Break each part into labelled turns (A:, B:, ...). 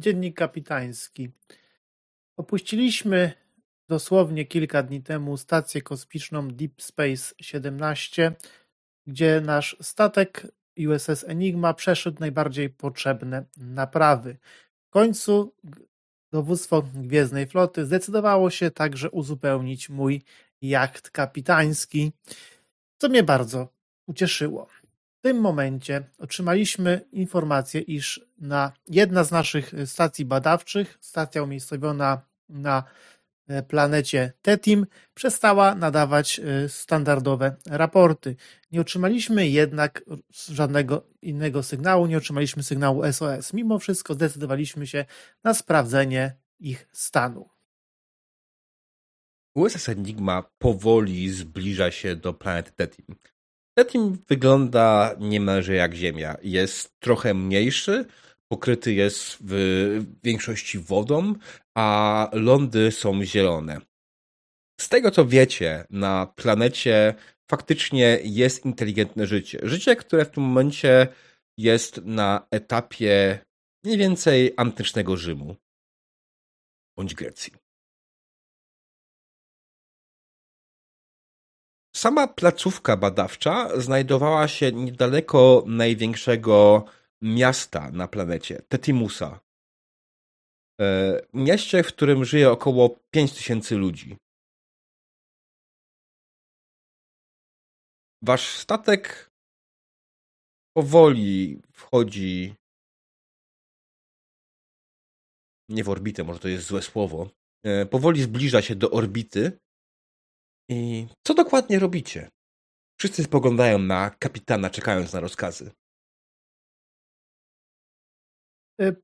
A: Dziennik kapitański. Opuściliśmy dosłownie kilka dni temu stację kosmiczną Deep Space 17, gdzie nasz statek USS Enigma przeszedł najbardziej potrzebne naprawy. W końcu dowództwo Gwiezdnej Floty zdecydowało się także uzupełnić mój jacht kapitański, co mnie bardzo ucieszyło. W tym momencie otrzymaliśmy informację, iż na jedna z naszych stacji badawczych, stacja umiejscowiona na e, planecie Tetim, przestała nadawać e, standardowe raporty. Nie otrzymaliśmy jednak żadnego innego sygnału, nie otrzymaliśmy sygnału SOS. Mimo wszystko zdecydowaliśmy się na sprawdzenie ich stanu.
B: USS Enigma powoli zbliża się do planety Tetim. Tetim wygląda niemalże jak Ziemia. Jest trochę mniejszy, pokryty jest w większości wodą, a lądy są zielone. Z tego co wiecie, na planecie faktycznie jest inteligentne życie. Życie, które w tym momencie jest na etapie mniej więcej antycznego Rzymu bądź Grecji. Sama placówka badawcza znajdowała się niedaleko największego miasta na planecie, Tetimusa. E, mieście, w którym żyje około 5000 ludzi. Wasz statek powoli wchodzi nie w orbitę, może to jest złe słowo. E, powoli zbliża się do orbity i co dokładnie robicie? Wszyscy spoglądają na kapitana, czekając na rozkazy.
A: Y,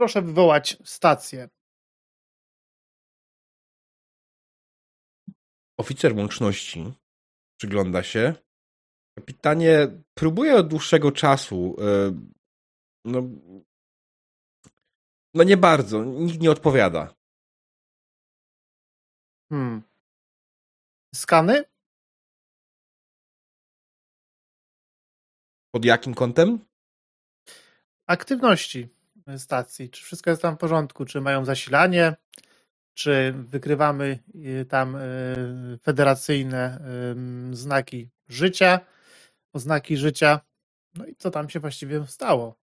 A: proszę wywołać stację.
B: Oficer łączności przygląda się. Kapitanie próbuje od dłuższego czasu. Y, no, no nie bardzo. Nikt nie odpowiada.
A: Hmm. Skany?
B: Pod jakim kątem?
A: Aktywności stacji. Czy wszystko jest tam w porządku? Czy mają zasilanie? Czy wykrywamy y, tam y, federacyjne znaki życia, oznaki życia? No i co tam się właściwie stało?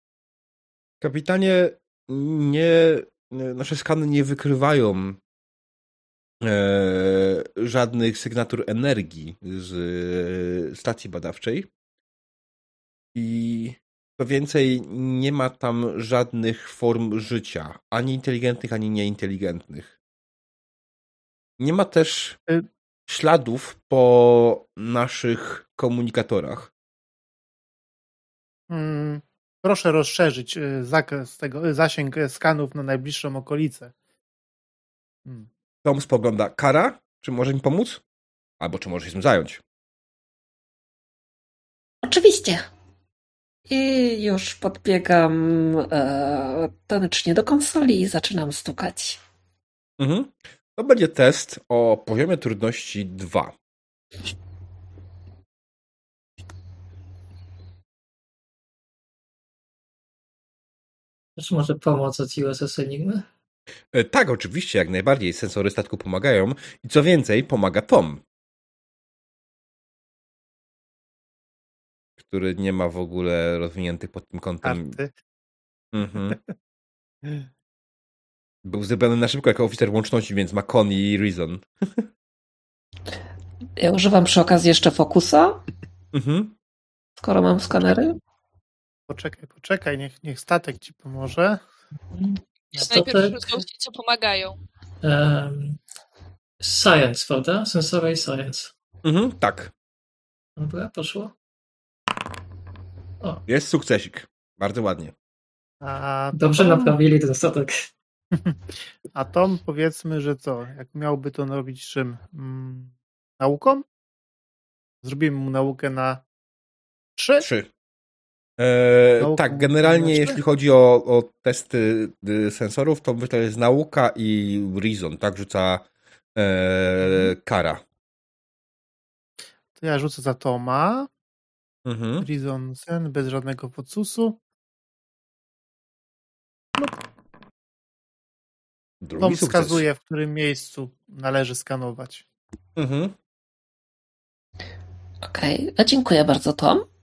B: Kapitanie, nie, nasze skany nie wykrywają e, żadnych sygnatur energii z e, stacji badawczej. I co więcej, nie ma tam żadnych form życia, ani inteligentnych, ani nieinteligentnych. Nie ma też y śladów po naszych komunikatorach.
A: Hmm, proszę rozszerzyć y, zakres tego, y, zasięg skanów na najbliższą okolicę.
B: Hmm. Tom spogląda. Kara? Czy może mi pomóc? Albo czy może się zająć?
C: Oczywiście. I już podbiegam e, tanecznie do konsoli i zaczynam stukać.
B: Mhm. To będzie test o poziomie trudności 2.
D: Też może pomoc od USS Enigmy?
B: E, tak, oczywiście, jak najbardziej. Sensory statku pomagają i co więcej, pomaga Tom. Który nie ma w ogóle rozwiniętych pod tym kątem. Mhm. Był zrobiony na szybko jako oficer łączności, więc ma Con i Reason.
C: Ja używam przy okazji jeszcze fokusa. Mhm. Skoro mam skanery.
A: Poczekaj, poczekaj, niech, niech statek ci pomoże.
E: Najpierw gości, co pomagają. Um,
D: science, prawda? Sensory Science.
B: Mhm, tak.
D: Dobra, poszło.
B: O. Jest sukcesik. Bardzo ładnie.
D: A Dobrze Tom... naprawili ten statek.
A: A Tom powiedzmy, że co? Jak miałby to robić czym? Mm, nauką? Zrobimy mu naukę na trzy?
B: Trzy. E, tak, generalnie jeśli chodzi o, o testy y, sensorów, to to jest nauka i reason, tak rzuca e, mhm. kara.
A: To ja rzucę za Toma. Mhm. Reason sen, bez żadnego podsusu. No, Drugi Tom sukces. wskazuje, w którym miejscu należy skanować. Mhm.
C: Okej, okay. dziękuję bardzo, Tom.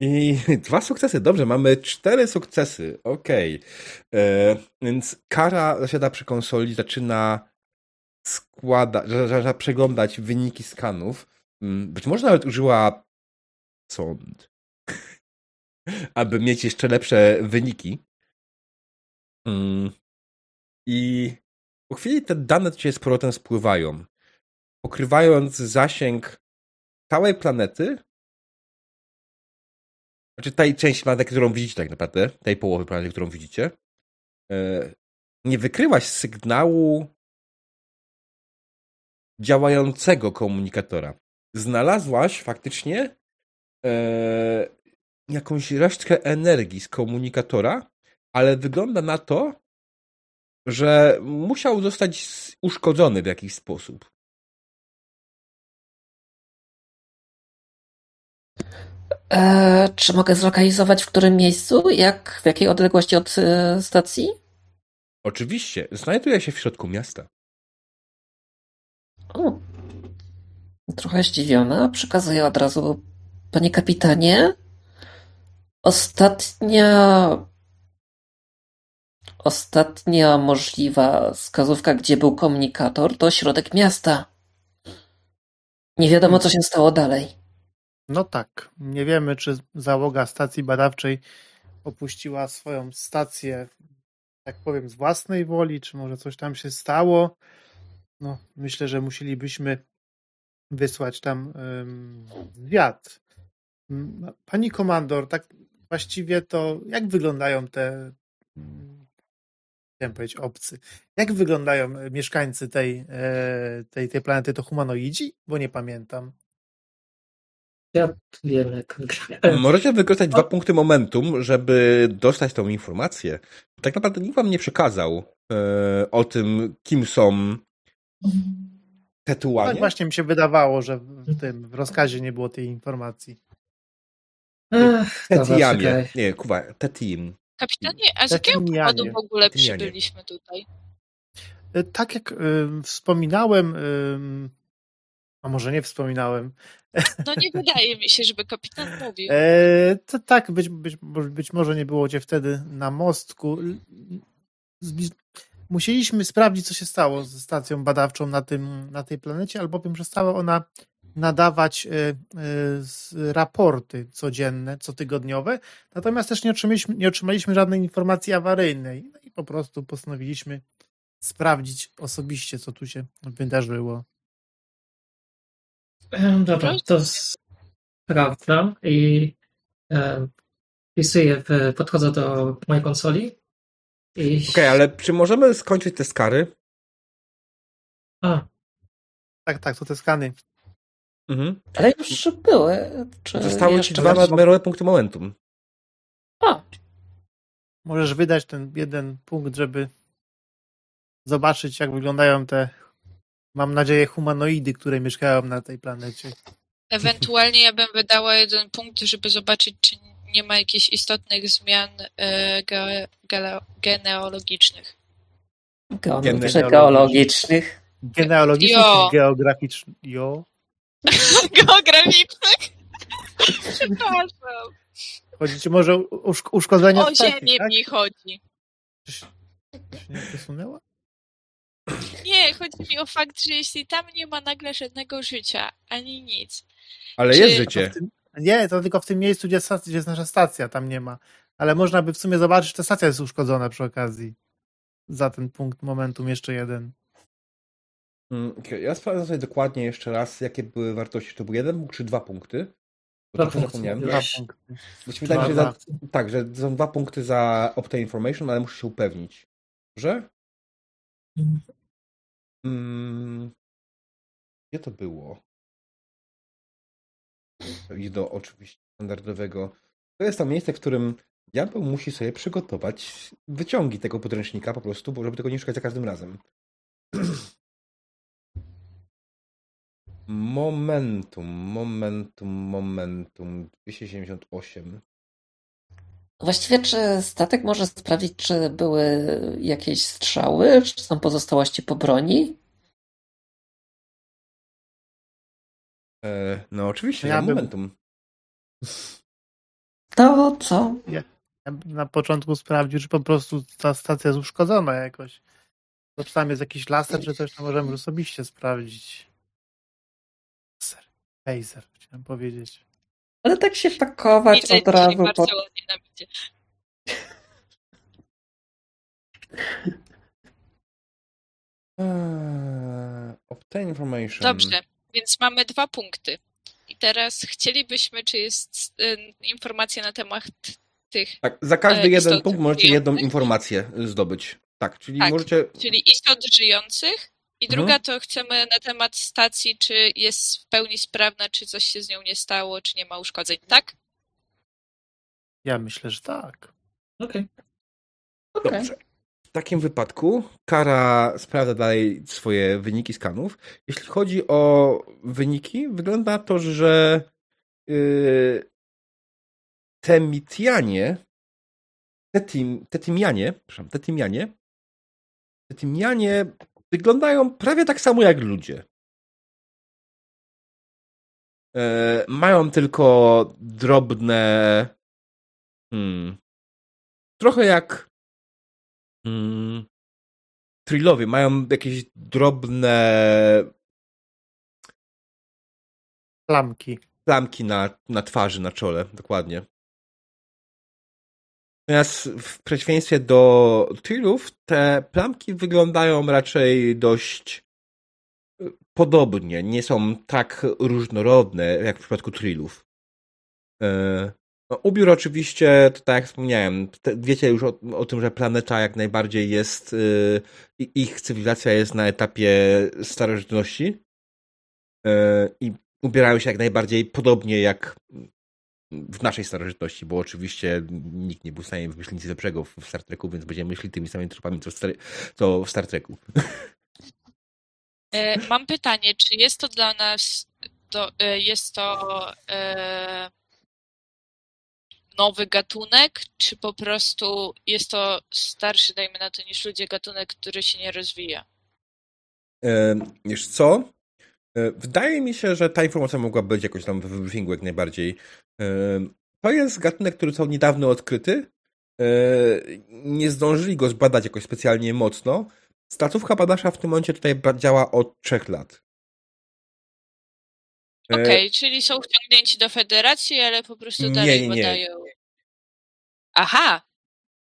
B: I dwa sukcesy, dobrze, mamy cztery sukcesy, okej. Okay. E, więc Kara zasiada przy konsoli, zaczyna składać, zaczyna przeglądać wyniki skanów. Mm, być może nawet użyła sąd, aby mieć jeszcze lepsze wyniki. Mm. I po chwili te dane ciebie z powrotem spływają, pokrywając zasięg całej planety znaczy tej części planety, którą widzicie tak naprawdę, tej połowy planety, którą widzicie, e, nie wykryłaś sygnału działającego komunikatora. Znalazłaś faktycznie e, jakąś resztkę energii z komunikatora, ale wygląda na to, że musiał zostać uszkodzony w jakiś sposób.
C: E, czy mogę zlokalizować w którym miejscu? Jak, w jakiej odległości od e, stacji?
B: Oczywiście. Znajduje się w środku miasta.
C: O, trochę zdziwiona. Przekazuję od razu. Panie kapitanie, ostatnia ostatnia możliwa wskazówka, gdzie był komunikator, to środek miasta. Nie wiadomo, co się stało dalej.
A: No tak. Nie wiemy, czy załoga stacji badawczej opuściła swoją stację, tak powiem, z własnej woli, czy może coś tam się stało. No, myślę, że musielibyśmy wysłać tam zwiat. Pani komandor, tak właściwie to jak wyglądają te chciałem powiedzieć obcy. Jak wyglądają mieszkańcy tej, e, tej, tej planety? To humanoidzi? Bo nie pamiętam.
D: Ja wiem, jak
B: Możecie wykorzystać dwa punkty momentum, żeby dostać tą informację. Tak naprawdę nikt wam nie przekazał e, o tym, kim są Tetuanie.
A: Tak właśnie mi się wydawało, że w tym w rozkazie nie było tej informacji.
B: Tetiamie. Nie, kuwa, Tetim.
E: Kapitanie, a z jakiego powodu w ogóle przybyliśmy tutaj?
A: E, tak jak y, wspominałem, y, a może nie wspominałem.
E: No nie wydaje mi się, żeby kapitan mówił. E,
A: to tak, być, być, być może nie było cię wtedy na mostku. Musieliśmy sprawdzić, co się stało ze stacją badawczą na, tym, na tej planecie, albowiem przestała ona nadawać e, e, raporty codzienne, cotygodniowe, natomiast też nie otrzymaliśmy, nie otrzymaliśmy żadnej informacji awaryjnej. No i po prostu postanowiliśmy sprawdzić osobiście, co tu się wydarzyło.
D: Dobra, to sprawdzam i e, wpisuję, w, podchodzę do mojej konsoli.
B: I... Okej, okay, ale czy możemy skończyć te skary?
A: A. Tak, tak, to te skany.
C: Mhm. Ale już były.
B: Czy Zostały ci dwa nadmiarowe punkty momentum.
C: A.
A: Możesz wydać ten jeden punkt, żeby zobaczyć, jak wyglądają te Mam nadzieję humanoidy, które mieszkają na tej planecie.
E: Ewentualnie ja bym wydała jeden punkt, żeby zobaczyć, czy nie ma jakichś istotnych zmian e, ge, ge, genealogicznych.
C: Geologicznych. Geologicznych.
A: Genealogicznych czy geograficznych? Jo.
E: Geograficznych? Przepraszam.
A: Chodzi ci może o uszkodzenie
E: O ziemię tak? mi chodzi. Czy się
A: nie przesunęła?
E: Nie, chodzi mi o fakt, że jeśli tam nie ma nagle żadnego życia, ani nic.
B: Ale czy... jest życie.
A: Tym... Nie, to tylko w tym miejscu, gdzie, gdzie jest nasza stacja, tam nie ma. Ale można by w sumie zobaczyć, że ta stacja jest uszkodzona przy okazji. Za ten punkt momentum jeszcze jeden.
B: Mm, okay. Ja sprawdzę sobie dokładnie jeszcze raz, jakie były wartości. To był jeden punkt czy dwa punkty? Bo dwa zapomniałem. Dwa punkty. Bo się wydaje, że za, tak, że są dwa punkty za obtain information, ale muszę się upewnić. Dobrze? Mm, gdzie to było? I do oczywiście standardowego. To jest to miejsce, w którym diabeł musi sobie przygotować wyciągi tego podręcznika po prostu, żeby tego nie szukać za każdym razem. Momentum, momentum, momentum. 278.
C: Właściwie, czy statek może sprawdzić, czy były jakieś strzały, czy są pozostałości po broni?
B: E, no oczywiście,
A: Ja
B: ja
A: bym-
B: momentum.
C: To co?
A: Ja bym na początku sprawdził, czy po prostu ta stacja jest uszkodzona jakoś. To czy tam jest jakiś laser, czy coś, to możemy osobiście sprawdzić. Laser. Laser, chciałem powiedzieć.
C: Ale tak się pakować
E: Widzę
C: od razu po...
B: Eee, obtain information.
E: Dobrze, więc mamy dwa punkty. I teraz chcielibyśmy, czy jest y, informacja na temat tych,
B: Tak, za każdy
E: E,
B: jeden punkt możecie jedną
E: żyjących.
B: informację zdobyć. Tak, czyli
E: Tak.
B: możecie.
E: czyli istot żyjących. I
B: Mhm.
E: druga to chcemy na temat stacji, czy jest w pełni sprawna, czy coś się z nią nie stało, czy nie ma uszkodzeń, tak?
A: Ja myślę, że tak.
D: Okej.
C: Okej.
B: Dobrze. W takim wypadku Kara sprawdza dalej swoje wyniki skanów. Jeśli chodzi o wyniki, wygląda to, że yy, Temitianie, Tetim, Tetimianie, przepraszam, Tetimianie, Tetimianie wyglądają prawie tak samo jak ludzie. E, mają tylko drobne. Hmm, trochę jak. Hmm, Trillowie mają jakieś drobne
A: Plamki.
B: plamki na, na twarzy, na czole, dokładnie. Natomiast w przeciwieństwie do Trillów, te plamki wyglądają raczej dość y, podobnie. Nie są tak różnorodne jak w przypadku Trillów. E, No, ubiór oczywiście, to tak jak wspomniałem, wiecie już o, o tym, że planeta jak najbardziej jest, y, ich cywilizacja jest na etapie starożytności i ubierają się jak najbardziej podobnie jak w naszej starożytności, bo oczywiście nikt nie był w stanie wymyślić nic lepszego w Star Treku, więc będziemy myśleli tymi samymi tropami, co w Star, co w Star Treku.
E: E, Mam pytanie, czy jest to dla nas, to, e, jest to e, nowy gatunek, czy po prostu jest to starszy, dajmy na to, niż ludzie gatunek, który się nie rozwija?
B: E, wiesz co? E, wydaje mi się, że ta informacja mogła być jakoś tam w briefingu jak najbardziej. E, to jest gatunek, który został niedawno odkryty. E, nie zdążyli go zbadać jakoś specjalnie mocno. Stacówka badacza w tym momencie tutaj działa od trzech lat.
E: Okej, czyli są wciągnięci do federacji, ale po prostu
B: Nie,
E: dalej
B: nie, nie.
E: badają. Aha,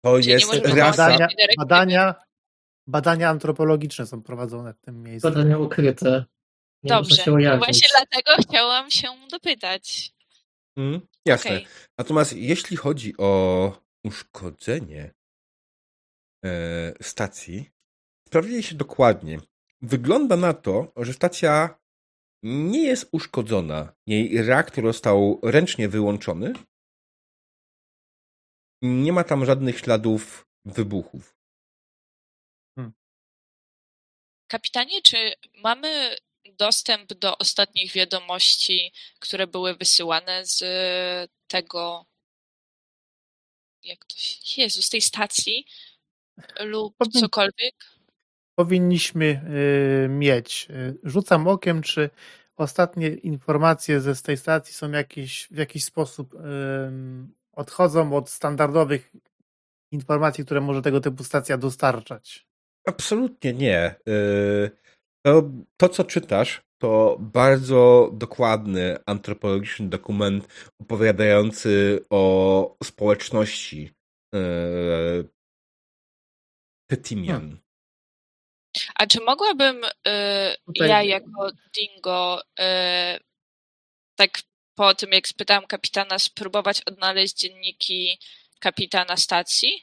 B: To
E: Czyli
B: jest rasa.
A: Badania, badania, badania antropologiczne są prowadzone w tym miejscu.
D: Badania ukryte. Nie
E: dobrze.
D: się
E: No właśnie dlatego chciałam się dopytać.
B: Mm, jasne.
E: Okej.
B: Natomiast jeśli chodzi o uszkodzenie e, stacji, sprawdzili się dokładnie. Wygląda na to, że stacja nie jest uszkodzona. Jej reaktor został ręcznie wyłączony. Nie ma tam żadnych śladów wybuchów.
E: Kapitanie, czy mamy dostęp do ostatnich wiadomości, które były wysyłane z tego, jak to się, Jezu, z tej stacji lub
A: Powin-
E: cokolwiek?
A: Powinniśmy y, mieć. Y, Rzucam okiem, czy ostatnie informacje ze z tej stacji są jakieś, w jakiś sposób ym, odchodzą od standardowych informacji, które może tego typu stacja dostarczać.
B: Absolutnie nie. Yy, To, to, co czytasz, to bardzo dokładny antropologiczny dokument opowiadający o społeczności yy, Petimian.
E: A czy mogłabym y,
A: Tutaj-
E: ja jako Dingo y, tak po tym, jak spytałam kapitana, spróbować odnaleźć dzienniki kapitana stacji?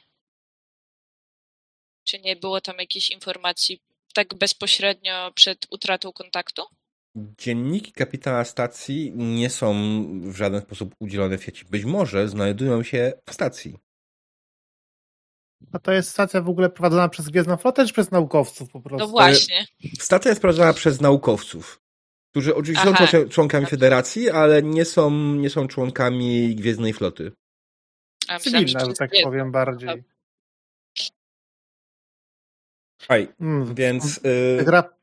E: Czy nie było tam jakiejś informacji tak bezpośrednio przed utratą kontaktu?
B: Dzienniki kapitana stacji nie są w żaden sposób udzielone w sieci. Być może znajdują się w stacji.
A: A to jest stacja w ogóle prowadzona przez Gwiezdną Flotę, czy przez naukowców po prostu?
E: No właśnie.
B: Stacja jest prowadzona przez naukowców, którzy oczywiście
E: Aha.
B: są człon- członkami federacji, ale nie są, nie są członkami Gwiezdnej Floty.
E: A myślałam,
A: cywilna, że tak powiem bardziej.
B: Aj,
A: Mm,
B: więc...
A: w
B: Yy,
A: rap-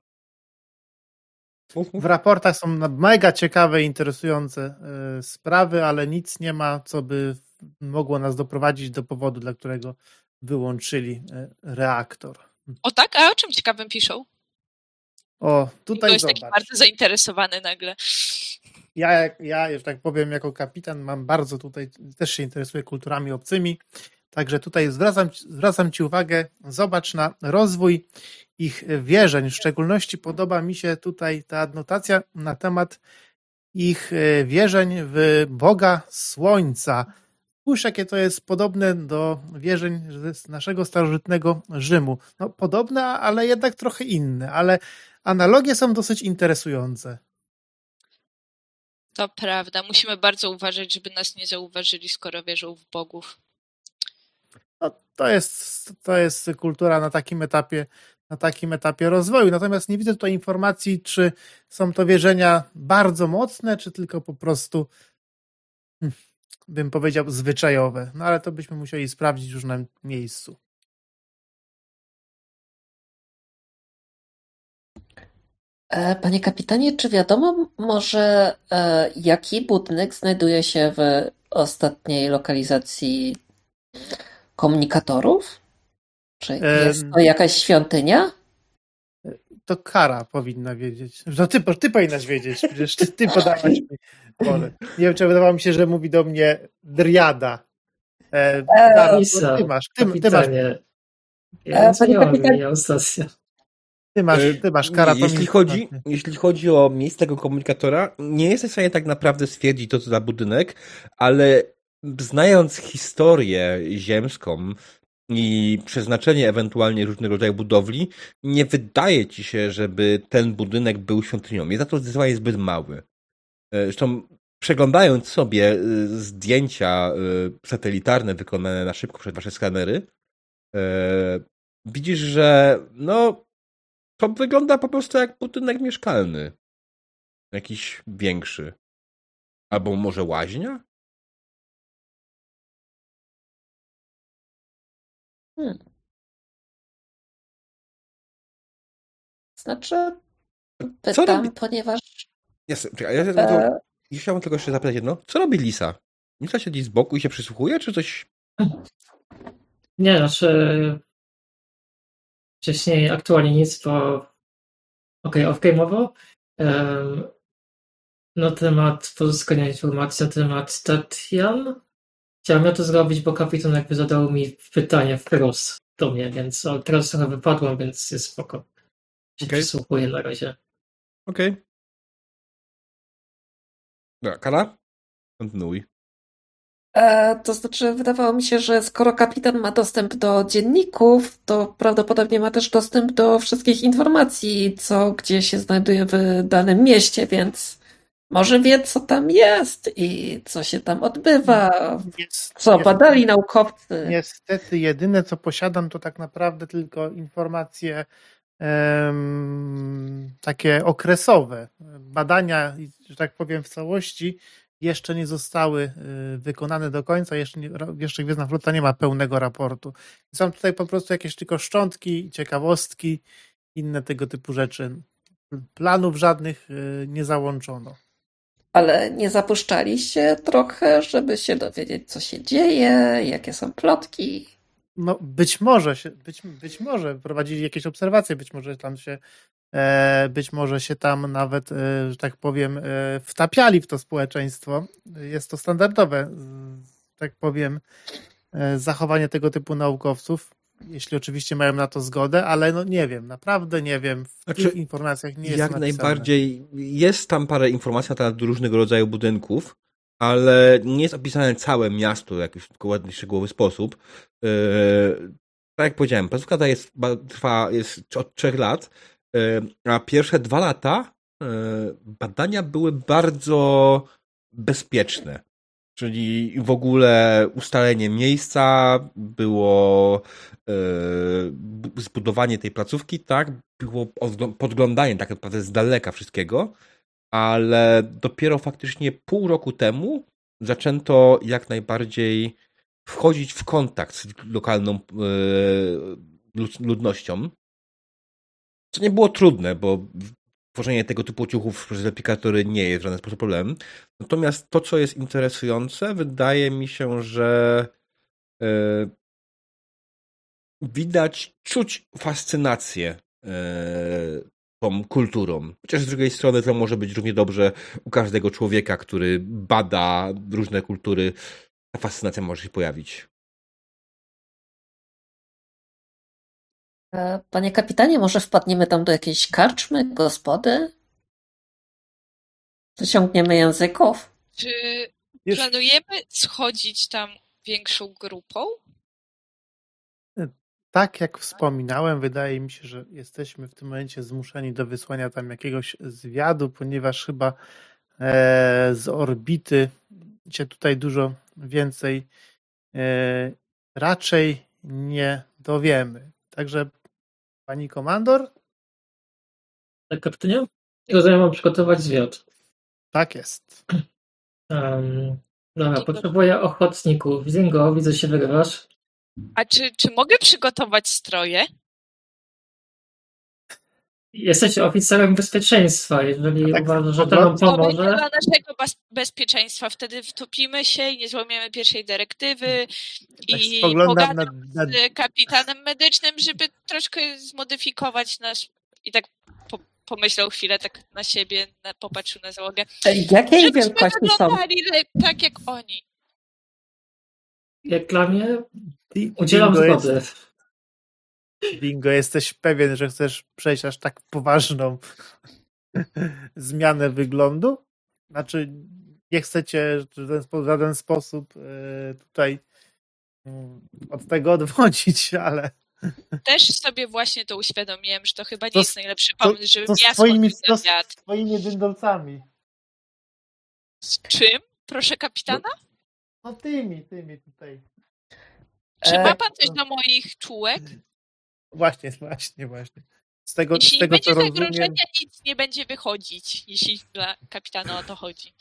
A: W raportach są mega ciekawe i interesujące y, sprawy, ale nic nie ma, co by mogło nas doprowadzić do powodu, dla którego wyłączyli y, reaktor.
E: O tak? A o czym ciekawym piszą?
A: O,
E: To
A: tutaj
E: jest taki bardzo zainteresowany nagle.
A: Ja, ja, że tak powiem, jako kapitan mam bardzo tutaj, też się interesuję kulturami obcymi, także tutaj zwracam, zwracam Ci uwagę, zobacz na rozwój ich wierzeń. W szczególności podoba mi się tutaj ta adnotacja na temat ich e, wierzeń w Boga Słońca. Spójrz, jakie to jest podobne do wierzeń z naszego starożytnego Rzymu. No, podobne, ale jednak trochę inne, ale analogie są dosyć interesujące.
E: To prawda. Musimy bardzo uważać, żeby nas nie zauważyli, skoro wierzą w bogów.
A: To, jest, to jest kultura na takim etapie, na takim etapie rozwoju. Natomiast nie widzę tutaj informacji, czy są to wierzenia bardzo mocne, czy tylko po prostu, hmm, bym powiedział, zwyczajowe. No ale to byśmy musieli sprawdzić już na miejscu.
C: E, Panie kapitanie, czy wiadomo może e, jaki budynek znajduje się w ostatniej lokalizacji komunikatorów? Czy jest to jakaś świątynia?
A: To Kara powinna wiedzieć. No ty, ty powinnaś wiedzieć, przecież ty, ty podałaś mi pole. Nie wiem, czy wydawało mi się, że mówi do mnie Driada. E, Kara,
D: Lisa,
A: to ty masz, ty, ty masz.
D: Ja
C: E,
D: nie mam
A: ty masz, ty masz Kara.
B: jeśli, chodzi, jeśli chodzi o miejsce tego komunikatora, nie jestem w stanie tak naprawdę stwierdzić, to co za budynek, ale znając historię ziemską i przeznaczenie ewentualnie różnego rodzaju budowli, nie wydaje ci się, żeby ten budynek był świątynią. Jest za to zdecydowanie zbyt mały. E, Zresztą przeglądając sobie e, zdjęcia e, satelitarne wykonane na szybko przez wasze skanery, widzisz, że no to wygląda po prostu jak budynek mieszkalny. Jakiś większy. Albo może łaźnia?
C: Hmm. Znaczy,
B: Co
C: pytam,
B: robi-
C: ponieważ
B: Jasne, czekaj, ja, ja,
C: e,
B: to, ja chciałbym tylko jeszcze zapytać jedno. Co robi Lisa? Lisa siedzi z boku i się przysłuchuje, czy coś...
D: Nie, znaczy wcześniej aktualnie nic, bo okej, off-game'owo em, na temat pozyskania informacji na temat Tatian chciałem ja to zrobić, bo kapitan jakby zadał mi pytanie wprost do mnie, więc ale teraz trochę wypadłem, więc jest spoko. Się
B: Okej.
D: przysłuchuję na razie.
B: Okej. Dobra, Kara? Kontynuuj.
C: E, to znaczy, wydawało mi się, że skoro kapitan ma dostęp do dzienników, to prawdopodobnie ma też dostęp do wszystkich informacji, co gdzie się znajduje w danym mieście, więc może wie, co tam jest i co się tam odbywa,
A: Jest-
C: co badali naukowcy.
A: Niestety, jedyne co posiadam to tak naprawdę tylko informacje em, takie okresowe. Badania, że tak powiem, w całości jeszcze nie zostały y, wykonane do końca. Jeszcze, nie, jeszcze Gwiezdna Flota nie ma pełnego raportu. Są tutaj po prostu jakieś tylko szczątki, ciekawostki, inne tego typu rzeczy. Planów żadnych y, nie załączono.
C: Ale nie zapuszczaliście trochę, żeby się dowiedzieć, co się dzieje, jakie są plotki.
A: No, być może się, być, być może prowadzili jakieś obserwacje, być może tam się, e, być może się tam nawet, e, że tak powiem, e, wtapiali w to społeczeństwo. Jest to standardowe, tak powiem, zachowanie tego typu naukowców, jeśli oczywiście mają na to zgodę, ale no nie wiem, naprawdę nie wiem. W
B: Znaczy,
A: tych informacjach nie jest
B: Jak
A: napisane.
B: najbardziej jest tam parę informacji na temat różnego rodzaju budynków, ale nie jest opisane całe miasto w jakiś dokładnie szczegółowy sposób. Yy, tak jak powiedziałem, placówka ta jest, trwa jest od trzech lat, yy, a pierwsze dwa lata yy, badania były bardzo bezpieczne. Czyli w ogóle ustalenie miejsca, było bu- zbudowanie tej placówki, tak? Było odgl- podglądanie tak naprawdę z daleka wszystkiego, ale dopiero faktycznie pół roku temu zaczęto jak najbardziej wchodzić w kontakt z lokalną e, ludnością. Co nie było trudne, bo tworzenie tego typu ciuchów przez replikatory nie jest w żaden sposób problemem. Natomiast to, co jest interesujące, wydaje mi się, że e, widać, czuć fascynację tą kulturą. Chociaż z drugiej strony to może być równie dobrze u każdego człowieka, który bada różne kultury, ta fascynacja może się pojawić.
C: Panie kapitanie, może wpadniemy tam do jakiejś karczmy, gospody? Wyciągniemy języków?
E: Czy planujemy schodzić tam większą grupą?
A: Tak jak wspominałem, wydaje mi się, że jesteśmy w tym momencie zmuszeni do wysłania tam jakiegoś zwiadu, ponieważ chyba e, z orbity się tutaj dużo więcej e, raczej nie dowiemy. Także pani komandor?
D: Tak, kapitanie? Rozumiem, mam przygotować zwiat.
A: Tak jest.
D: Um, dobra, potrzebuję ochotników. Zingo, widzę, się wygrywasz.
E: A czy, czy mogę przygotować stroje?
D: Jesteś oficerem bezpieczeństwa, jeżeli tak, uważasz, że to nam pomoże. To
E: dla naszego bezpieczeństwa. Wtedy wtopimy się i nie złamiemy pierwszej dyrektywy tak i pogadam na, na... z kapitanem medycznym, żeby troszkę zmodyfikować nasz i tak po, pomyślał chwilę tak na siebie, na, popatrzył na załogę.
C: Jakiej wielkości są?
E: tak jak oni.
D: Jak dla mnie udzielam zgody.
A: Bingo, jesteś pewien, że chcesz przejść aż tak poważną zmianę wyglądu? Znaczy, nie chcecie w żaden sposób e, tutaj mm, od tego odwodzić, ale.
E: Też sobie właśnie to uświadomiłem, że to chyba nie to, jest najlepszy pomysł, żeby
A: to
E: ja
A: swoimi, to z dyndolcami.
E: Z czym? Proszę kapitana?
A: No tymi, tymi tutaj.
E: Czy ma pan coś do moich czułek?
A: Właśnie, właśnie, właśnie. Z tego,
E: jeśli
A: z tego,
E: będzie
A: co
E: zagrożenia,
A: rozumiem...
E: nic nie będzie wychodzić, jeśli dla kapitana o to chodzi.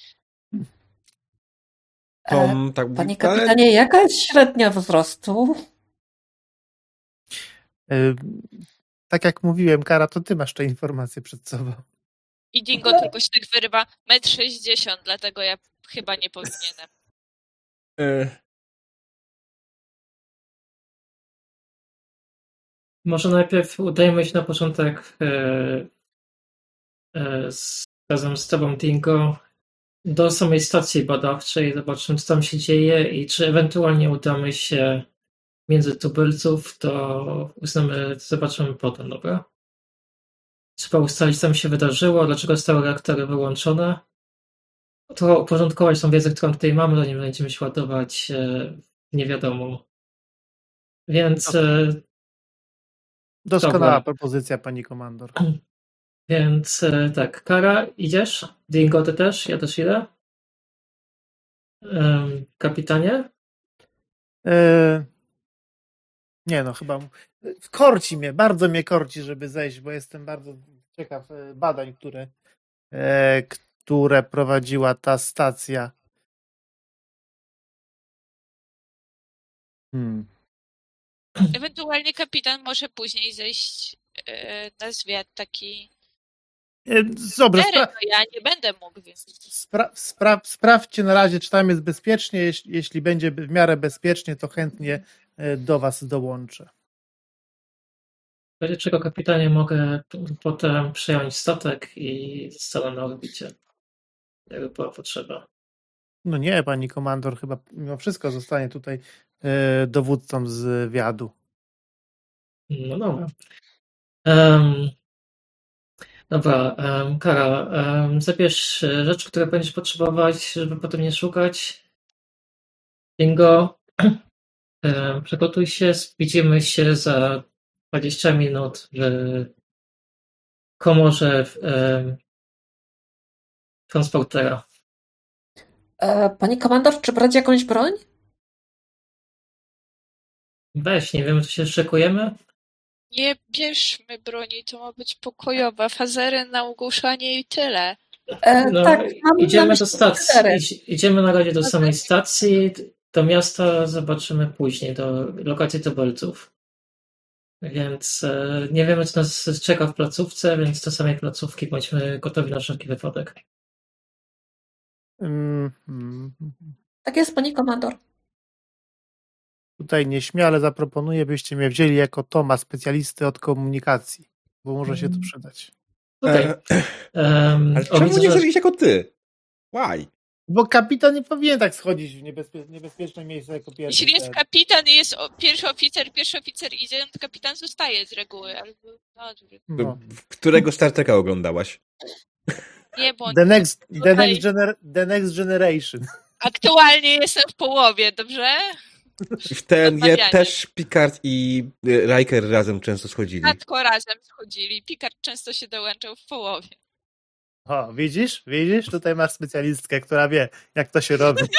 C: Tom, tak Panie kapitanie, jaka jest średnia wzrostu?
A: Tak jak mówiłem, Kara, to ty masz te informacje przed sobą.
E: I Dingo tylko się tak wyrywa metr sześćdziesiąt, dlatego ja chyba nie powinienem.
D: Może najpierw udajmy się na początek e, z, razem z Tobą, Dingo, do samej stacji badawczej, zobaczymy, co tam się dzieje i czy ewentualnie udamy się między tubylców, to uznamy, zobaczymy potem, dobra? Trzeba ustalić, co tam się wydarzyło, dlaczego zostały reaktory wyłączone. To uporządkować tą wiedzę, którą tutaj mamy, nie będziemy się ładować e, nie wiadomo. Więc e,
A: Doskonała Dobra. propozycja, pani komandor.
D: Więc e, tak, Kara, idziesz? Dingo, ty też? Ja też idę? Kapitanie?
A: E... Nie no, chyba korci mnie, bardzo mnie korci, żeby zejść, bo jestem bardzo ciekaw e, badań, które, e, które prowadziła ta stacja.
E: Hmm. Ewentualnie kapitan może później zejść e, na zwiat taki.
A: E, dobra,
E: spra- ja nie będę mógł, więc.
A: Spra- spra- sprawdźcie na razie, czy tam jest bezpiecznie. Jeśli, jeśli będzie w miarę bezpiecznie, to chętnie e, do Was dołączę.
D: W razie czego kapitanie mogę potem przejąć statek i zostanę na orbicie. Jakby była potrzeba.
A: No nie, pani komandor chyba mimo wszystko zostanie tutaj E, dowódcą z wiadu.
D: No dobra. Um, dobra, um, Kara, um, zabierz rzeczy, które będziesz potrzebować, żeby potem nie szukać. Bingo, um, przygotuj się, widzimy się za 20 minut w komorze um, transportera.
C: E, Pani komandor, czy brać jakąś broń?
D: Weź, nie wiemy, co się szykujemy?
E: Nie bierzmy broni, to ma być pokojowa. Fazery na ogłuszanie i tyle.
C: E,
D: no,
C: tak,
D: idziemy do stacji. Idziemy na razie do samej stacji. do miasta zobaczymy później, do lokacji tubylców. Więc e, nie wiemy, co nas czeka w placówce, więc do samej placówki bądźmy gotowi na wszelki wypadek.
C: Mm, Tak jest, pani komandor.
A: Tutaj nieśmiale zaproponuję, byście mnie wzięli jako Toma, specjalisty od komunikacji, bo może się to mm. przydać.
B: Okej. Okay. Um, Ale czemu nie jako ty? Why?
A: Bo kapitan nie powinien tak schodzić w niebezpie niebezpieczne miejsce jako pierwszy.
E: Jeśli jest kapitan i jest pierwszy oficer, pierwszy oficer idzie, to kapitan zostaje z reguły. Albo...
B: No. Którego Star Treka oglądałaś?
E: Nie, bo...
A: The next, the, next gener the next Generation.
E: Aktualnie jestem w połowie, dobrze?
B: W ten je też Picard i y, Riker razem często schodzili.
E: Tylko razem schodzili. Picard często się dołączał w połowie.
A: O, widzisz? Widzisz? Tutaj masz specjalistkę, która wie, jak to się robi.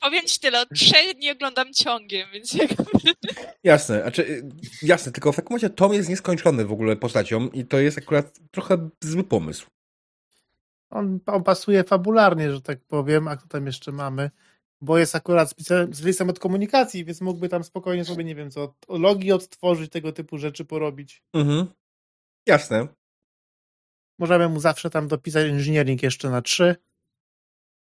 E: Powiem ci tyle, od trzech nie oglądam ciągiem, więc jakby...
B: Jasne, znaczy, jasne, tylko w takim razie Tom jest nieskończony w ogóle postacią i to jest akurat trochę zły pomysł.
A: On, on pasuje fabularnie, że tak powiem, a kto tam jeszcze mamy? Bo jest akurat specjalistą od komunikacji, więc mógłby tam spokojnie sobie, nie wiem co, logi odtworzyć, tego typu rzeczy porobić.
B: Mhm. Jasne.
A: Możemy mu zawsze tam dopisać engineering jeszcze na trzy.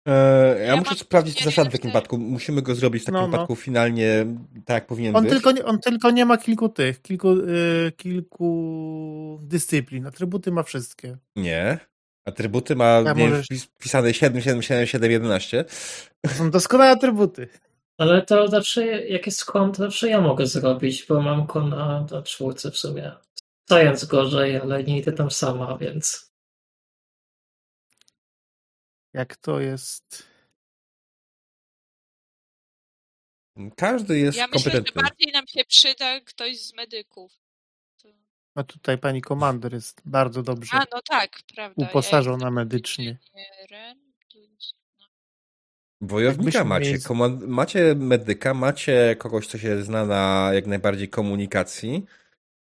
B: Eee, ja, ja, muszę sprawdzić zasady w takim wypadku. Musimy go zrobić w takim no, no. wypadku finalnie tak, jak powinien
A: on
B: być.
A: Tylko on tylko nie ma kilku tych, kilku, y, kilku dyscyplin. Atrybuty ma wszystkie.
B: Nie. Atrybuty ma ja nie, możesz... wpisane 7, 7, 7, 7, 11.
A: To są doskonałe atrybuty.
D: Ale to zawsze, jak jest kon, to zawsze ja mogę zrobić, bo mam kona na czwórce w sumie. Science gorzej, ale nie idę tam sama, więc.
A: Jak to jest.
B: Każdy jest ja kompetentny.
E: myślę, że bardziej nam się przyda ktoś z medyków.
A: A tutaj pani komander jest bardzo dobrze.
E: A, no tak, prawda.
A: Uposażona ja medycznie.
B: Wojownika macie, macie medyka, macie kogoś, kto się zna na jak najbardziej komunikacji.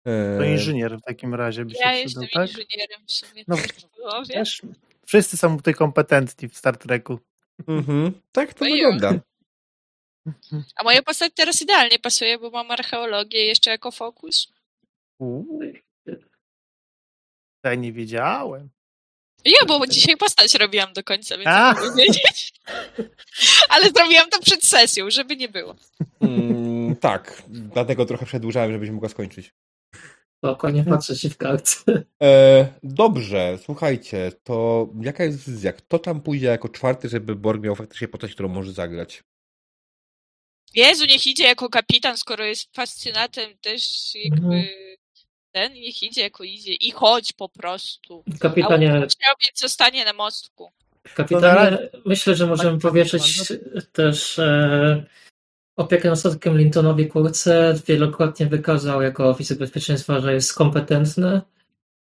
A: To e, inżynier w takim razie by
E: się ja przydał, tak? inżynierem w sumie. No, też,
A: wszyscy są tutaj kompetentni w Star Treku.
B: Mhm. Tak to wygląda.
E: A moja postać teraz idealnie pasuje, bo mam archeologię jeszcze jako fokus.
A: Ja nie wiedziałem.
E: Ja, bo dzisiaj postać robiłam do końca, więc A. mogę wiedzieć. Ale zrobiłam to przed sesją, żeby nie było.
B: Mm, tak, dlatego trochę przedłużałem, żebyś mogła skończyć.
D: Spoko, nie patrzę się w kartce.
B: E, dobrze, słuchajcie, to jaka jest decyzja? Kto tam pójdzie jako czwarty, żeby Borg miał faktycznie postać, którą może zagrać?
E: Jezu, niech idzie jako kapitan, skoro jest fascynatem też jakby mhm. Ten, niech idzie jako idzie i chodź po prostu.
D: Kapitanie... A
E: więc zostanie na mostku.
D: Kapitanie, myślę, że możemy powierzyć też e, opiekę nad statkiem Lintonowi Kurce. Wielokrotnie wykazał jako oficer bezpieczeństwa, że jest kompetentny.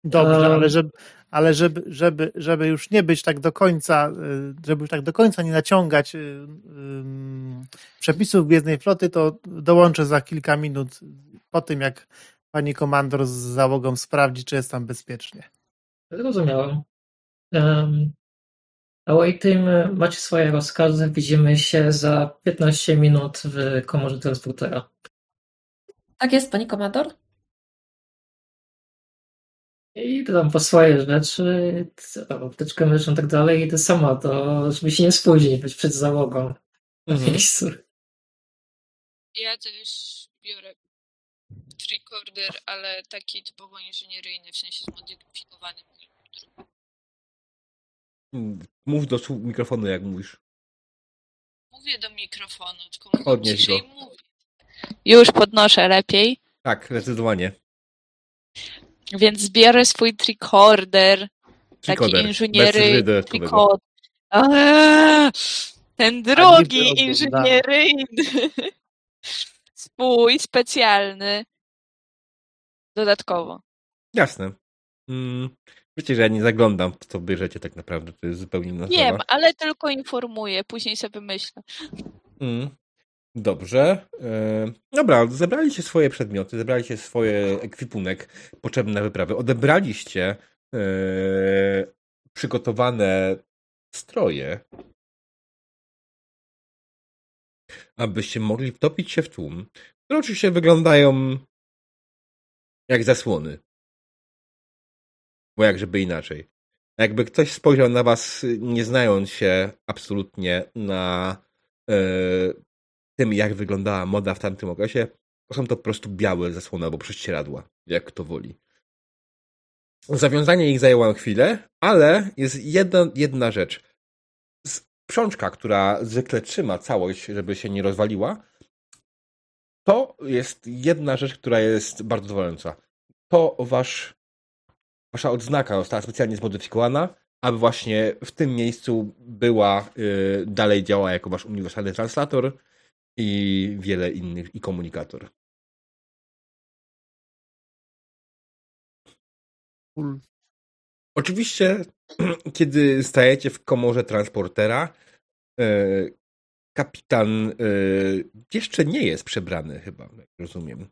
A: Dobrze, ale żeby, ale żeby, żeby, żeby już nie być tak do końca, y, żeby już tak do końca nie naciągać y, y, przepisów Gwiezdnej Floty, to dołączę za kilka minut po tym, jak pani komandor z załogą sprawdzi, czy jest tam bezpiecznie.
D: Zrozumiałem. Um, Away Team, macie swoje rozkazy. Widzimy się za 15 minut w komorze transportera.
C: Tak jest, pani komandor?
D: I tam po swoje rzeczy, apteczkę medyczną i tak dalej, i to sama, to żeby się nie spóźnić, być przed załogą na mhm. miejscu.
E: Ja też biorę tricorder, ale taki typowo inżynieryjny, w sensie zmodyfikowany.
B: Mów do mikrofonu, jak mówisz.
E: Mówię do mikrofonu, tylko Podnieś go. Mówię. Już podnoszę lepiej.
B: Tak, zdecydowanie.
E: Więc zbiorę swój tricorder. Taki inżyniery. Tricorder. Ten drugi inżynieryjny. Swój specjalny. Dodatkowo.
B: Jasne. Mm, wiecie, że ja nie zaglądam w to bierzecie tak naprawdę. To jest zupełnie inna
E: Wiem, ale tylko informuję. Później sobie myślę.
B: Mm. Dobrze. E, dobra, zebraliście swoje przedmioty, zebraliście swoje ekwipunek potrzebny na wyprawy. Odebraliście e, przygotowane stroje. abyście mogli wtopić się w tłum, które oczywiście wyglądają jak zasłony. Bo jak żeby inaczej. Jakby ktoś spojrzał na was, nie znając się absolutnie na e, tym, jak wyglądała moda w tamtym okresie, to są to po prostu białe zasłony albo prześcieradła, jak kto woli. Zawiązanie ich zajęło chwilę, ale jest jedna, jedna rzecz. Sprzączka, która zwykle trzyma całość, żeby się nie rozwaliła, to jest jedna rzecz, która jest bardzo zadowalająca. To wasz, wasza odznaka została specjalnie zmodyfikowana, aby właśnie w tym miejscu była, yy, dalej działała jako wasz uniwersalny translator i wiele innych, i komunikator. Oczywiście, kiedy stajecie w komorze transportera, e, kapitan e, jeszcze nie jest przebrany chyba, jak rozumiem.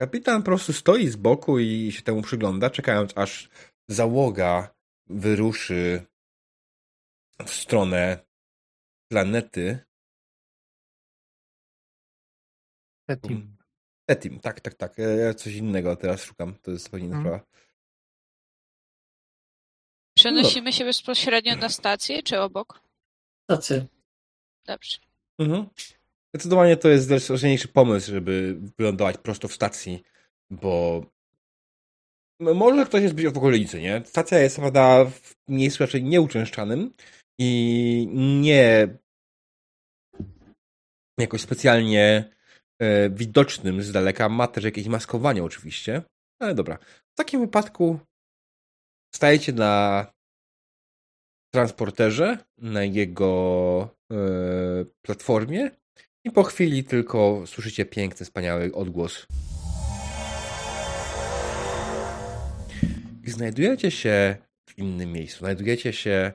B: Kapitan po prostu stoi z boku i się temu przygląda, czekając aż załoga wyruszy w stronę planety.
A: Tetim.
B: Tetim, tak, tak, tak. Ja coś innego teraz szukam. To jest zupełnie inna hmm. sprawa.
E: Przenosimy się bezpośrednio na stację, czy obok?
D: Stację.
E: Dobrze.
B: Mhm. Zdecydowanie to jest najważniejszy pomysł, żeby wylądować prosto w stacji, bo może ktoś jest w okolicy, nie? Stacja jest prawda w miejscu raczej nieuczęszczanym i nie jakoś specjalnie e, widocznym z daleka. Ma też jakieś maskowanie oczywiście, ale dobra. W takim wypadku stajecie na transporterze, na jego e, platformie i po chwili tylko słyszycie piękny, wspaniały odgłos. I znajdujecie się w innym miejscu. Znajdujecie się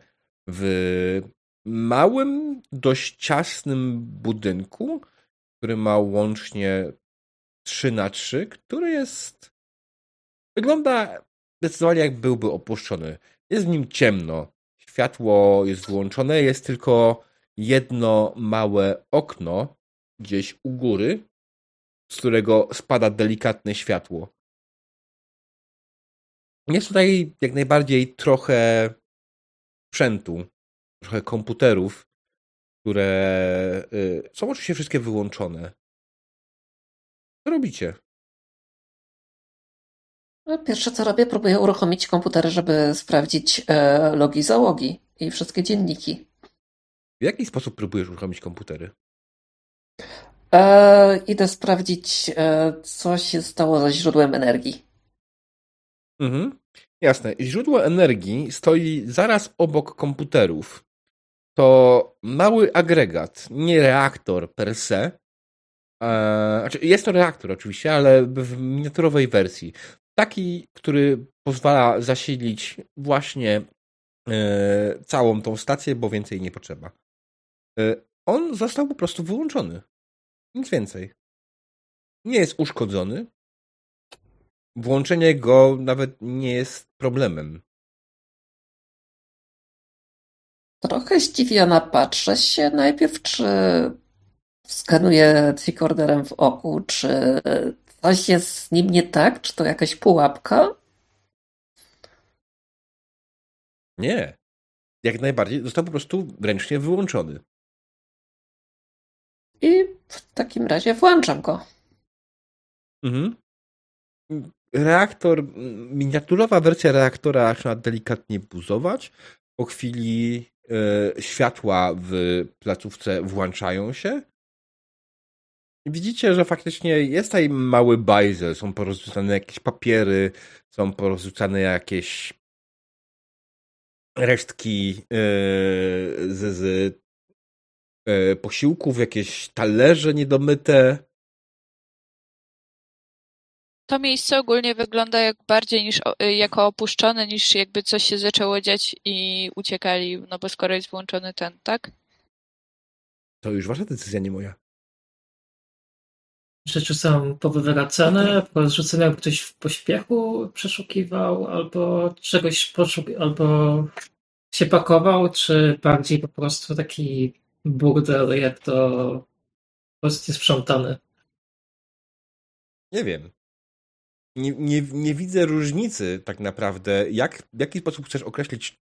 B: w małym, dość ciasnym budynku, który ma łącznie 3 na 3, który jest. Wygląda zdecydowanie jak byłby opuszczony. Jest w nim ciemno. Światło jest włączone, jest tylko jedno małe okno gdzieś u góry, z którego spada delikatne światło. Jest tutaj jak najbardziej trochę sprzętu, trochę komputerów, które y, są oczywiście wszystkie wyłączone. Co robicie?
C: No, pierwsze co robię, próbuję uruchomić komputer, żeby sprawdzić e, logi załogi i wszystkie dzienniki.
B: W jaki sposób próbujesz uruchomić komputery?
C: E, idę sprawdzić, e, co się stało ze źródłem energii.
B: Mhm. Jasne. Źródło energii stoi zaraz obok komputerów. To mały agregat, nie reaktor per se. E, znaczy jest to reaktor oczywiście, ale w miniaturowej wersji. Taki, który pozwala zasilić właśnie e, całą tą stację, bo więcej nie potrzeba. E, on został po prostu wyłączony. Nic więcej. Nie jest uszkodzony. Włączenie go nawet nie jest problemem.
C: Trochę zdziwiona patrzę się najpierw, czy skanuję tricorderem w oku, czy coś jest z nim nie tak, czy to jakaś pułapka?
B: Nie. Jak najbardziej został po prostu ręcznie wyłączony.
C: I w takim razie włączam go.
B: Mhm. Reaktor, miniaturowa wersja reaktora zaczyna delikatnie buzować. Po chwili e, światła w placówce włączają się. Widzicie, że faktycznie jest tutaj mały bajzel. Są porozrzucane jakieś papiery, są porozrzucane jakieś resztki yy, z, z yy, posiłków, jakieś talerze niedomyte.
E: To miejsce ogólnie wygląda jak bardziej niż y, jako opuszczone, niż jakby coś się zaczęło dziać i uciekali, no bo skoro jest włączony ten, tak?
B: To już wasza decyzja, nie moja.
D: Rzeczy są powywracane, porozrzucane, jakby ktoś w pośpiechu przeszukiwał, albo czegoś poszukiwał, albo się pakował, czy bardziej po prostu taki burdel, jak to prostu jest sprzątany.
B: Nie wiem. Nie, nie, nie widzę różnicy tak naprawdę. Jak, w jaki sposób chcesz określić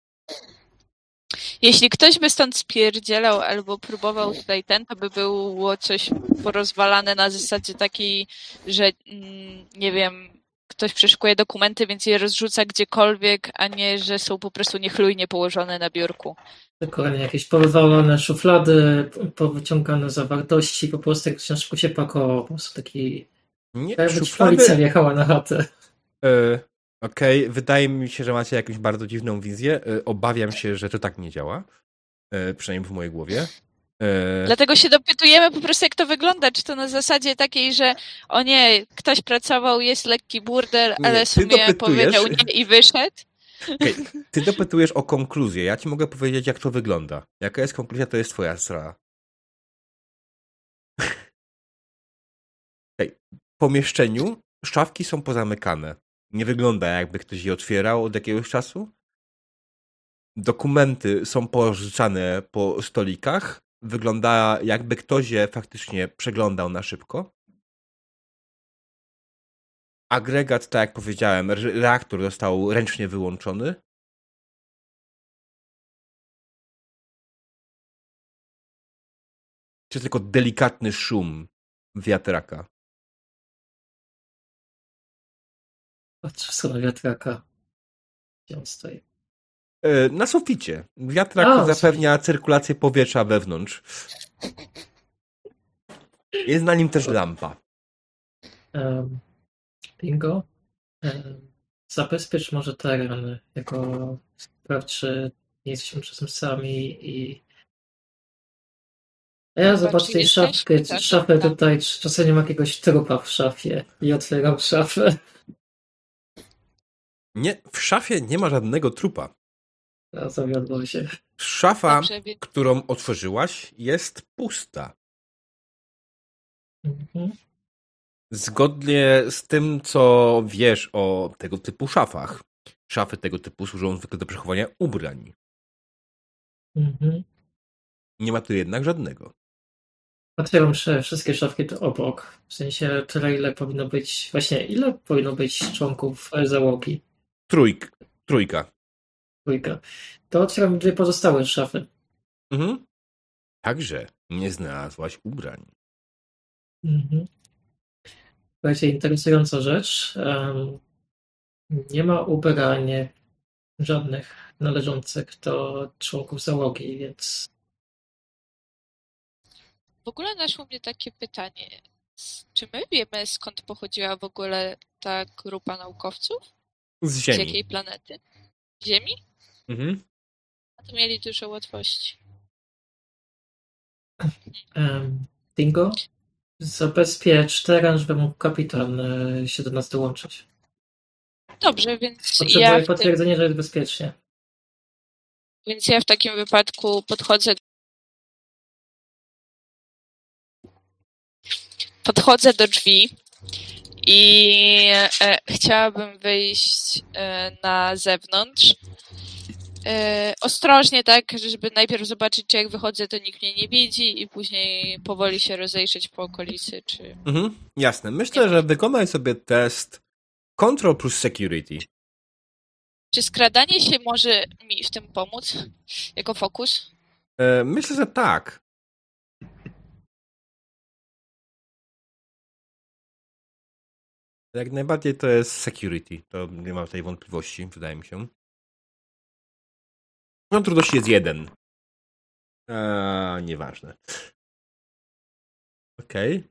E: jeśli ktoś by stąd spierdzielał albo próbował tutaj ten, to by było coś porozwalane na zasadzie takiej, że mm, nie wiem, ktoś przeszukuje dokumenty, więc je rozrzuca gdziekolwiek, a nie, że są po prostu niechlujnie położone na biurku.
D: Dokładnie, jakieś powywalone szuflady, powyciągane zawartości, po prostu jak szybko się pakowało, po prostu taki...
B: Nie,
D: Jakby szuflady... policja wjechała na chatę.
B: E, Okej, okay. wydaje mi się, że macie jakąś bardzo dziwną wizję. E, obawiam się, że to tak nie działa. E, przynajmniej w mojej głowie.
E: E, Dlatego się dopytujemy po prostu, jak to wygląda. Czy to na zasadzie takiej, że o nie, ktoś pracował, jest lekki burdel, nie, ale sobie powiedział nie i wyszedł?
B: Okay. Ty dopytujesz o konkluzję. Ja ci mogę powiedzieć, jak to wygląda. Jaka jest konkluzja, to jest twoja strona. Okay. W pomieszczeniu szafki są pozamykane. Nie wygląda jakby ktoś je otwierał od jakiegoś czasu. Dokumenty są pożyczane po stolikach. Wygląda jakby ktoś je faktycznie przeglądał na szybko. Agregat, tak jak powiedziałem, reaktor został ręcznie wyłączony. Czy tylko delikatny szum wiatraka.
D: Patrzę w stronę wiatraka. Gdzie on stoi?
B: E, na suficie. Wiatrak A, zapewnia cyrkulację powietrza wewnątrz. Jest na nim też lampa.
D: Um, bingo. Um, zabezpiecz może teren, jako sprawdź, czy nie jesteśmy czasem sami i ja zobaczę tej szafkę, szafę tutaj, czy czasem nie ma jakiegoś trupa w szafie i otwieram szafę.
B: Nie, w szafie nie ma żadnego trupa.
D: Ja zawiodło się.
B: Szafa, którą otworzyłaś, jest pusta. Mhm. Zgodnie z tym, co wiesz o tego typu szafach, szafy tego typu służą zwykle do przechowania ubrań. Mhm. Nie ma tu jednak żadnego.
D: Otwieram wszystkie szafki to obok. W sensie tyle, ile powinno być, właśnie ile powinno być członków załogi.
B: Trójk, trójka.
D: Trójka. To otwieram dwie pozostałe szafy.
B: Mhm. Także nie znalazłaś ubrań.
D: Mhm. Słuchajcie, interesująca rzecz. Um, nie ma ubrań żadnych należących do członków załogi, więc.
E: W ogóle naszło mnie takie pytanie. Czy my wiemy, skąd pochodziła w ogóle ta grupa naukowców?
B: Z Ziemi.
E: Z jakiej planety? Ziemi? Mhm. A to mieli dużo łatwości.
D: Um, Dingo? Zabezpiecz teren, żeby mógł kapitan e, się do nas dołączyć.
E: Dobrze, więc
D: Potrzebuję ja potwierdzenie, tym... że jest bezpiecznie.
E: Więc ja w takim wypadku podchodzę podchodzę do drzwi i e, chciałabym wyjść e, na zewnątrz. E, ostrożnie, tak, żeby najpierw zobaczyć, czy jak wychodzę, to nikt mnie nie widzi i później powoli się rozejrzeć po okolicy, czy...
B: Mhm, jasne. Myślę, że wykonaj sobie test Control plus Security.
E: Czy skradanie się może mi w tym pomóc? Jako fokus?
B: E, myślę, że tak. Jak najbardziej to jest security. To nie ma tutaj wątpliwości, wydaje mi się. No trudności jest jeden. Eee, nieważne. Okej. Okay.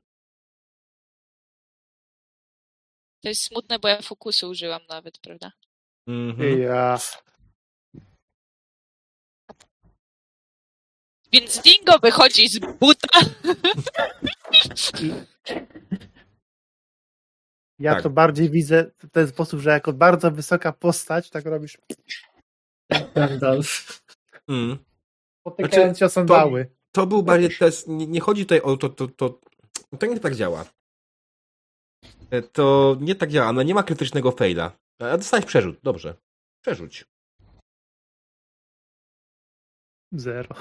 E: To jest smutne, bo ja fokusu użyłam nawet, prawda?
A: Mhm. Ja.
E: Więc Dingo wychodzi z buta.
A: Ja tak. to bardziej widzę w ten sposób, że jako bardzo wysoka postać, tak robisz.
D: Gandalf.
B: Mm.
A: Potykając znaczy, się to,
B: to był bardziej test. Nie, nie, chodzi tutaj o to, to, to. To nie tak działa. E, to nie tak działa. No nie ma krytycznego faila. A dostałeś przerzut. Dobrze. Przerzuć.
A: Zero.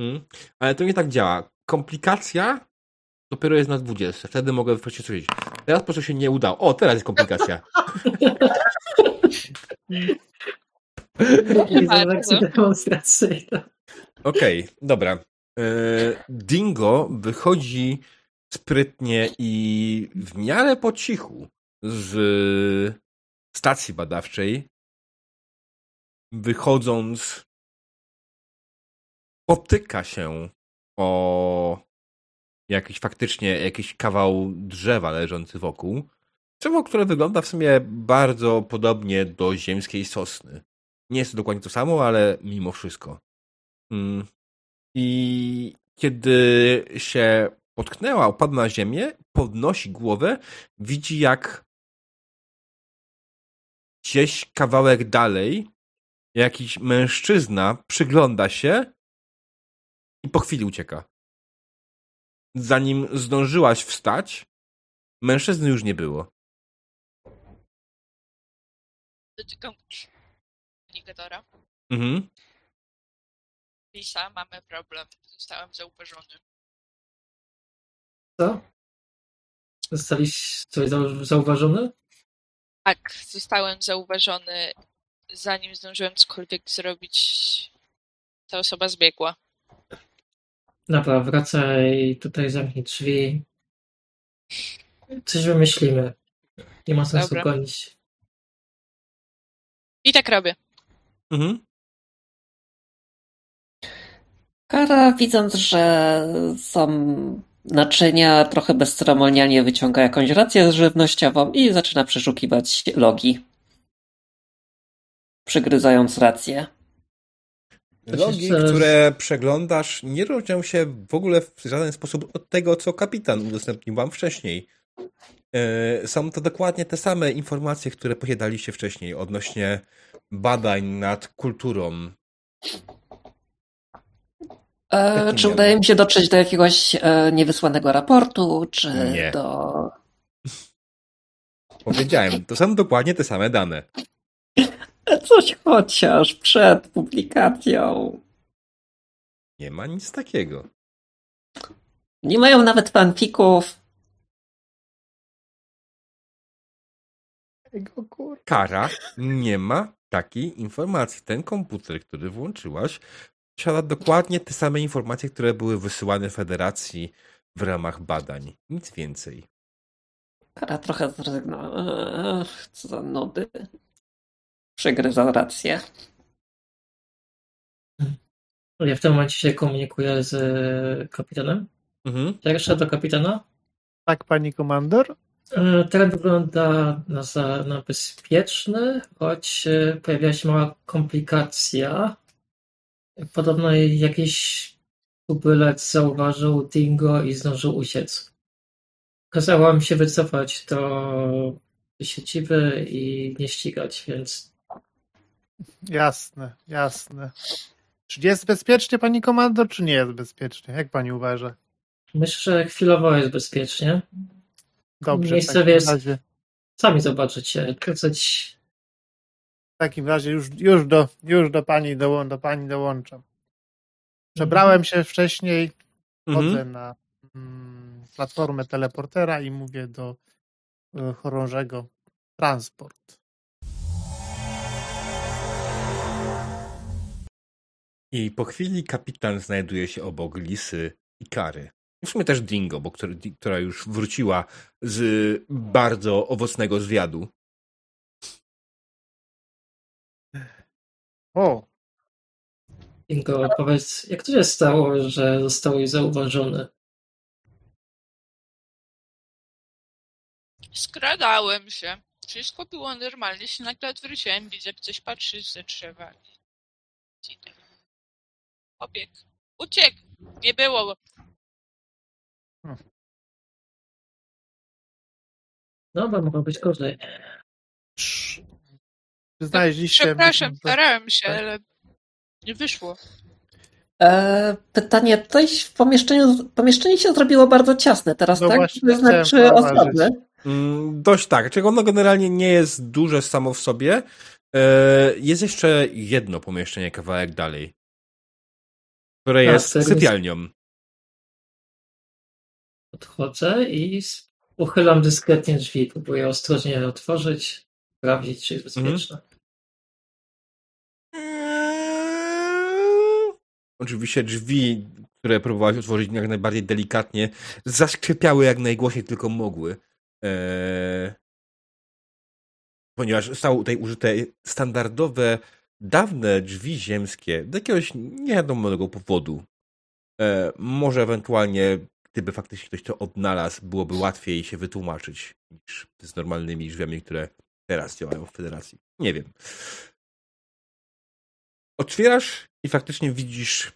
B: Hmm. Ale to nie tak działa. Komplikacja dopiero jest na 20. Wtedy mogę coś Teraz po prostu się nie udało. O, teraz jest komplikacja. Okej, okay, dobra. E, Dingo wychodzi sprytnie i w miarę po cichu z stacji badawczej, wychodząc, potyka się o jakiś faktycznie jakiś kawał drzewa leżący wokół. Drzewo, które wygląda w sumie bardzo podobnie do ziemskiej sosny. Nie jest to dokładnie to samo, ale mimo wszystko. Mm. I kiedy się potknęła, opadła na ziemię, podnosi głowę, widzi jak gdzieś kawałek dalej jakiś mężczyzna przygląda się i po chwili ucieka. Zanim zdążyłaś wstać, mężczyzny już nie było.
E: Dotykam komunikatora.
B: Mhm.
E: Lisa, mamy problem. Zostałem zauważony.
D: Co? Zostałeś coś zauważony?
E: Tak, zostałem zauważony, zanim zdążyłem cokolwiek zrobić. Ta osoba zbiegła.
D: Dobra, wracaj tutaj, zamknij drzwi. Coś wymyślimy. Nie ma sensu Dobra. gonić.
E: I tak robię.
B: Mhm.
C: Kara, widząc, że są naczynia, trochę bezceremonialnie wyciąga jakąś rację żywnościową i zaczyna przeszukiwać logi. Przygryzając rację.
B: Logi, które przeglądasz, nie różnią się w ogóle w żaden sposób od tego, co kapitan udostępnił wam wcześniej. E, są to dokładnie te same informacje, które posiadaliście wcześniej odnośnie badań nad kulturą
C: E, czy udaje mi się dotrzeć do jakiegoś e, niewysłanego raportu, czy
B: nie.
C: do.
B: Powiedziałem, to są dokładnie te same dane.
C: Coś chociaż przed publikacją.
B: Nie ma nic takiego.
C: Nie mają nawet fanfików.
B: Kara nie ma takiej informacji. Ten komputer, który włączyłaś, posiada dokładnie te same informacje, które były wysyłane Federacji w ramach badań. Nic więcej.
C: Kara trochę zrezygnowała. Co za nudy. Przegryza rację.
D: Ja w tym momencie się komunikuję z e, kapitanem.
B: Mhm.
D: Jeszcze do kapitana.
A: Tak, pani komandor?
D: E, teren wygląda na, na bezpieczny, choć e, pojawiła się mała komplikacja Podobno jakiś tubylec zauważył Dingo i zdążył uciec. Kazało mi się wycofać do siedziby i nie ścigać, więc...
A: Jasne, jasne. Czy jest bezpiecznie, pani komando, czy nie jest bezpiecznie? Jak pani uważa?
D: Myślę, że chwilowo jest bezpiecznie.
A: Dobrze,
D: Miejsce w razie... Sami zobaczycie. Króceć
A: w takim razie już, już, do, już do, pani do, do pani dołączam. Przebrałem się wcześniej, chodzę mhm. na mm, platformę teleportera i mówię do y, chorążego transport.
B: I po chwili kapitan znajduje się obok Lisy i Kary. I w sumie też Dingo, bo który, która już wróciła z bardzo owocnego zwiadu.
A: O!
D: Ingo, powiedz, jak to się stało, że zostałeś zauważony?
E: Skradałem się. Wszystko było normalnie. Się nagle odwróciłem, widzę, jak coś patrzy ze drzewa. Obieg. Uciekł! Nie było.
D: Dobra, mogło być gorzej.
A: Znaleźliście...
E: Przepraszam, starałem się, tak? ale nie wyszło.
C: E, pytanie, tutaj w pomieszczeniu, pomieszczenie się zrobiło bardzo ciasne teraz,
A: no
C: tak? To znaczy osoby.
B: Mm, dość tak. Czego ono generalnie nie jest duże samo w sobie. E, jest jeszcze jedno pomieszczenie kawałek dalej, które tak, jest sypialnią.
D: Podchodzę i uchylam dyskretnie drzwi. Próbuję ostrożnie otworzyć, sprawdzić, czy jest bezpieczne. Mhm.
B: Oczywiście drzwi, które próbowałeś otworzyć jak najbardziej delikatnie, zaskrzypiały jak najgłośniej tylko mogły. Eee... Ponieważ zostały tutaj użyte standardowe, dawne drzwi ziemskie z jakiegoś niewiadomego powodu. Eee, może ewentualnie, gdyby faktycznie ktoś to odnalazł, byłoby łatwiej się wytłumaczyć niż z normalnymi drzwiami, które teraz działają w federacji. Nie wiem. Otwierasz i faktycznie widzisz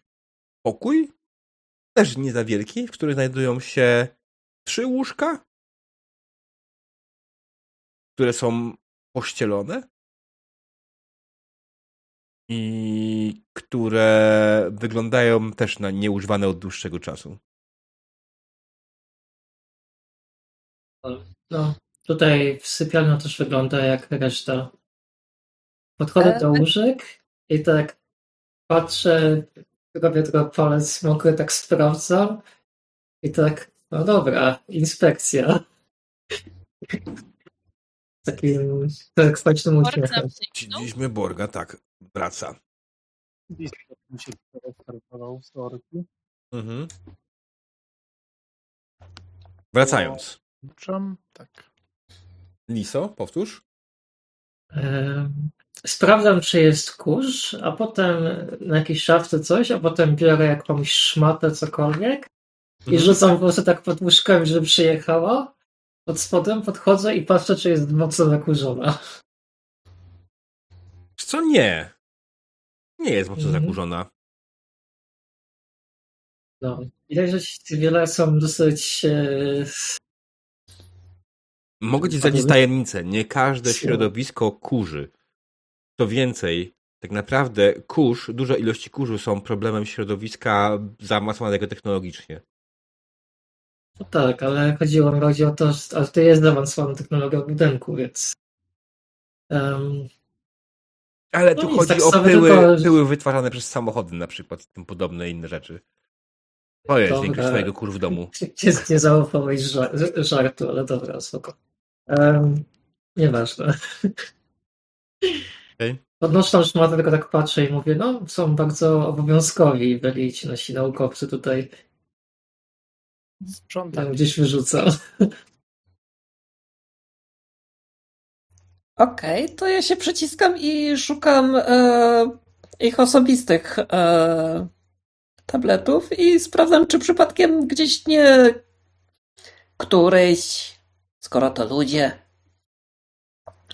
B: pokój, też nie za wielki, w którym znajdują się trzy łóżka, które są pościelone i które wyglądają też na nieużywane od dłuższego czasu.
D: No, tutaj w sypialni też wygląda jak reszta. Podchodzę do łóżek i tak patrzę, robię tylko palec mokry, tak sprawdzam i tak, no dobra, inspekcja. Takim tak uśmiechem.
B: Widzieliśmy Borga, tak, wraca.
A: mi się restartował z orki. Mhm.
B: Wracając.
A: Tak.
B: Liso, powtórz.
D: Sprawdzam, czy jest kurz, a potem na jakiejś szafce coś, a potem biorę jakąś szmatę, cokolwiek i mhm. rzucam po prostu tak pod łóżkami, żeby przyjechała. Pod spodem podchodzę i patrzę, czy jest mocno zakurzona.
B: Co nie? Nie jest mocno mhm. zakurzona.
D: No, widać, że wiele są dosyć e,
B: Mogę ci zdradzić tajemnicę. Nie każde środowisko kurzy. Co więcej, tak naprawdę kurz, duże ilości kurzu są problemem środowiska zaawansowanego technologicznie.
D: No tak, ale chodziło mi chodzi o to, że to jest zaawansowana technologia budynku, więc. Um,
B: ale tu no chodzi tak o pyły, tylko... pyły wytwarzane przez samochody na przykład, tym podobne inne rzeczy. To jest większość swojego kur w domu.
D: Nie, nie zaufałeś żartu, ale dobra, spoko. Um, nieważne.
B: Okay.
D: Podnoszę szmatę, tylko tak patrzę i mówię, no są bardzo obowiązkowi byli ci nasi naukowcy tutaj. Sprzątam. Gdzieś wyrzucam.
C: Okej, okay, to ja się przyciskam i szukam e, ich osobistych e, tabletów i sprawdzam, czy przypadkiem gdzieś nie któryś, skoro to ludzie,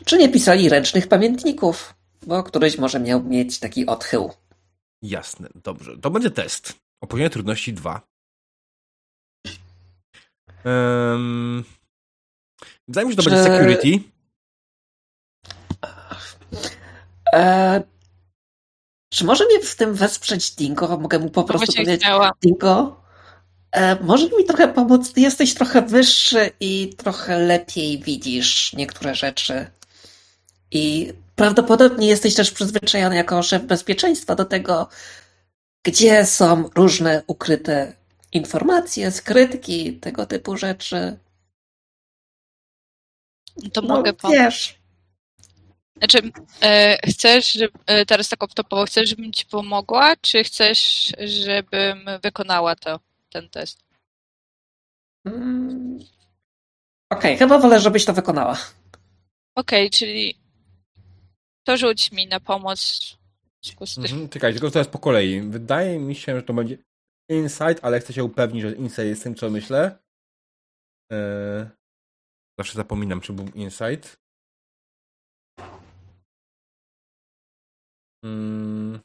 C: czy nie pisali ręcznych pamiętników, bo któryś może miał mieć taki odchył.
B: Jasne, dobrze. To będzie test. O poziomie trudności 2. Um, Wydaje mi się, że to czy... będzie security.
C: E... Czy może mnie w tym wesprzeć Dingo? Mogę mu po prostu powiedzieć, chciała. Dingo, e, może mi trochę pomóc? Ty jesteś trochę wyższy i trochę lepiej widzisz niektóre rzeczy. I prawdopodobnie jesteś też przyzwyczajony jako szef bezpieczeństwa do tego, gdzie są różne ukryte informacje, skrytki, tego typu rzeczy.
E: To no, mogę pomóc. Wiesz. Znaczy, e, chcesz, żeby, e, teraz tak optopowo, chcesz, żebym ci pomogła, czy chcesz, żebym wykonała to, ten test?
C: Mm. Okej, okay, chyba wolę, żebyś to wykonała.
E: Okej, okay, czyli to rzuć mi na pomoc.
B: Mhm, czekaj, tylko teraz po kolei. Wydaje mi się, że to będzie insight, ale chcę się upewnić, że insight jest tym, co myślę. Eee... Zawsze zapominam, czy był insight. Hmm.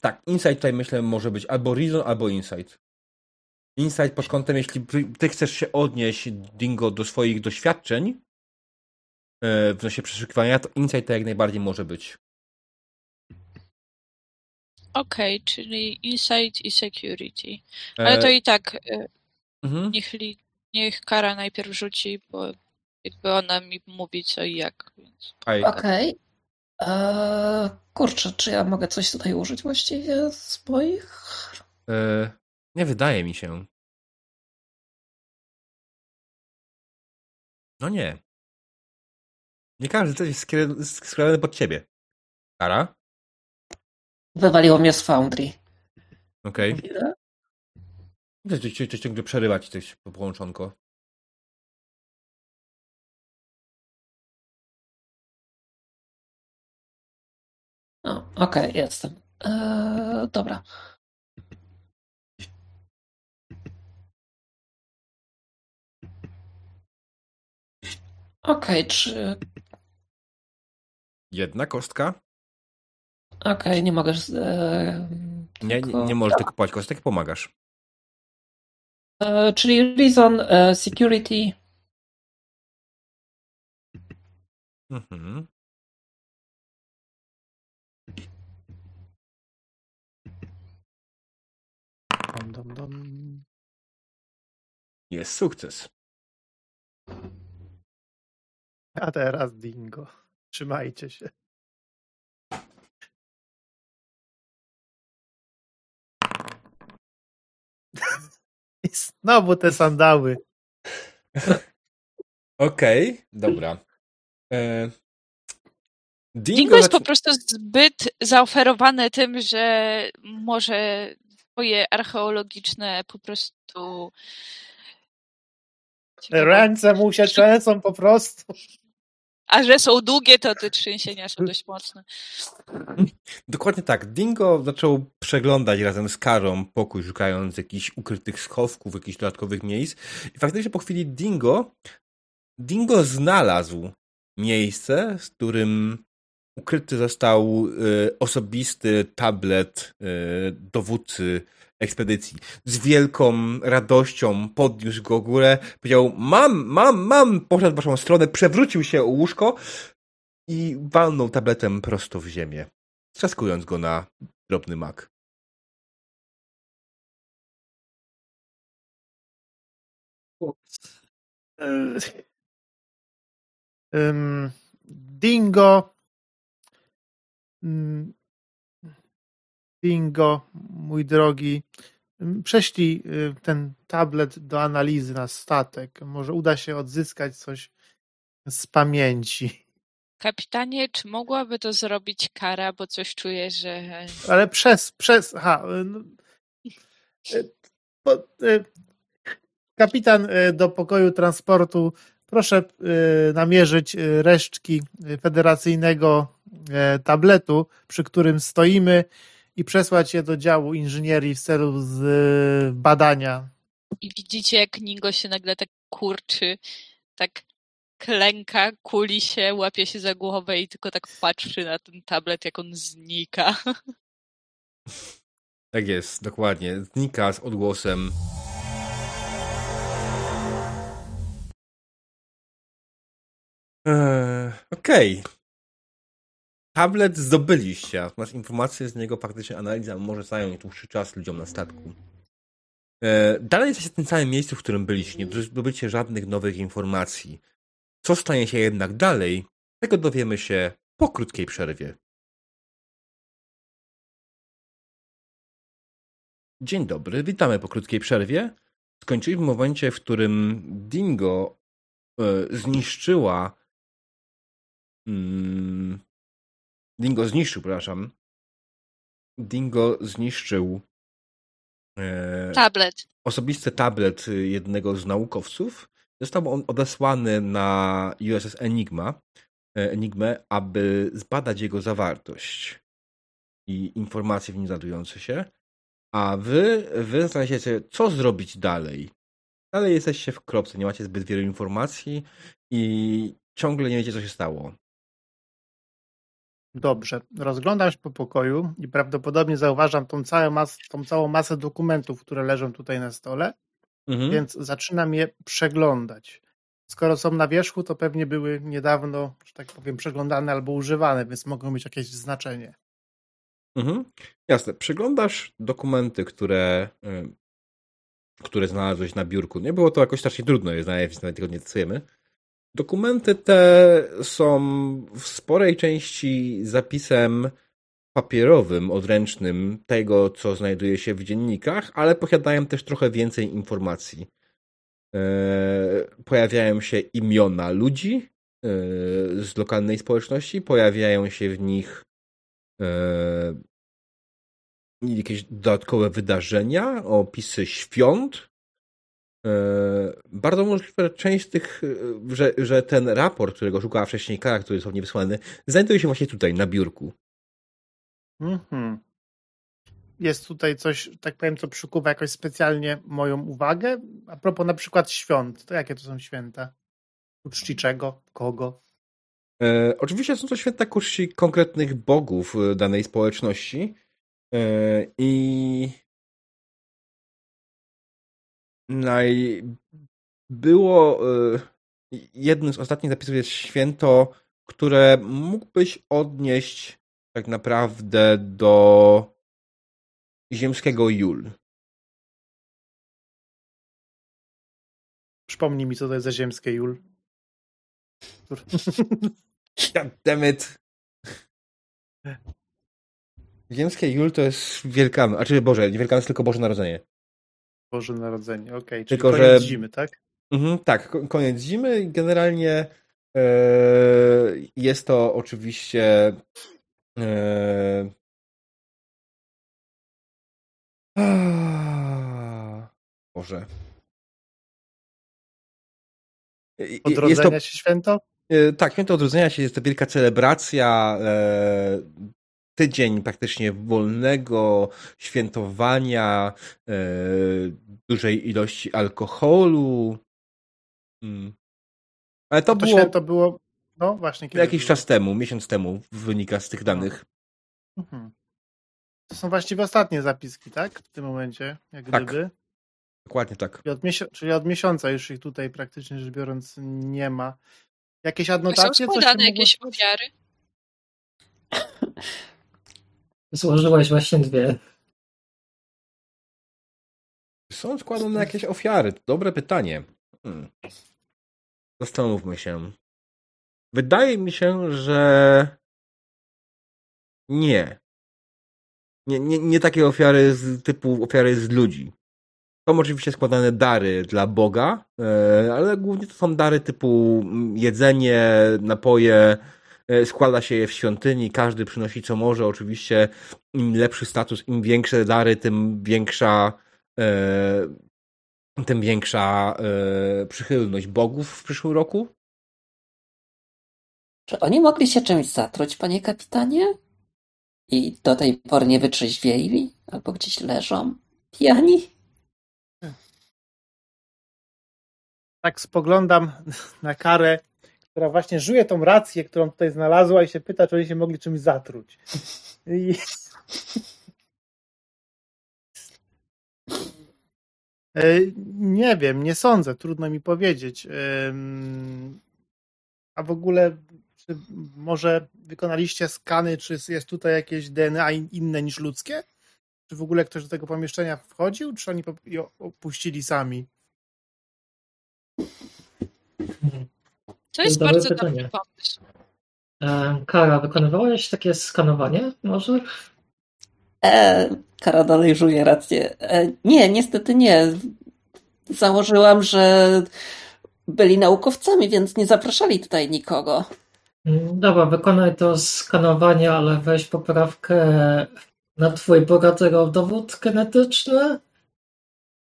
B: Tak, insight tutaj myślę może być albo reason, albo insight. Insight pod kątem, jeśli ty chcesz się odnieść, Dingo, do swoich doświadczeń e, w nosie przeszukiwania, to insight to jak najbardziej może być.
E: Okej, okay, czyli insight i security. Ale to e, i tak e, mhm. niech, niech Kara najpierw rzuci, bo jakby ona mi mówi co i jak.
C: Okej. Okay. Eee, kurczę, czy ja mogę coś tutaj użyć właściwie z moich?
B: Eee, nie wydaje mi się. No nie. Nie każdy coś jest skierowany pod ciebie. Kara?
C: Wywaliło mnie z Foundry.
B: Okej. Okay. Coś, coś, coś ciągle przerywać, coś połączonko.
C: No, okej, okay, jestem. Eee, dobra. Okej, okay, czy...
B: Jedna kostka?
C: Okej, okay, nie mogę... E,
B: nie, tylko... nie możesz tylko kupować kostek, pomagasz.
C: E, czyli Reason, e, Security. Mhm.
B: Dom, dom. Jest sukces.
A: A teraz dingo. Trzymajcie się. znowu te sandały.
B: Okej, okay, dobra.
E: E... Dingo, Dingo jest po prostu zbyt zaoferowane tym, że może swoje archeologiczne po prostu.
A: Ręce mu się trzęsą po prostu.
E: A że są długie, to te trzęsienia są dość mocne.
B: Dokładnie tak. Dingo zaczął przeglądać razem z Karą pokój, szukając jakichś ukrytych schowków, jakichś dodatkowych miejsc. I faktycznie po chwili Dingo, Dingo znalazł miejsce, w którym ukryty został y, osobisty tablet y, dowódcy ekspedycji. Z wielką radością podniósł go górę, powiedział mam, mam, mam, poszedł w waszą stronę, przewrócił się o łóżko i walnął tabletem prosto w ziemię, trzaskując go na drobny mak.
A: Dingo Bingo, mój drogi, prześlij y, ten tablet do analizy na statek. Może uda się odzyskać coś z pamięci.
E: Kapitanie, czy mogłaby to zrobić kara, bo coś czuję, że.
A: Ale przez, przez. Aha. Y, no, y, kapitan do pokoju transportu, proszę namierzyć resztki federacyjnego tabletu, przy którym stoimy i przesłać je do działu inżynierii w celu z badania.
E: I widzicie, jak Ningo się nagle tak kurczy, tak klęka, kuli się, łapie się za głowę i tylko tak patrzy na ten tablet, jak on znika.
B: Tak jest, dokładnie. Znika z odgłosem. Eee, Okej. Okay tablet zdobyliście, natomiast informacje z niego faktycznie analiza może zająć dłuższy czas ludziom na statku. E, dalej jesteście w tym samym miejscu, w którym byliście. Nie zdobycie żadnych nowych informacji. Co stanie się jednak dalej, tego dowiemy się po krótkiej przerwie. Dzień dobry, witamy po krótkiej przerwie. Skończyliśmy w momencie, w którym Dingo e, zniszczyła mm, Dingo zniszczył, przepraszam. Dingo zniszczył
E: e, tablet.
B: Osobisty tablet jednego z naukowców. Został on odesłany na USS Enigma, e, Enigmę, aby zbadać jego zawartość i informacje w nim znajdujące się. A wy, wy zastanawiacie się, co zrobić dalej. Dalej jesteście w kropce, nie macie zbyt wielu informacji i ciągle nie wiecie, co się stało.
A: Dobrze. Rozglądam się po pokoju i prawdopodobnie zauważam tą, całą mas tą całą masę dokumentów, które leżą tutaj na stole, mhm. więc zaczynam je przeglądać. Skoro są na wierzchu, to pewnie były niedawno, że tak powiem, przeglądane albo używane, więc mogą mieć jakieś znaczenie.
B: Mhm. Jasne. Przeglądasz dokumenty, które, które znalazłeś na biurku. Nie było to jakoś strasznie trudno je znaleźć, nawet tego nie decydujemy. Dokumenty te są w sporej części zapisem papierowym, odręcznym tego, co znajduje się w dziennikach, ale posiadają też trochę więcej informacji. Pojawiają się imiona ludzi z lokalnej społeczności, pojawiają się w nich jakieś dodatkowe wydarzenia, opisy świąt. E, bardzo możliwe, że część z tych, e, że, że ten raport, którego szukała wcześniej Kara, który jest mnie wysłany, znajduje się właśnie tutaj, na biurku.
A: Mhm. Jest tutaj coś, tak powiem, co przykuwa jakoś specjalnie moją uwagę. A propos na przykład świąt, to jakie to są święta? U czci czego? Kogo?
B: E, oczywiście są to święta ku konkretnych bogów danej społeczności. E, I naj... było e, jednym z ostatnich zapisów jest święto, które mógłbyś odnieść tak naprawdę do ziemskiego Jul.
A: Przypomnij mi, co to jest za ziemskie Jul.
B: Damn it. Ziemskie Jul to jest Wielkanoc, a czy Boże, nie Wielkanoc, tylko Boże Narodzenie.
A: Boże Narodzenie, okej. Okay. Tylko, koniec że... zimy, tak?
B: Mhm, tak, koniec zimy generalnie e, jest to oczywiście e, Boże.
A: Odrodzenia to, się święto?
B: E, tak, święto odrodzenia się jest to wielka celebracja e, tydzień praktycznie wolnego, świętowania, e, dużej ilości alkoholu. Hmm. Ale to,
A: to
B: było.
A: Święto było. No właśnie.
B: jakiś było? czas temu, miesiąc temu, wynika z tych danych.
A: Mhm. To są właściwie ostatnie zapiski, tak? W tym momencie, jak tak. gdyby.
B: Dokładnie tak.
A: Czyli od, miesiąca, czyli od miesiąca już ich tutaj praktycznie rzecz biorąc nie ma. Jakieś adnotacje?
E: Są składane jakieś ofiary?
D: Złożyłeś właśnie dwie.
B: Są składane jakieś ofiary? Dobre pytanie. Hmm. Zastanówmy się. Wydaje mi się, że nie. Nie, nie, nie takie ofiary z typu ofiary z ludzi. Są oczywiście składane dary dla Boga, e, ale głównie to są dary typu jedzenie, napoje, składa się je w świątyni, każdy przynosi co może. Oczywiście im lepszy status, im większe dary, tym większa e, tym większa e, przychylność bogów w przyszłym roku.
C: Czy oni mogli się czymś zatruć, panie kapitanie? I do tej pory nie wytrzeźwieli? Albo gdzieś leżą? Pijani?
A: Tak spoglądam na karę która właśnie żuje tą rację, którą tutaj znalazła i się pyta, czy oni się mogli czymś zatruć. I... E, nie wiem, nie sądzę, trudno mi powiedzieć. A w ogóle, czy może wykonaliście skany, czy jest tutaj jakieś DNA inne niż ludzkie? Czy w ogóle ktoś do tego pomieszczenia wchodził, czy oni opuścili sami?
E: To jest, bardzo pytanie. dobry pomysł.
D: E, Kara, wykonywałeś takie skanowanie może?
C: E, Kara dalej żuje rację. E, nie, niestety nie. Założyłam, że byli naukowcami, więc nie zapraszali tutaj nikogo.
D: Dobra, wykonaj to skanowanie, ale weź poprawkę na twój bogaty dowód genetyczny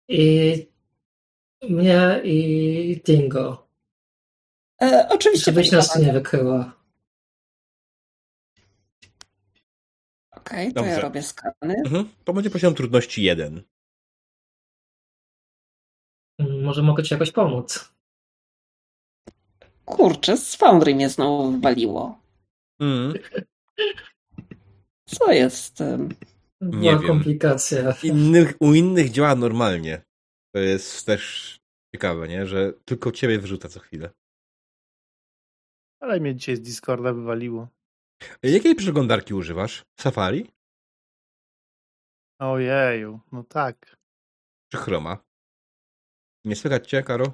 D: i mnie i Dingo.
C: E, oczywiście.
D: Żebyś nas nie wykryła.
C: Okej, okay, to ja robię skany.
B: Mhm. To będzie poziom trudności jeden.
D: Mm, może mogę ci jakoś pomóc.
C: Kurczę, z Foundry mnie znowu wywaliło. Mm. Co jest?
D: Nie wiem. komplikacja.
B: Innych, u innych działa normalnie. To jest też ciekawe, nie? że tylko ciebie wyrzuca co chwilę.
A: Ale mnie dzisiaj z Discorda wywaliło.
B: Jakiej przeglądarki używasz? Safari?
A: Ojeju, no tak.
B: Czy Chroma? Nie słychać cię, Karo?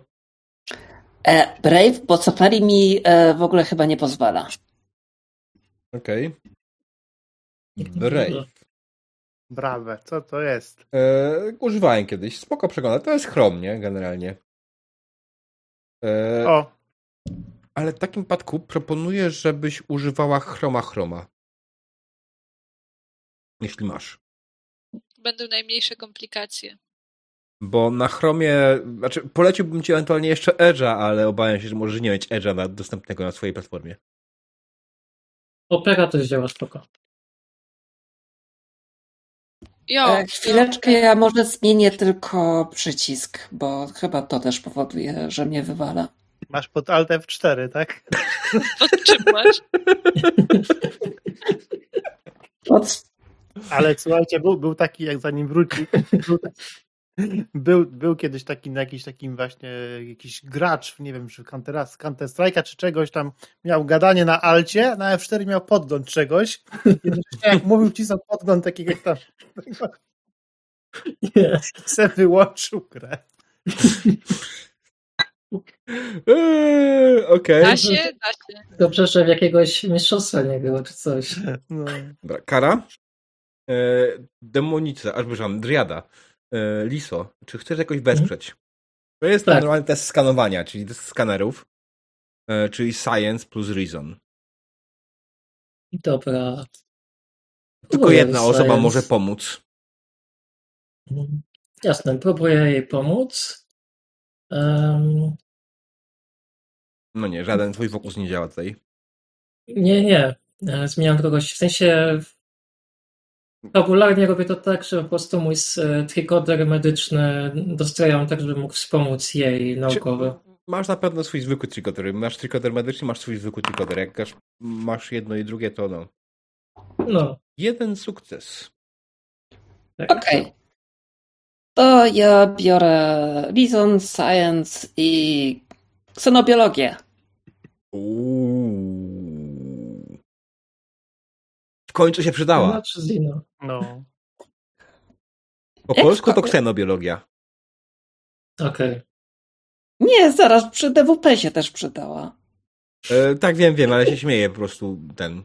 C: E, Brave, bo Safari mi e, w ogóle chyba nie pozwala.
B: Okej. Okay. Brave.
A: Brawe, co to jest?
B: E, używałem kiedyś. Spoko przegląda. To jest Chrome, nie? Generalnie.
A: E, o.
B: Ale w takim przypadku proponuję, żebyś używała Chroma Chroma. Jeśli masz.
E: Będą najmniejsze komplikacje.
B: Bo na Chromie, znaczy poleciłbym ci ewentualnie jeszcze Edge'a, ale obawiam się, że możesz nie mieć Edge'a dostępnego na swojej platformie.
D: Opera też działa spoko.
C: Jo, e, chwileczkę, ja może zmienię tylko przycisk, bo chyba to też powoduje, że mnie wywala.
A: Masz pod Alt F4, tak?
E: Pod czym masz?
C: Pod...
A: Ale słuchajcie, był, był taki, jak zanim wrócił, był, był, był kiedyś taki na jakiś takim właśnie jakiś gracz, nie wiem, czy Counter, Counter Strike'a czy czegoś tam miał gadanie na alcie, na F4 miał podgląd czegoś. I jak mówił wcisnął podgląd takiego tam. Nie. Se wyłączył grę.
B: Eee, okej. Okay.
E: Da się, da się.
D: Dobrze, że w jakiegoś mistrzostwa nie było, czy coś.
B: No. Dobra, kara? Eee, demonice, aż byżam, driada. E, Liso, czy chcesz jakoś mhm. wesprzeć? To jest tak. normalny test skanowania, czyli test skanerów, e, czyli Science plus Reason.
D: Dobra.
B: Tylko jedna science. osoba może pomóc.
D: Mhm. Jasne, próbuję jej pomóc. Um...
B: No nie, żaden twój fokus nie działa tutaj.
D: Nie, nie. E, zmieniam kogoś. W sensie Popularnie robię to tak, że po prostu mój e, trikoder medyczny dostrajam tak, żeby mógł wspomóc jej naukowy.
B: Masz na pewno swój zwykły trikoder. Masz trikoder medyczny, masz swój zwykły trikoder. Jak masz jedno i drugie, to no.
D: No.
B: Jeden sukces.
C: Tak. Okej. Okay. To ja biorę Reason, Science i ksenobiologię.
B: Uuu końcu się przydała.
A: No.
B: Po polsku to ksenobiologia.
D: Okej. Okay.
C: Nie, zaraz przy DWP się też przydała.
B: E, tak, wiem, wiem, ale się śmieję po prostu ten.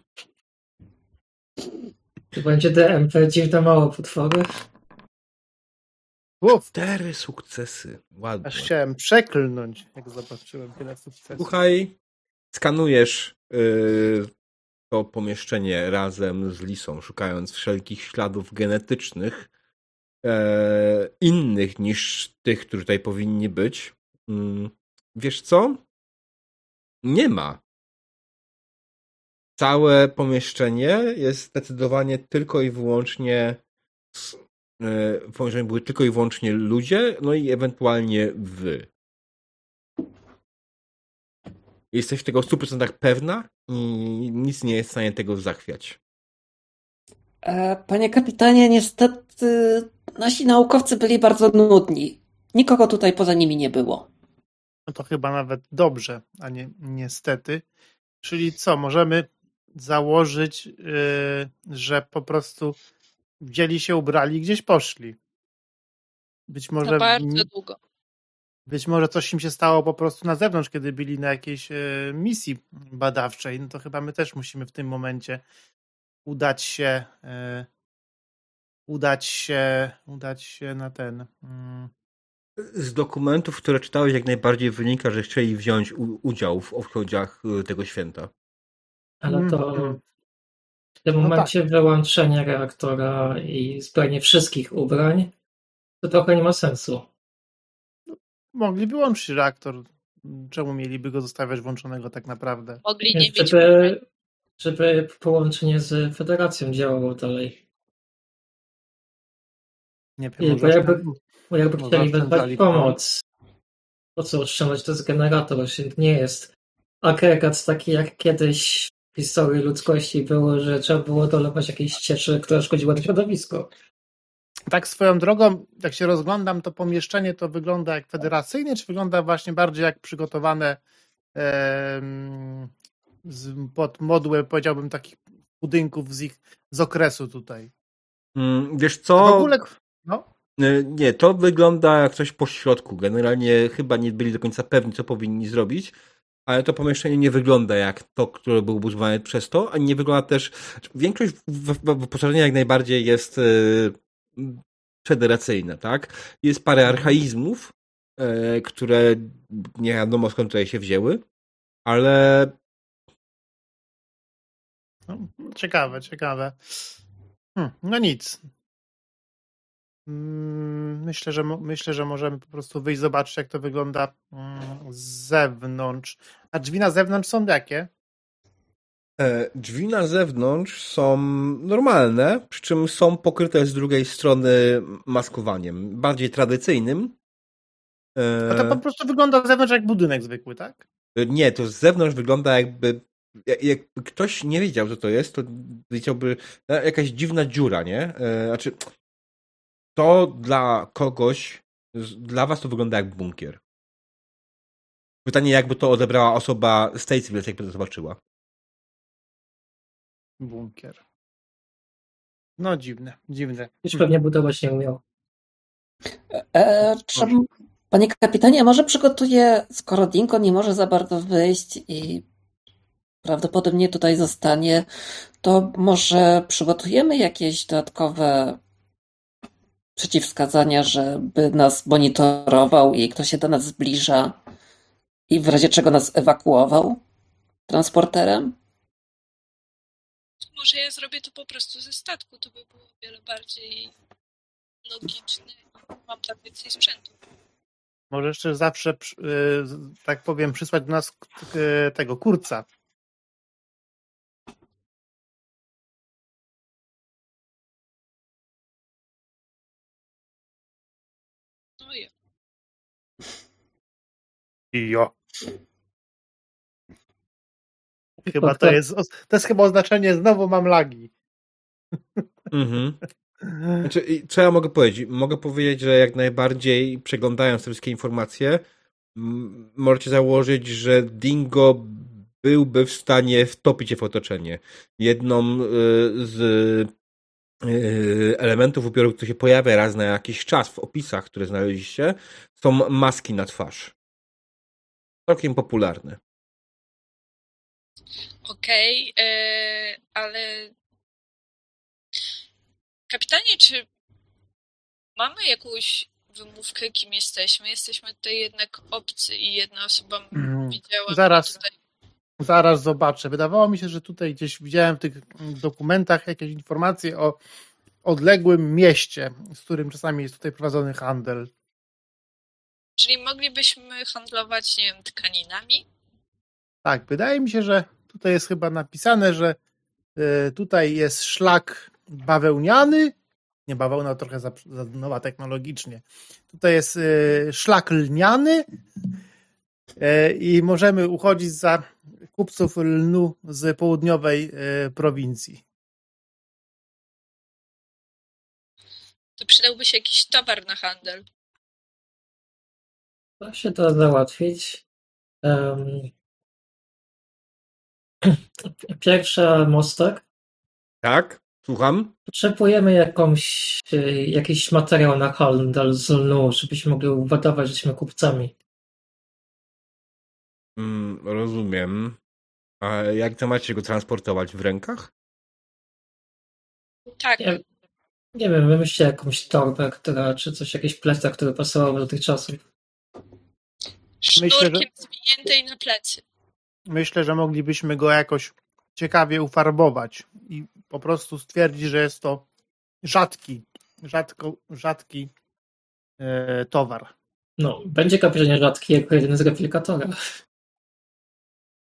D: To będzie DMP, dziwne mało potwory.
B: Uf. Cztery sukcesy. Ładnie.
A: Aż chciałem przeklnąć, jak zobaczyłem tyle sukcesów.
B: Słuchaj, skanujesz yy, to pomieszczenie razem z Lisą, szukając wszelkich śladów genetycznych e, innych niż tych, które tutaj powinni być. Mm, wiesz co? Nie ma. Całe pomieszczenie jest zdecydowanie tylko i wyłącznie w pomieszczeniu były tylko i wyłącznie ludzie, no i ewentualnie wy. Jesteś tego w 100% pewna i nic nie jest w stanie tego zachwiać.
C: E, panie kapitanie, niestety nasi naukowcy byli bardzo nudni. Nikogo tutaj poza nimi nie było.
A: No to chyba nawet dobrze, a nie niestety. Czyli co, możemy założyć, yy, że po prostu wzięli się, ubrali i gdzieś poszli. Być może. To
E: bardzo długo.
A: Być może coś im się stało po prostu na zewnątrz, kiedy byli na jakiejś e, misji badawczej. No to chyba my też musimy w tym momencie udać się, e, udać się, udać się na ten. Mm.
B: Z dokumentów, które czytałeś, jak najbardziej wynika, że chcieli wziąć udział w obchodziach e, tego święta.
D: Ale to mm. W tym no momencie tak. wyłączenie reaktora i zbranie wszystkich ubrań to trochę nie ma sensu.
A: Mogli wyłączyć reaktor. Czemu mieliby go zostawiać włączonego tak naprawdę?
E: Mogli nie mieć.
D: Żeby, żeby połączenie z Federacją działało dalej.
A: Nie wiem,
D: bo jakby, bo jakby chcieli wezwać pomoc, po co oszczędzać to z generator? Nie jest agregat taki jak kiedyś historii ludzkości było, że trzeba było dolewać jakieś cieczy, która szkodziła to środowisko.
A: Tak swoją drogą, jak się rozglądam, to pomieszczenie to wygląda jak federacyjne, czy wygląda właśnie bardziej jak przygotowane e, z, pod modłę, powiedziałbym, takich budynków z ich z okresu tutaj.
B: Mm, wiesz co?
A: w ogóle, no?
B: E, nie, to wygląda jak coś po środku. Generalnie chyba nie byli do końca pewni, co powinni zrobić, ale to pomieszczenie nie wygląda jak to, które było budowane przez to, a nie wygląda też. Większość wyposażenia jak najbardziej jest e, federacyjna, tak? Jest parę mhm. archaizmów, e, które nie wiadomo skąd tutaj się wzięły, ale.
A: No, ciekawe, ciekawe. Hm, no nic. Mm, myślę, że myślę, że możemy po prostu wyjść zobaczyć, jak to wygląda mm, z zewnątrz. A drzwi na zewnątrz są jakie?
B: E, drzwi na zewnątrz są normalne, przy czym są pokryte z drugiej strony maskowaniem, bardziej tradycyjnym.
A: E, A to po prostu wygląda z zewnątrz jak budynek zwykły, tak?
B: E, nie, to z zewnątrz wygląda jakby jakby ktoś nie wiedział, co to jest, to wiedziałby jakaś dziwna dziura, nie? Znaczy, to dla kogoś, dla was to wygląda jak bunkier. Pytanie, jakby to odebrała osoba z tej cywilizacji, jakby to zobaczyła.
A: Bunkier. No dziwne, dziwne.
D: Już pewnie budować nie umiał.
C: E, czy, panie kapitanie, może przygotuje, skoro Dinko nie może za bardzo wyjść i prawdopodobnie tutaj zostanie, to może przygotujemy jakieś dodatkowe przeciwwskazania, żeby nas monitorował i ktoś się do nas zbliża i w razie czego nas ewakuował transporterem?
E: Może ja zrobię to po prostu ze statku, to by było o wiele bardziej logiczne mam tam więcej sprzętu.
A: Może jeszcze zawsze, y, tak powiem, przysłać do nas y, tego kurca, Jo. Chyba to jest, to jest chyba oznaczenie znowu mam lagi.
B: Mhm. Znaczy, co ja mogę powiedzieć? Mogę powiedzieć, że jak najbardziej przeglądając te wszystkie informacje, możecie założyć, że Dingo byłby w stanie wtopić się w otoczenie. Jedną y, z y, elementów upioru, który się pojawia raz na jakiś czas w opisach, które znaleźliście, są maski na twarz całkiem popularny.
E: Okej, okay, e, ale kapitanie, czy mamy jakąś wymówkę, kim jesteśmy? Jesteśmy tutaj jednak obcy i jedna osoba mm, widziała.
A: Zaraz, tutaj... zaraz zobaczę. Wydawało mi się, że tutaj gdzieś widziałem w tych dokumentach jakieś informacje o odległym mieście, z którym czasami jest tutaj prowadzony handel.
E: Czyli moglibyśmy handlować, nie wiem, tkaninami?
A: Tak, wydaje mi się, że tutaj jest chyba napisane, że y, tutaj jest szlak bawełniany. Nie, bawełna trochę za, za nowa technologicznie. Tutaj jest y, szlak lniany y, i możemy uchodzić za kupców lnu z południowej prowincji.
E: To przydałby się jakiś towar na handel.
D: Da się to załatwić. Um, pierwsza mostek.
B: Tak, słucham.
D: Potrzebujemy jakąś, jakiś materiał na handel z lnu, żebyśmy mogli uwadować, że jesteśmy kupcami.
B: Mm, rozumiem. A jak to macie go transportować w rękach?
E: Tak.
D: Nie, nie wiem, wymyślcie jakąś torbę, która, czy coś, jakiś plecak, który pasował do tych czasów.
E: Sznurkiem Myślę, że... zwiniętej na plecy.
A: Myślę, że moglibyśmy go jakoś ciekawie ufarbować i po prostu stwierdzić, że jest to rzadki, rzadko, rzadki e, towar.
D: No, będzie kapitanie rzadki jako jeden z replikatora.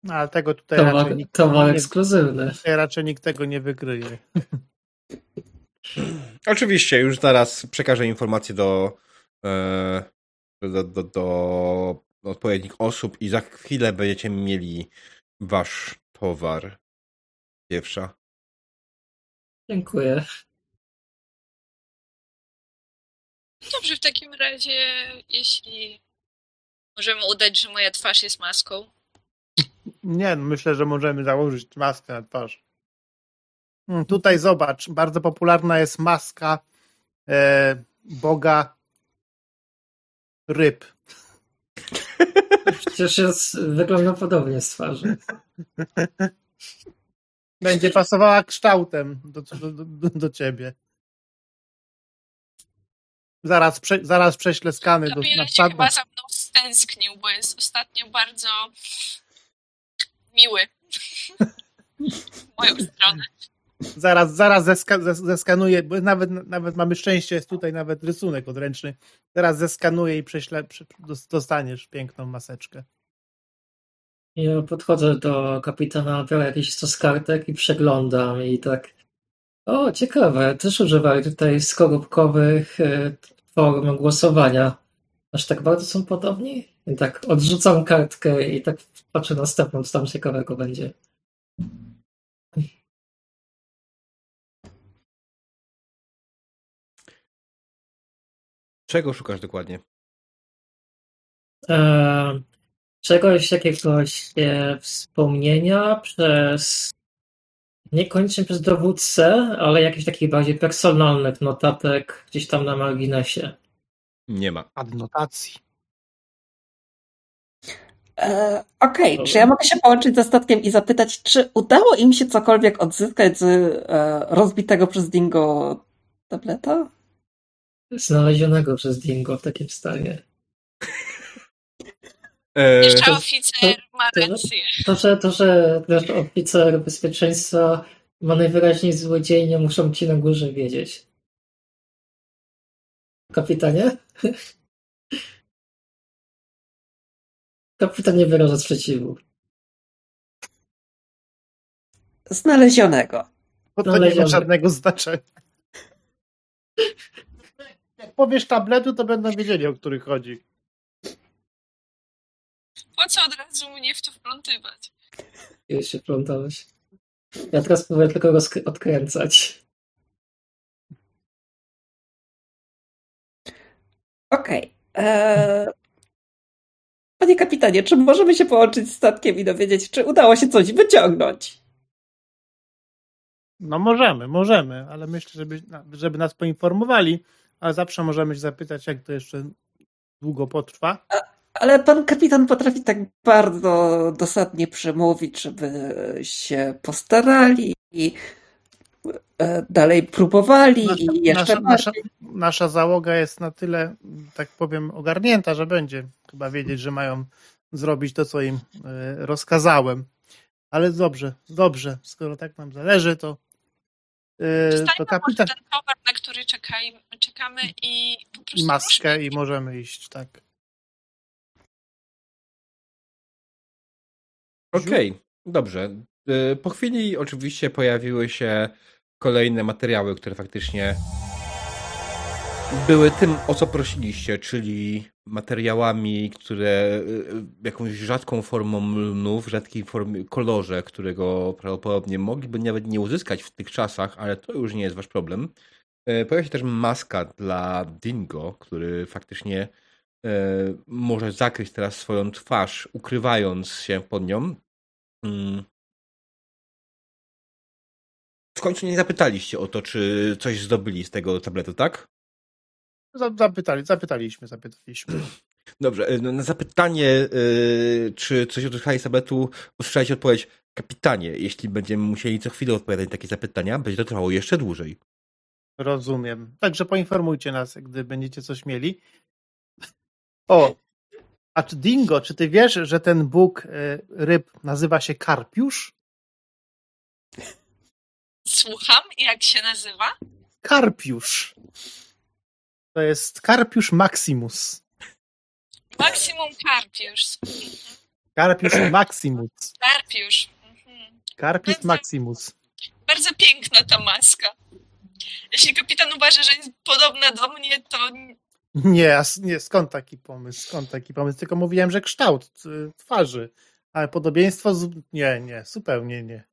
A: No, ale tego tutaj
D: towar,
A: raczej nikt,
D: towar nie, ekskluzywny.
A: Tutaj raczej nikt tego nie wykryje.
B: Oczywiście, już zaraz przekażę informację do, e, do, do, do odpowiednich osób i za chwilę będziecie mieli wasz towar. Pierwsza.
D: Dziękuję.
E: Dobrze, w takim razie, jeśli możemy udać, że moja twarz jest maską.
A: Nie, no myślę, że możemy założyć maskę na twarz. Hmm, tutaj zobacz, bardzo popularna jest maska e, boga ryb.
D: Przecież jest, wygląda podobnie z twarzy.
A: Będzie pasowała kształtem do, do, do, do ciebie. Zaraz, prze, zaraz prześlę skany
E: do
A: na
E: się chyba za mną stęsknił, bo jest ostatnio bardzo miły. w moją stronę.
A: Zaraz, zaraz zeska, zeskanuję, bo nawet, nawet mamy szczęście, jest tutaj nawet rysunek odręczny. Zaraz zeskanuję i prześlę, dostaniesz piękną maseczkę.
D: Ja podchodzę do kapitana, biorę jakiś stos kartek i przeglądam i tak o, ciekawe, też używali tutaj skorupkowych e, form głosowania. Aż tak bardzo są podobni? I tak odrzucam kartkę i tak patrzę następną, co tam ciekawego będzie.
B: Czego szukasz dokładnie?
D: E, czegoś, jakiegoś e, wspomnienia przez niekoniecznie przez dowódcę, ale jakichś takich bardziej personalnych notatek gdzieś tam na marginesie.
B: Nie ma.
A: Adnotacji.
C: E, Okej, okay. czy ja mogę się połączyć ze statkiem i zapytać, czy udało im się cokolwiek odzyskać z e, rozbitego przez Dingo tableta?
D: Znalezionego przez Dingo w takim stanie.
E: E, Jeszcze oficer ma rację.
D: To, że, to, że nasz oficer bezpieczeństwa ma najwyraźniej złodziei, nie muszą ci na górze wiedzieć. Kapitanie? Kapitan nie wyraża sprzeciwu.
C: Znalezionego.
A: Bo to nie ma żadnego znaczenia. Jak powiesz tabletu, to będą wiedzieli, o których chodzi.
E: Po co od razu mnie w to wplątywać?
D: Już się wplątałeś. Ja teraz próbuję tylko odkręcać.
C: Okej. Okay. Eee, panie kapitanie, czy możemy się połączyć z statkiem i dowiedzieć, czy udało się coś wyciągnąć?
A: No możemy, możemy, ale myślę, żeby, żeby nas poinformowali, ale zawsze możemy się zapytać, jak to jeszcze długo potrwa.
C: Ale pan kapitan potrafi tak bardzo dosadnie przemówić, żeby się postarali i e, dalej próbowali nasza, i jeszcze
A: nasza, nasza, nasza, załoga jest na tyle, tak powiem, ogarnięta, że będzie chyba wiedzieć, że mają zrobić to, co im e, rozkazałem. Ale dobrze, dobrze, skoro tak nam zależy, to
E: to kapitan... ten towar, na który czekaj, czekamy i po prostu...
A: I maskę i możemy iść, tak.
B: Okej, okay, dobrze. Y, po chwili oczywiście pojawiły się kolejne materiały, które faktycznie były tym, o co prosiliście, czyli materiałami, które y, jakąś rzadką formą lnu, w rzadkiej formie, kolorze, którego prawdopodobnie mogliby nawet nie uzyskać w tych czasach, ale to już nie jest wasz problem. Y, pojawia się też maska dla Dingo, który faktycznie może zakryć teraz swoją twarz, ukrywając się pod nią. Mm. W końcu nie zapytaliście o to, czy coś zdobyli z tego tabletu, tak?
A: Zapytali, zapytaliśmy, zapytaliśmy.
B: Dobrze, y, no, na zapytanie, yy, czy coś odzyskali z tabletu, usłyszeliście odpowiedź, kapitanie, jeśli będziemy musieli co chwilę odpowiadać na takie zapytania, będzie to trwało jeszcze dłużej.
A: Rozumiem. Także poinformujcie nas, gdy będziecie coś mieli. O, a czy Dingo, czy ty wiesz, że ten bóg e, ryb nazywa się Karpiusz?
E: Słucham, jak się nazywa?
A: Karpiusz. To jest Karpiusz Maximus.
E: Maksimum Karpiusz.
A: Karpiusz Maximus.
E: Karpiusz.
A: Mhm. Karpiusz bardzo, Maximus.
E: Bardzo piękna ta maska. Jeśli kapitan uważa, że jest podobna do mnie, to
A: nie, nie, skąd taki pomysł? Skąd taki pomysł? Tylko mówiłem, że kształt twarzy, ale podobieństwo z... nie, nie, zupełnie nie.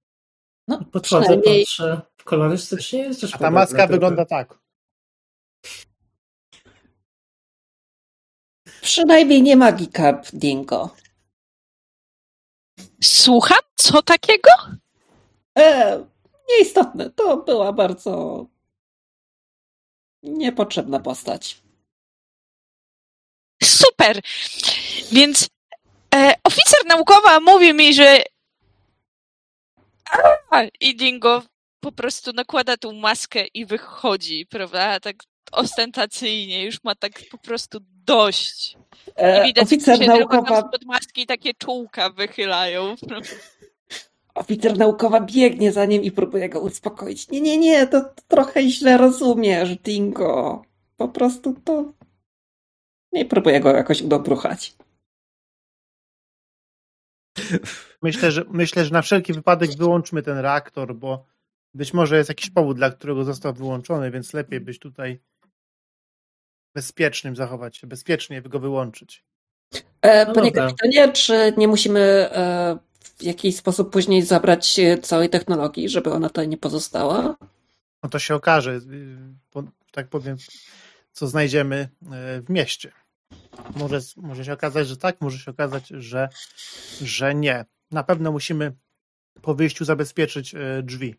D: No, podchodzę, patrzę, kolorystycznie jest też
A: A ta maska wygląda tak.
C: Przynajmniej nie magii Carp Dingo.
E: Słucham? Co takiego?
C: E, nieistotne. To była bardzo niepotrzebna postać.
E: Super! Więc e, oficer naukowa mówi mi, że a, i Dingo po prostu nakłada tą maskę i wychodzi, prawda? Tak ostentacyjnie, już ma tak po prostu dość.
C: E,
E: I widać,
C: oficer
E: że
C: naukowa...
E: pod maski takie czułka wychylają.
C: Oficer naukowa biegnie za nim i próbuje go uspokoić. Nie, nie, nie, to, to trochę źle rozumiesz, Dingo. Po prostu to... Nie próbuję go jakoś udobruchać.
A: Myślę, że myślę, że na wszelki wypadek wyłączmy ten reaktor, bo być może jest jakiś powód, dla którego został wyłączony, więc lepiej być tutaj bezpiecznym zachować się, bezpiecznie go wyłączyć.
C: E, no panie kapitanie, czy nie musimy e, w jakiś sposób później zabrać całej technologii, żeby ona tutaj nie pozostała?
A: No to się okaże, y, tak powiem, co znajdziemy e, w mieście. Może, może się okazać, że tak, może się okazać, że, że nie. Na pewno musimy po wyjściu zabezpieczyć e, drzwi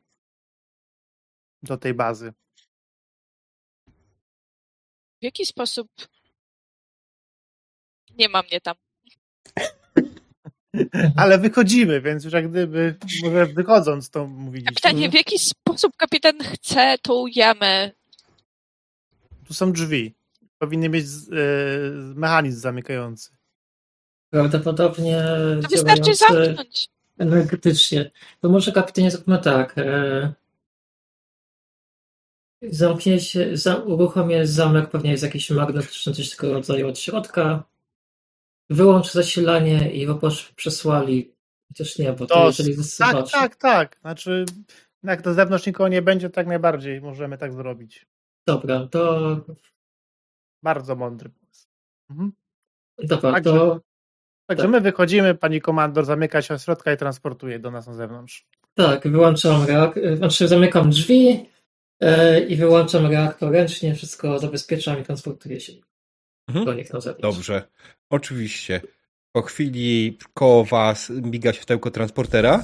A: do tej bazy.
E: W jaki sposób nie ma mnie tam?
A: Ale wychodzimy, więc już jak gdyby, może wychodząc to mówiliśmy.
E: Pytanie, w jaki sposób kapitan chce tą jamę?
A: Tu są drzwi. Powinny mieć e, mechanizm zamykający.
D: Prawdopodobnie
E: to wystarczy zamknąć.
D: energetycznie. To może kapitanie zróbmy tak. E, zamknie się, za, uruchomię zamek, pewnie jest jakiś magnetyczny, coś tego rodzaju od środka. Wyłącz zasilanie i go przesłali. Chociaż nie, bo to, to jeżeli
A: Tak, tak, tak. Znaczy, jak do zewnątrz nikogo nie będzie, tak najbardziej możemy tak zrobić.
D: Dobra, to
A: bardzo mądry pomysł. Mhm.
D: Dobra, także, to...
A: Także tak. my wychodzimy, pani komandor zamyka się od środka i transportuje do nas na zewnątrz.
D: Tak, wyłączam reaktor, znaczy zamykam drzwi i wyłączam reaktor ręcznie, wszystko zabezpieczam i transportuję się mhm. do nich na zewnątrz.
B: Dobrze, oczywiście. Po chwili koło was miga światełko transportera.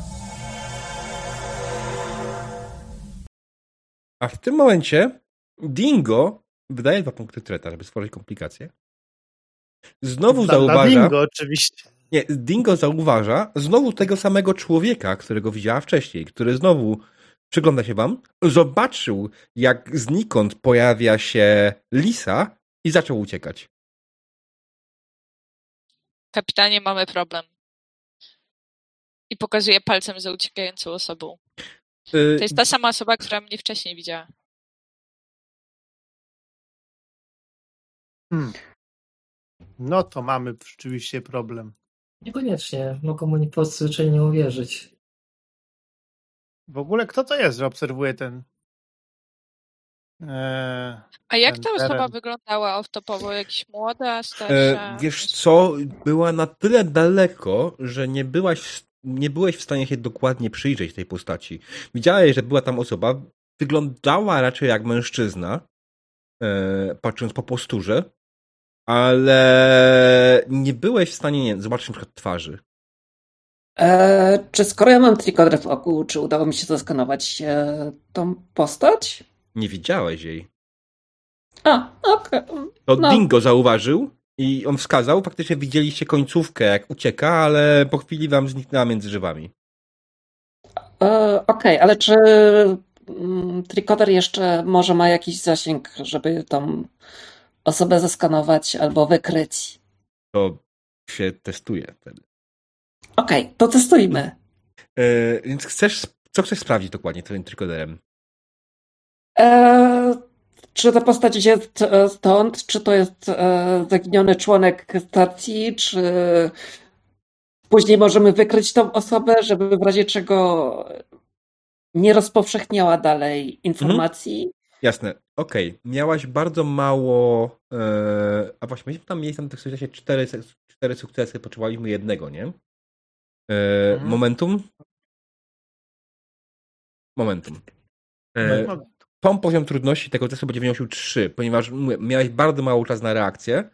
B: A w tym momencie Dingo wydaje dwa punkty treta, żeby stworzyć komplikacje. Znowu
A: da,
B: zauważa.
A: Dingo, oczywiście.
B: Nie, Dingo zauważa znowu tego samego człowieka, którego widziała wcześniej, który znowu przygląda się wam, zobaczył, jak znikąd pojawia się Lisa i zaczął uciekać.
E: Kapitanie, mamy problem. I pokazuje palcem za uciekającą osobą. Y, to jest ta sama osoba, która mnie wcześniej widziała.
A: Hmm. No to mamy rzeczywiście problem.
D: Niekoniecznie. Mogą mu po prostu nie uwierzyć.
A: W ogóle kto to jest, że obserwuje ten. E,
E: A jak ta osoba teren? wyglądała off-topowo? Jakiś młoda, starsza?
B: E, wiesz co, była na tyle daleko, że nie byłaś, nie byłeś w stanie się dokładnie przyjrzeć tej postaci. Widziałeś, że była tam osoba, wyglądała raczej jak mężczyzna, e, patrząc po posturze, ale nie byłeś w stanie nie, zobaczyć na przykład twarzy.
C: E, czy skoro ja mam trikoder w oku, czy udało mi się zaskanować e, tą postać?
B: Nie widziałeś jej.
C: A, okej. Okay.
B: To no. Dingo zauważył i on wskazał. Faktycznie widzieliście końcówkę, jak ucieka, ale po chwili wam zniknęła między drzewami.
C: E, okej, okay, ale czy mm, trikoder jeszcze może ma jakiś zasięg, żeby tam osobę zeskanować albo wykryć.
B: To się testuje wtedy.
C: Okej, okay, to testujmy.
B: E, więc chcesz, co chcesz sprawdzić dokładnie tym trykoderem?
C: E, czy ta postać idzie stąd? Czy to jest e, zaginiony członek stacji? Czy później możemy wykryć tą osobę, żeby w razie czego nie rozpowszechniała dalej informacji? Mhm.
B: Jasne, okej. Okay. Miałaś bardzo mało. E, a właśnie, tam mieliśmy tam w sukcesie cztery, cztery sukcesy, potrzebowaliśmy jednego, nie? E, mhm. Momentum. Momentum. E, tom poziom trudności tego testu będzie wynosił 3, ponieważ miałeś bardzo mało czas na reakcję,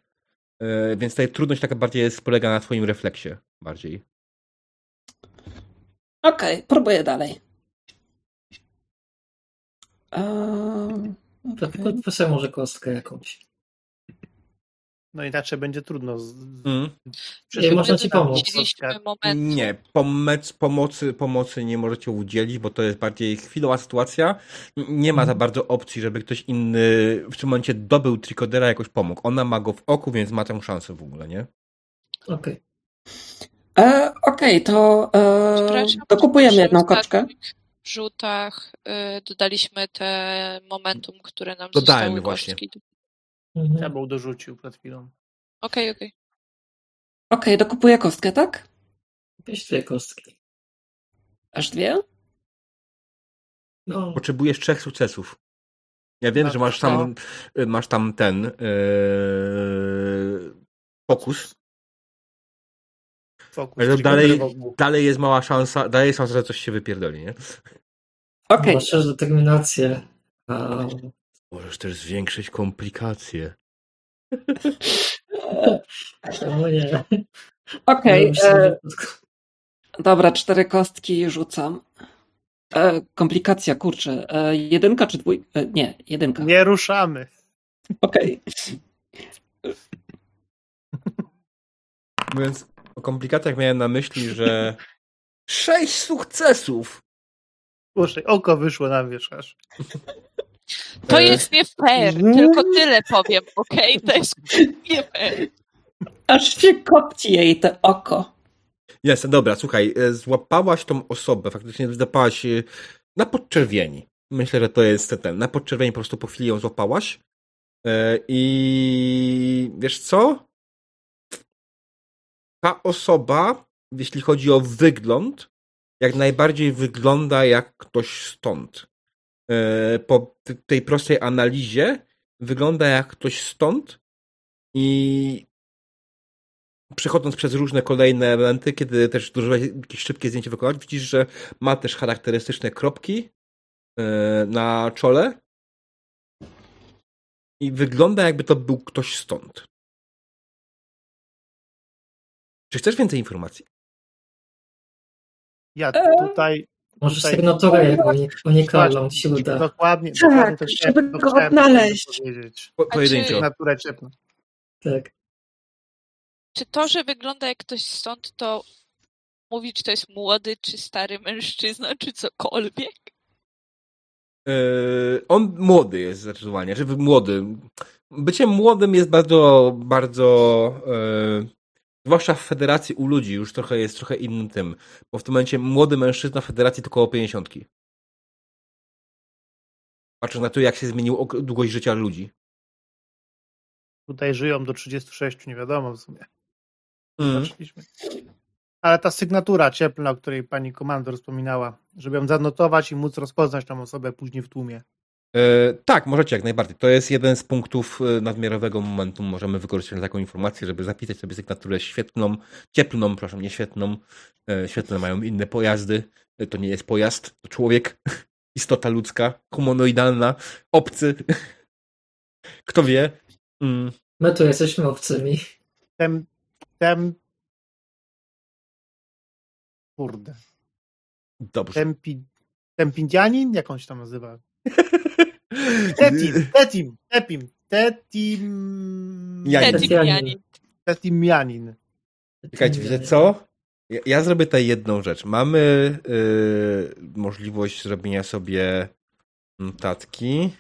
B: e, więc tutaj trudność taka bardziej jest, polega na twoim refleksie bardziej.
C: Okej, okay, próbuję dalej.
D: To okay. może kostkę jakąś.
A: No inaczej będzie trudno. Z... Mm.
D: Nie można ci pomóc.
B: Nie, pomec, pomocy, pomocy nie możecie udzielić, bo to jest bardziej chwilowa sytuacja. Nie ma za mhm. bardzo opcji, żeby ktoś inny w tym momencie dobył Trikodera jakoś pomógł. Ona ma go w oku, więc ma tę szansę w ogóle, nie?
D: Okej.
C: Okay. E, Okej, okay, to e, dokupujemy jedną koczkę.
E: W rzutach e, dodaliśmy te momentum, które nam
B: Dodałem zostały właśnie.
A: Mhm. Diabeł dorzucił przed chwilą.
E: Okej, okay, okej. Okay.
C: Okej, okay, dokupuję kostkę, tak?
D: Jakieś dwie kostki.
C: Aż dwie?
B: No. Potrzebujesz trzech sukcesów. Ja wiem, no, że masz tam, to... masz tam ten yy, fokus. Fokus. Ale dalej, dalej jest mała szansa, dalej jest szansa, że coś się wypierdoli, nie?
C: Okej.
D: Okay. Masz determinację.
B: Możesz też zwiększyć komplikacje.
D: No nie.
C: Okej. Okay, e, dobra, cztery kostki rzucam. E, komplikacja, kurczę. E, jedynka czy dwójka? E, nie, jedynka.
A: Nie ruszamy.
C: Okej.
B: Okay. Mówiąc o komplikacjach miałem na myśli, że sześć sukcesów.
A: Słuchaj, oko wyszło na wierzch aż.
E: To e. jest nie fair, tylko tyle powiem, okej? Okay? To jest nie fair.
C: Aż się kopci jej to oko.
B: Jest, dobra, słuchaj, e, złapałaś tą osobę, faktycznie złapałaś e, na podczerwieni. Myślę, że to jest ten, na podczerwieni po prostu po chwili ją złapałaś. I wiesz co? Ta osoba, jeśli chodzi o wygląd, jak najbardziej wygląda jak ktoś stąd. E, po tej prostej analizie wygląda jak ktoś stąd i przechodząc przez różne kolejne elementy, kiedy też dużo jakieś szybkie zdjęcie wykonać, widzisz, że ma też charakterystyczne kropki e, na czole i wygląda jakby to był ktoś stąd. Czy chcesz więcej informacji?
A: Ja e, tutaj
D: może tutaj... sygnaturę jego unikalną ci się uda.
A: Dokładnie.
C: Tak, dokładnie żeby go odnaleźć.
B: Po, pojedynczo.
D: Tak.
E: Czy to, że wygląda jak ktoś stąd, to mówi, czy to jest młody, czy stary mężczyzna, czy cokolwiek?
B: Yy, on młody jest zdecydowanie, że młody. Bycie młodym jest bardzo, bardzo yy, Zwłaszcza w federacji u ludzi już trochę jest trochę innym tym. Bo w tym momencie młody mężczyzna w federacji to około 50. Patrząc na to, jak się zmienił długość życia ludzi.
A: Tutaj żyją do 36, nie wiadomo w sumie. Mm. Ale ta sygnatura cieplna, o której pani komandor wspominała, żeby ją zanotować i móc rozpoznać tą osobę później w tłumie.
B: E, tak, możecie jak najbardziej. To jest jeden z punktów e, nadmiarowego momentu. Możemy wykorzystać taką informację, żeby zapisać sobie sygnaturę świetną, cieplną, proszę, nie świetną. E, świetne mają inne pojazdy. To nie jest pojazd, to człowiek, istota ludzka, humanoidalna, obcy. Kto wie?
D: Mm. My tu jesteśmy obcymi.
A: Tem, tem... Kurde.
B: Dobrze.
A: Tempi, Tempindianin? Jak on się tam nazywa? Tetim, Tetim, Tetim, Tetim...
E: Tetimianin.
A: Tetimianin.
B: Czekajcie, wiecie co? Ja, ja, zrobię tutaj jedną rzecz. Mamy yy, możliwość zrobienia sobie notatki.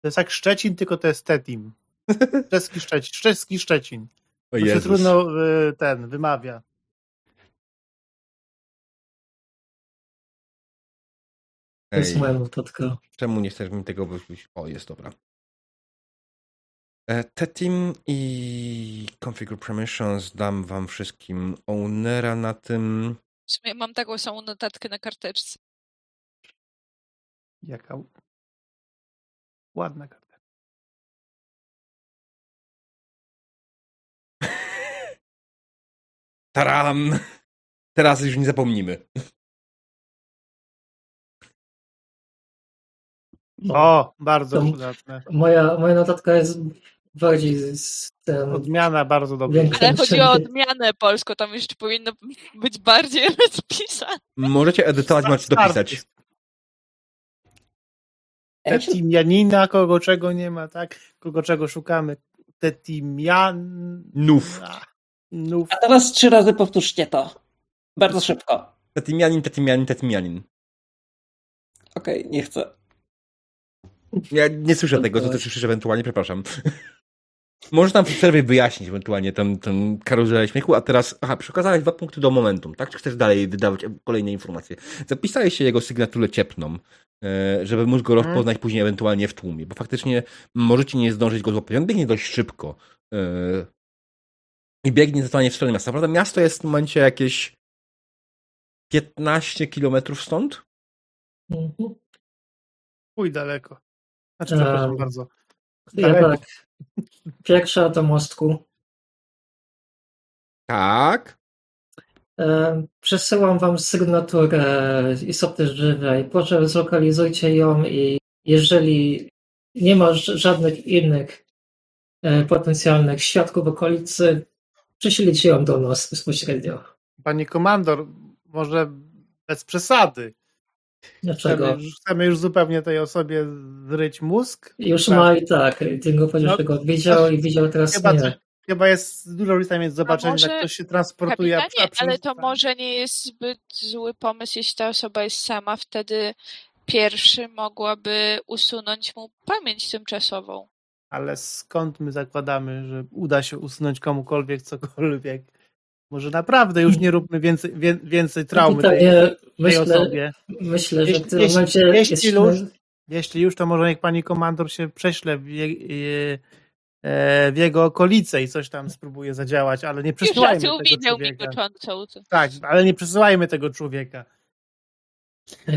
A: To jest jak Szczecin, tylko to jest Tetim. Czeski Szczecin. Czeski Szczecin. O to się trudno y, ten wymawia.
D: To jest moja notatka.
B: Czemu nie chcesz mi tego wyrzucić? O, jest dobra. E, Team i Configure Permissions dam wam wszystkim ownera na tym.
E: W sumie mam taką samą notatkę na karteczce.
A: Jaka ładna karteczka.
B: Taram! Teraz już nie zapomnimy.
A: O, bardzo to przydatne.
D: Moja, moja notatka jest bardziej z
A: ten... Odmiana bardzo dobra.
E: Ale chodzi o odmianę polską, tam jeszcze powinno być bardziej rozpisane.
B: Możecie edytować, macie dopisać.
A: Tetimianina, kogo czego nie ma, tak? Kogo czego szukamy. Tetimianów.
C: Nów. A teraz trzy razy powtórzcie to. Bardzo szybko.
B: Tetimianin, tetimianin, tetimianin.
C: Okej, okay, nie chcę.
B: Ja nie słyszę tego, co ty słyszysz ewentualnie, przepraszam. Może tam w przerwie wyjaśnić ewentualnie ten, ten karuzelę śmiechu, a teraz, aha, przekazałeś dwa punkty do momentum, tak? Czy chcesz dalej wydawać kolejne informacje? Zapisałeś się jego sygnaturę ciepną, e, żeby móc go mhm. rozpoznać później ewentualnie w tłumie, bo faktycznie możecie nie zdążyć go złapać. On biegnie dość szybko e, i biegnie zdecydowanie w stronę miasta. Prawda, miasto jest w tym momencie jakieś 15 kilometrów stąd?
A: Mhm. Uj, daleko. Znaczy, przepraszam um, bardzo.
D: Ja tak. Pierwsza do mostku.
B: Tak.
D: E, przesyłam wam sygnaturę istoty żywej. Proszę zlokalizujcie ją i jeżeli nie ma żadnych innych e, potencjalnych świadków w okolicy, prześlijcie ją do nas bezpośrednio.
A: Panie komandor, może bez przesady.
D: Dlaczego?
A: Chcemy, chcemy już zupełnie tej osobie zryć mózg.
D: Już tak. ma i tak. Tylko powiedział, no, że go widział i widział teraz chyba, nie.
A: Chyba jest dużo różnic mieć zobaczenia, może, jak ktoś się transportuje.
E: Kapitanie, ale to może nie jest zbyt zły pomysł, jeśli ta osoba jest sama, wtedy pierwszy mogłaby usunąć mu pamięć tymczasową.
A: Ale skąd my zakładamy, że uda się usunąć komukolwiek cokolwiek? Może naprawdę już nie róbmy więcej, więcej traumy tej, tej myślę, osobie.
D: Myślę, że
A: w tym jeśli, momencie... Jeśli, już, jeśli już, to może niech pani komandor się prześle w, je, e, w jego okolice i coś tam spróbuje zadziałać, ale nie przesyłajmy tego człowieka. Tak, ale nie przesyłajmy tego człowieka.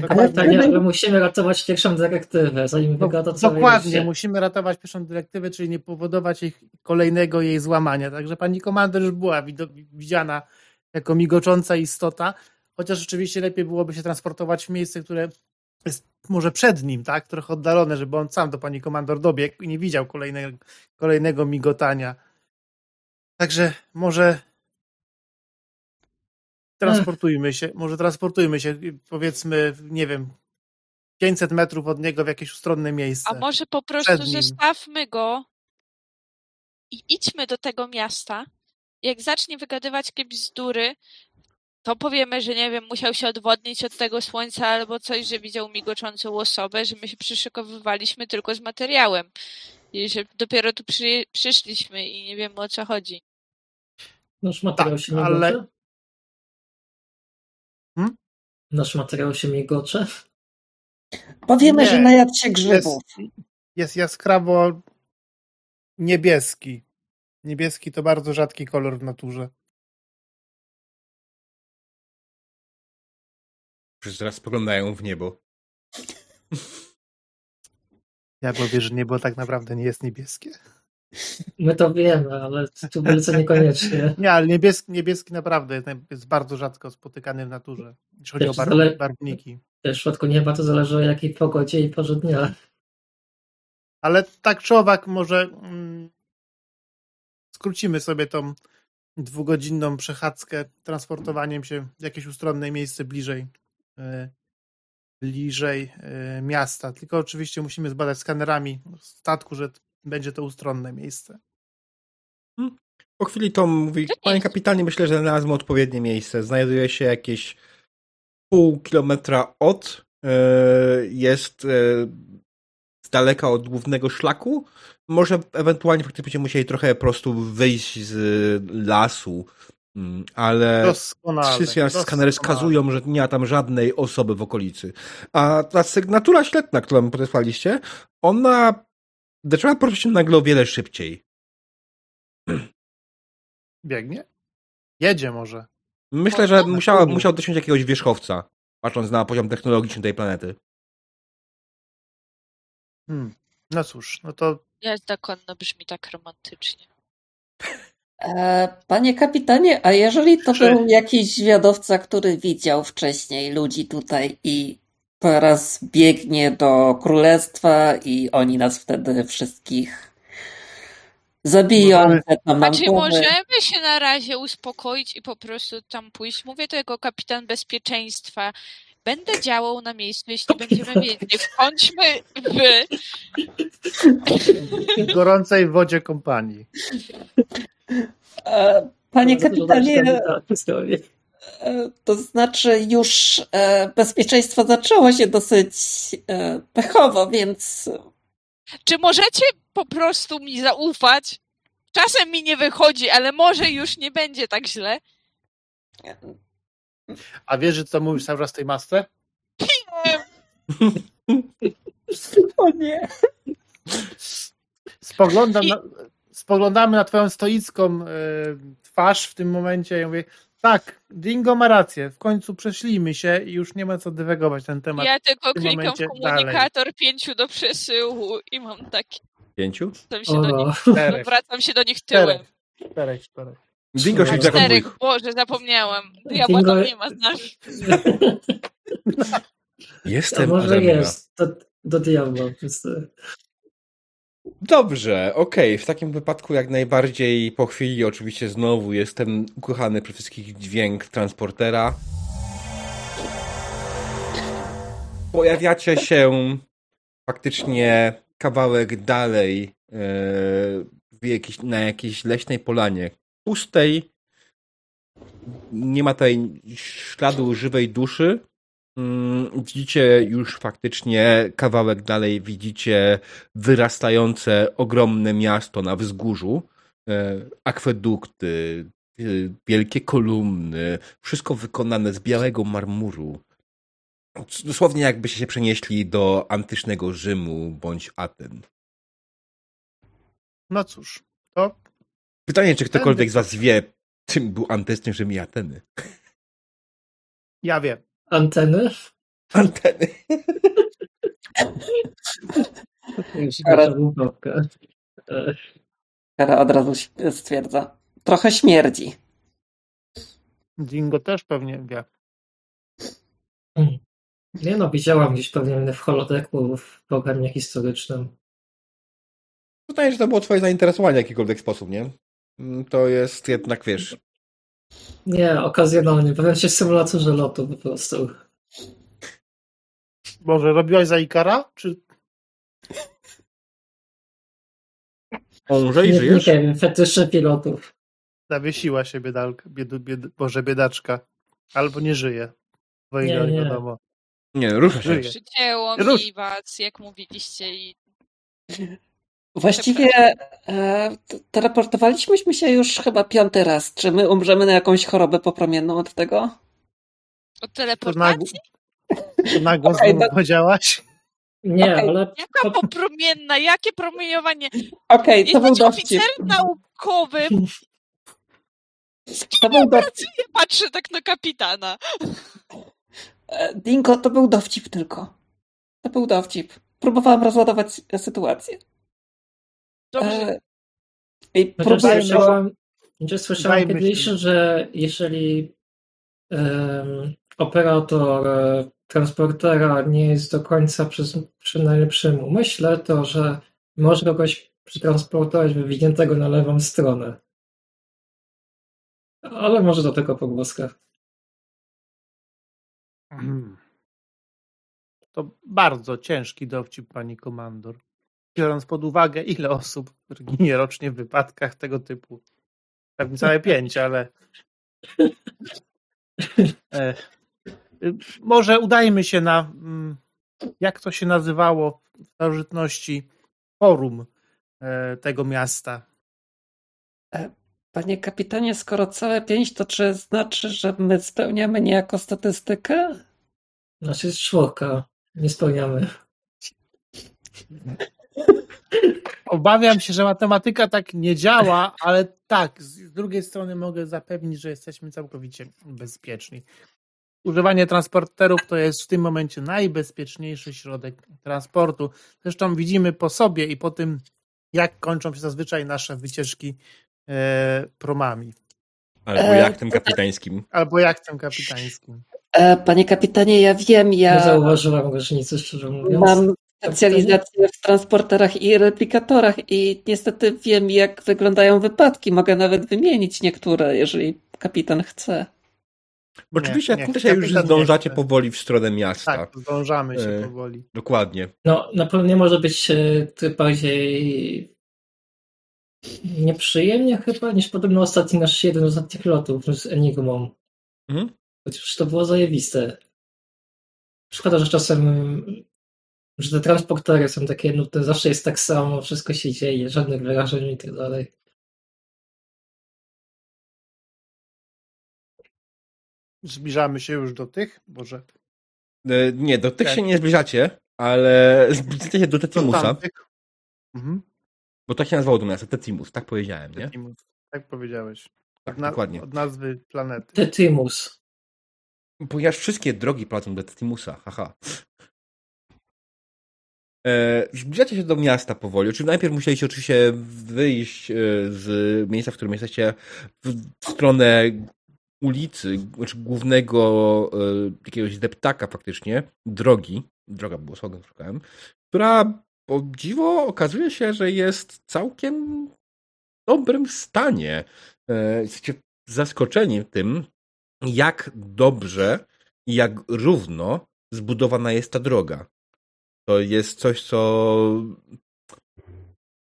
D: Ale, ale musimy ratować pierwszą dyrektywę, zanim no, wygada
A: całe Dokładnie, musimy ratować pierwszą dyrektywę, czyli nie powodować ich kolejnego jej złamania. Także pani komandor już była widziana jako migocząca istota, chociaż rzeczywiście lepiej byłoby się transportować w miejsce, które jest może przed nim, tak? Trochę oddalone, żeby on sam do pani komandor dobiegł i nie widział kolejnego, kolejnego migotania. Także może transportujmy się, może transportujmy się, powiedzmy, nie wiem, 500 metrów od niego w jakieś ustronne miejsce.
E: A może po prostu zostawmy go i idźmy do tego miasta. Jak zacznie wygadywać jakieś bzdury, to powiemy, że nie wiem, musiał się odwodnić od tego słońca albo coś, że widział migoczącą osobę, że my się przyszykowywaliśmy tylko z materiałem i że dopiero tu przy, przyszliśmy i nie wiemy o co chodzi.
D: Nasz materiał tak, się nie ale... Hmm? Nasz materiał się migocze?
C: Powiemy, nie, że najadł się grzybów.
A: Jest, jest jaskrawo niebieski. Niebieski to bardzo rzadki kolor w naturze.
B: Wszyscy raz spoglądają w niebo.
A: Ja powiem, że niebo tak naprawdę nie jest niebieskie.
D: My to wiemy, ale tubylce niekoniecznie.
A: Nie, ale niebieski, niebieski naprawdę jest bardzo rzadko spotykany w naturze, jeśli chodzi Też o zale... barwniki.
D: W przypadku nieba to zależy o jakiej pogodzie i porze dnia.
A: Ale tak czy owak może mm, skrócimy sobie tą dwugodzinną przechadzkę transportowaniem się w jakieś ustronne miejsce bliżej e, bliżej e, miasta. Tylko oczywiście musimy zbadać skanerami statku, że będzie to ustronne miejsce.
B: Hmm. Po chwili Tom mówi, panie kapitanie, myślę, że znalazłem odpowiednie miejsce. Znajduje się jakieś pół kilometra od, e, jest e, z daleka od głównego szlaku. Może ewentualnie faktycznie będziemy musieli trochę po prostu wyjść z lasu, mm, ale wszystkie skanery wskazują, że nie ma tam żadnej osoby w okolicy. A ta sygnatura śledna, którą podesłaliście, ona zaczęła poruszać się nagle o wiele szybciej.
A: Biegnie? Jedzie może.
B: Myślę, że musiał, musiał dosiąść jakiegoś wierzchowca, patrząc na poziom technologiczny tej planety.
A: Hmm. No cóż, no to...
E: Jazda konna brzmi tak romantycznie.
C: E, panie kapitanie, a jeżeli to Czy... był jakiś zwiadowca, który widział wcześniej ludzi tutaj i teraz biegnie do królestwa i oni nas wtedy wszystkich zabiją. Możemy,
E: znaczy, możemy się na razie uspokoić i po prostu tam pójść. Mówię to jako kapitan bezpieczeństwa. Będę działał na miejscu, jeśli będziemy wiedzieć. Wchodźmy
A: w gorącej wodzie kompanii.
C: E, panie kapitanie, to znaczy już e, bezpieczeństwo zaczęło się dosyć pechowo, więc...
E: Czy możecie po prostu mi zaufać? Czasem mi nie wychodzi, ale może już nie będzie tak źle.
A: A wiesz, że co mówisz cały czas tej masce?
C: Nie. o nie.
A: Spoglądam na, spoglądamy na twoją stoicką y, twarz w tym momencie i mówię, tak, Dingo ma rację, w końcu przeszlimy się i już nie ma co dywegować ten temat.
E: Ja tylko klikam w komunikator dalej. pięciu do przesyłu i mam taki...
B: Pięciu?
E: Się do nich, czterech. Wracam się do nich tyłem.
A: Czterech, czterech.
B: Dingo się
E: czterech, Boże, zapomniałam. Diabła Dingo... nie ma, znasz.
B: Jestem
D: A może jest, do, do diabła.
B: Dobrze, okej. Okay. W takim wypadku jak najbardziej po chwili oczywiście znowu jestem ukochany przez wszystkich dźwięk transportera. Pojawiacie się faktycznie kawałek dalej w jakiejś, na jakiejś leśnej polanie. Pustej. Nie ma tutaj śladu żywej duszy. Mm, widzicie już faktycznie kawałek dalej, widzicie wyrastające ogromne miasto na wzgórzu, e, akwedukty, e, wielkie kolumny, wszystko wykonane z białego marmuru. Dosłownie jakbyście się przenieśli do antycznego Rzymu bądź Aten.
A: No cóż, to...
B: Pytanie, czy ktokolwiek z was wie, czym był antyczny Rzym i Ateny?
A: Ja wiem.
D: Anteny?
B: Anteny.
C: Kara od razu stwierdza. Trochę śmierdzi.
A: Dingo też pewnie wie.
D: Nie no, widziałam gdzieś pewnie w holodeku w programie historycznym.
B: Wydaje że to było twoje zainteresowanie w jakikolwiek sposób, nie? Mm, to jest jednak, wiesz...
D: Nie, okazjonalnie. Bawiam się w symulatorze lotu po prostu.
A: Może robiłaś za Ikara? Czy...
B: Może i żyjesz?
D: Nie wiem, fetysze pilotów.
A: Zawiesiła się biedalka, bied, bied, Boże, biedaczka. Albo nie żyje. Bo
D: nie, nie.
A: wiadomo.
B: Nie, rusza się.
E: Przycięło mi was, jak mówiliście i...
C: Właściwie e, teleportowaliśmy się już chyba piąty raz. Czy my umrzemy na jakąś chorobę popromienną od tego?
E: Od teleportacji?
A: To na głos okay, no... powiedziałaś?
D: Nie, okay. ale...
E: Jaka popromienna? Jakie promieniowanie?
C: Okej, okay, to był dowcip.
E: oficer naukowy.
C: To był dowcip.
E: Patrzę tak na kapitana.
C: E, Dinko, to był dowcip tylko. To był dowcip. Próbowałam rozładować sytuację.
E: Dobrze. E...
C: I próbujemy...
D: Słyszałam, słyszałam kiedyś, że jeżeli um, operator e, transportera nie jest do końca przy, przy najlepszym umyśle, to że może kogoś przetransportować wywiniętego na lewą stronę. Ale może do tego pogłoskach.
A: Hmm. To bardzo ciężki dowcip, pani komandor. Biorąc pod uwagę, ile osób ginie rocznie w wypadkach tego typu. Pewnie całe pięć, ale. E, może udajmy się na, mm, jak to się nazywało w starożytności, forum e, tego miasta.
C: E, panie kapitanie, skoro całe pięć, to czy znaczy, że my spełniamy niejako statystykę?
D: Znaczy jest czwórka. Nie spełniamy.
A: Obawiam się, że matematyka tak nie działa, ale tak, z drugiej strony mogę zapewnić, że jesteśmy całkowicie bezpieczni. Używanie transporterów to jest w tym momencie najbezpieczniejszy środek transportu. Zresztą widzimy po sobie i po tym, jak kończą się zazwyczaj nasze wycieczki e, promami.
B: Albo e, jachtem kapitańskim.
A: Albo jachtem kapitańskim.
C: E, panie kapitanie, ja wiem, ja.
D: Nie zauważyłam różnicy, szczerze mówiąc.
C: Mam specjalizację w transporterach i replikatorach i niestety wiem, jak wyglądają wypadki. Mogę nawet wymienić niektóre, jeżeli kapitan chce.
B: Bo oczywiście nie, tutaj już zdążacie powoli w stronę miasta.
A: Tak, zdążamy się e, powoli.
B: Dokładnie.
D: No, na pewno nie może być e, bardziej nieprzyjemnie chyba, niż podobno ostatni nasz jeden z ostatnich lotów z Enigmą. Mhm. Chociaż to było zajebiste. Szkoda, że czasem że te transportery są takie nudne, zawsze jest tak samo, wszystko się dzieje, żadnych wyrażeń i tak dalej.
A: Zbliżamy się już do tych? Może.
B: E, nie, do tych się nie zbliżacie, ale zbliżacie się do Tetimusa. Mhm. Bo tak się nazywało to miasto, Tetimus, tak powiedziałem, nie?
A: Tetimus, tak powiedziałeś. Tak, na, dokładnie. Od nazwy planety.
D: Tetimus.
B: Ponieważ wszystkie drogi prowadzą do Tetimusa, haha. E, zbliżacie się do miasta powoli. Oczywiście najpierw musieliście oczywiście wyjść e, z miejsca, w którym jesteście w stronę ulicy, znaczy głównego e, jakiegoś deptaka faktycznie, drogi, droga było słowem szukałem, która o dziwo okazuje się, że jest całkiem dobrym stanie. Jesteście zaskoczeni tym, jak dobrze i jak równo zbudowana jest ta droga. To jest coś, co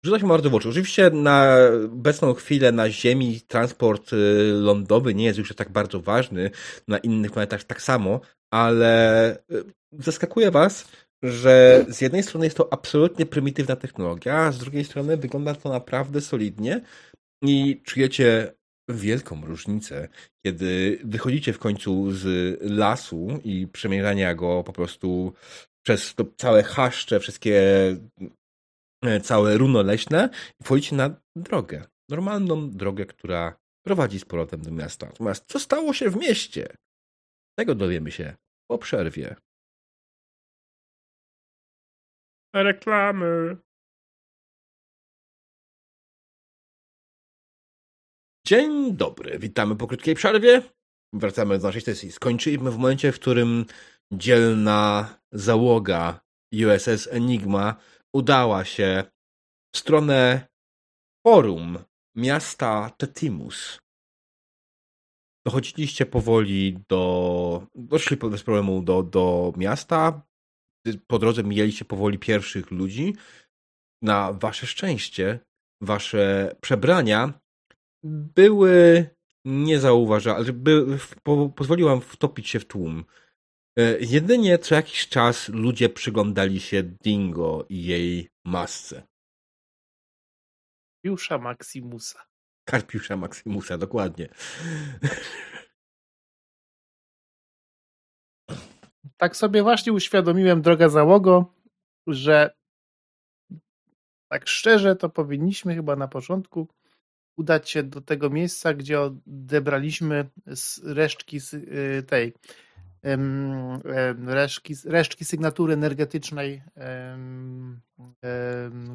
B: rzuca się bardzo w oczy. Oczywiście na obecną chwilę na Ziemi transport y, lądowy nie jest już tak bardzo ważny, na innych planetach tak samo, ale y, zaskakuje was, że z jednej strony jest to absolutnie prymitywna technologia, a z drugiej strony wygląda to naprawdę solidnie i czujecie wielką różnicę, kiedy wychodzicie w końcu z lasu i przemierzania go po prostu przez to całe chaszcze, wszystkie e, całe runo leśne i wchodzicie na drogę. Normalną drogę, która prowadzi z powrotem do miasta. Natomiast co stało się w mieście? Tego dowiemy się po przerwie.
A: Reklamy.
B: Dzień dobry, witamy po krótkiej przerwie. Wracamy do naszej sesji. Skończyliśmy w momencie, w którym dzielna załoga USS Enigma udała się w stronę forum miasta Tetimus. Dochodziliście powoli do. Doszli bez problemu do, do miasta. Po drodze mijaliście powoli pierwszych ludzi. Na wasze szczęście, wasze przebrania były niezauważalne. By, po, pozwoliłam wtopić się w tłum. E, jedynie co jakiś czas ludzie przyglądali się Dingo i jej masce.
A: Karpiusza Maximusa.
B: Karpiusza Maximusa, dokładnie.
A: Tak sobie właśnie uświadomiłem, droga załogo, że tak szczerze to powinniśmy chyba na początku udać się do tego miejsca, gdzie odebraliśmy resztki y, tej resztki, resztki sygnatury energetycznej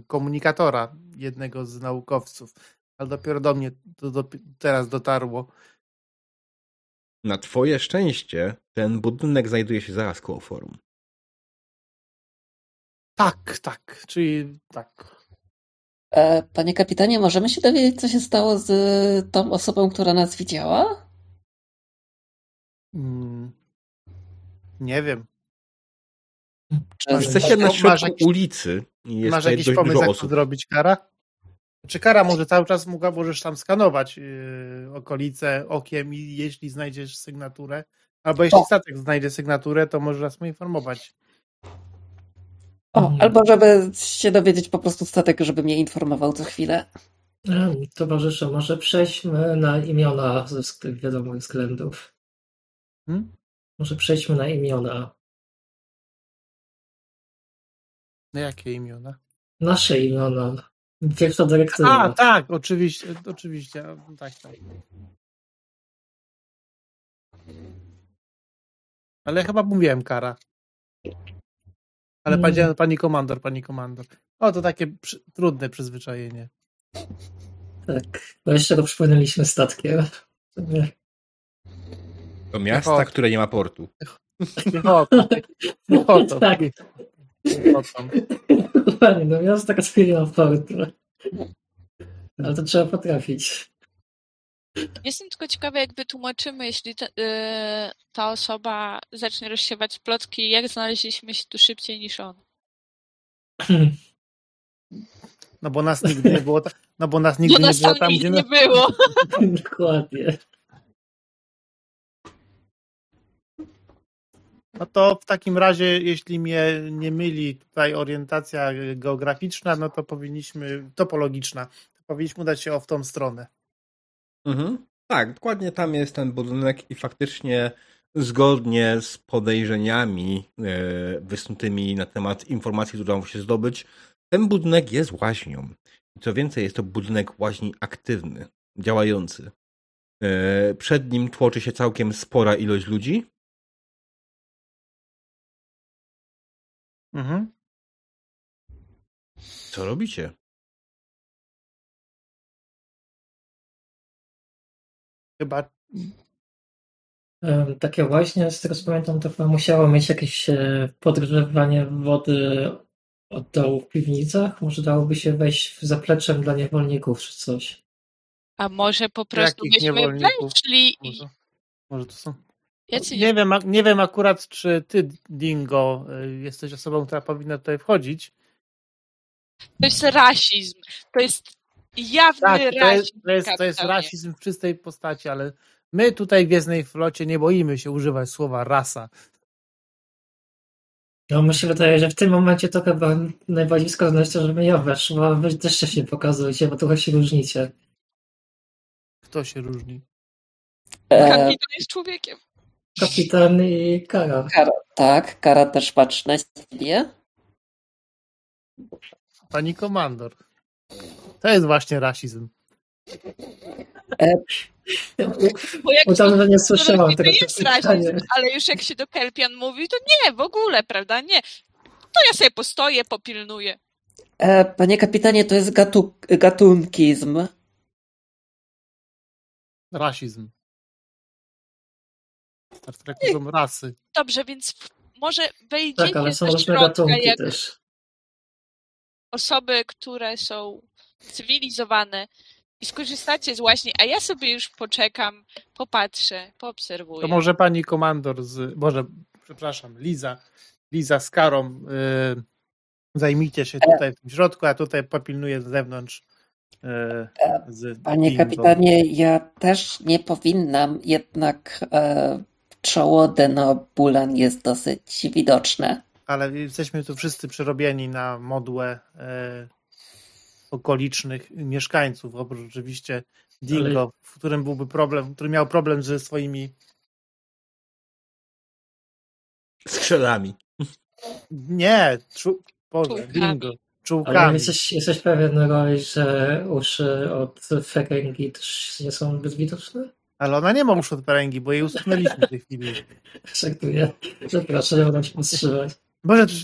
A: komunikatora jednego z naukowców, ale dopiero do mnie to do, teraz dotarło.
B: Na twoje szczęście ten budynek znajduje się zaraz koło forum.
A: Tak, tak, czyli tak.
C: E, panie kapitanie, możemy się dowiedzieć, co się stało z tą osobą, która nas widziała?
A: Nie wiem.
B: Jesteście na środku jakiś, ulicy i jest
A: Masz jakiś pomysł, jak to zrobić, Kara? Czy Kara może cały czas mógł, możesz tam skanować yy, okolice okiem i jeśli znajdziesz sygnaturę, albo jeśli o. statek znajdzie sygnaturę, to możesz nas poinformować.
C: O, mhm. albo żeby się dowiedzieć po prostu statek, żeby mnie informował co chwilę.
D: Towarzysze, może przejdźmy na imiona ze wiadomych względów. Hmm? Może przejdźmy na imiona.
A: Na jakie imiona?
D: Nasze imiona. Pierwsza dyrektywa.
A: A, tak, oczywiście, oczywiście. Tak, tak. Ale chyba mówiłem kara. Ale pani, hmm. pani komandor, pani komandor. O, to takie przy, trudne przyzwyczajenie.
D: Tak, bo jeszcze go przypłynęliśmy statkiem.
B: Do miasta, które nie ma portu.
A: Piechotą. Piechotą.
D: Tak. Dokładnie, do miasta, które nie ma portu. Ale to trzeba potrafić.
E: Jestem tylko ciekawa, jak wytłumaczymy, jeśli ta, yy, ta osoba zacznie rozsiewać plotki, jak znaleźliśmy się tu szybciej niż on.
A: No bo nas nigdy nie było, no bo nas nigdy
E: bo nas
A: nie było
E: tam, gdzie nie było.
D: Dokładnie.
A: No to w takim razie, jeśli mnie nie myli tutaj orientacja geograficzna, no to powinniśmy, topologiczna, to powinniśmy udać się o w tą stronę.
B: Mhm. Tak, dokładnie tam jest ten budynek i faktycznie zgodnie z podejrzeniami e, wysnutymi na temat informacji, które udało się zdobyć, ten budynek jest łaźnią. Co więcej, jest to budynek łaźni aktywny, działający. E, przed nim tłoczy się całkiem spora ilość ludzi.
A: Mhm.
B: Co robicie?
A: Chyba
D: Takie właśnie, z tego co pamiętam, to chyba musiało mieć jakieś e, podgrzewanie wody od dołu w piwnicach. Może dałoby się wejść zapleczem dla niewolników czy coś.
E: A może po prostu
A: Jakich
E: byśmy weszli i...
A: Może, może to są...
E: Jacy
A: Nie wiem, nie wiem akurat, czy ty, Dingo, y, jesteś osobą, która powinna tutaj wchodzić.
E: To jest rasizm. To jest jawny
A: Tak, to
E: rasizm.
A: jest, to, jest, to jest rasizm w czystej postaci, ale my tutaj w Gwiezdnej Flocie nie boimy się używać słowa rasa.
D: No mi się wydaje, że w tym momencie to chyba najbardziej skazane jest to, żeby ja weszła, wy też się nie pokazujcie, bo trochę się różnicie.
A: Kto się różni?
C: E,
E: Kapitan jest człowiekiem.
D: Kapitan i Kara.
C: Kara, tak, Kara też patrzy na siebie.
A: Pani komandor. To jest właśnie rasizm.
E: Bo jak
D: tam nie
E: to
D: słyszałam tego
E: jest
D: pytania.
E: rasizm, ale już jak się do Kelpian mówi, to nie, w ogóle, prawda? Nie. To ja sobie postoję, popilnuję.
C: E, panie kapitanie, to jest gatu, gatunkizm.
A: Rasizm. Treku są rasy.
E: Dobrze, więc może wejdziecie
D: Tak, ale są
E: do środka jak
D: też.
E: osoby, które są cywilizowane i skorzystacie z właśnie, a ja sobie już poczekam, popatrzę, poobserwuję.
A: To może pani komandor z. Może, przepraszam, Liza. Liza z Karą. Y, zajmijcie się tutaj w tym środku, a tutaj popilnuję z zewnątrz. Y, z
C: Panie kapitanie, ja też nie powinnam, jednak e, czoło Denobulan jest dosyć widoczne.
A: Ale jesteśmy tu wszyscy przerobieni na modłę e, okolicznych mieszkańców, oprócz oczywiście Dingo, w którym byłby problem, który miał problem ze swoimi.
B: Strzelami.
A: Nie, czu, Boże,
E: Czułkami.
A: Dingo,
D: Ale jesteś, jesteś pewien, Roy, że uszy od Ferengi też nie są zbyt widoczne?
A: Ale ona nie ma uszu od peręgi, bo jej usunęliśmy w tej chwili.
D: Żartuję. Przepraszam, mogę się powstrzymać.
A: Boże, czy,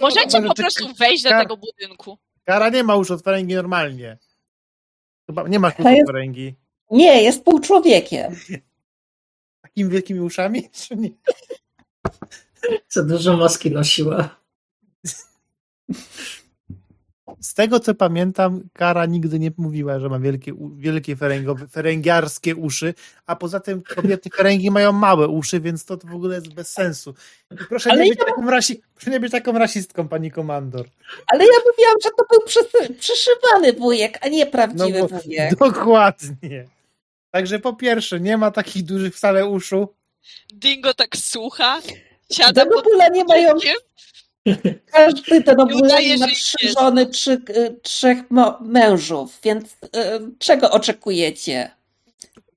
E: Możecie
A: Boże,
E: po
A: czy-
E: prostu wejść do tego budynku.
A: Kara nie ma uszu od peręgi normalnie. Chyba nie ma uszu od
C: jest-
A: peręgi.
C: Nie, jest półczłowiekiem.
A: Takimi wielkimi uszami? Czy nie?
D: Za dużo maski nosiła.
A: Z tego co pamiętam, Kara nigdy nie mówiła, że ma wielkie, wielkie feręgowe, feręgiarskie uszy, a poza tym kobiety feręgi mają małe uszy, więc to, to w ogóle jest bez sensu. I proszę,
C: Ale
A: nie
C: ja-
A: być taką rasi, proszę nie być taką rasistką, pani komandor.
C: Ale ja mówiłam, że to był przysy- przyszywany wujek, a nie prawdziwy
A: bo-
C: wujek.
A: Dokładnie. Także po pierwsze, nie ma takich dużych wcale uszu.
E: Dingo tak słucha, siada pod
C: Denobula nie mają. Każdy Denobula
E: udaje,
C: ma trzy żony, trzy, y, trzech mężów, więc y, czego oczekujecie?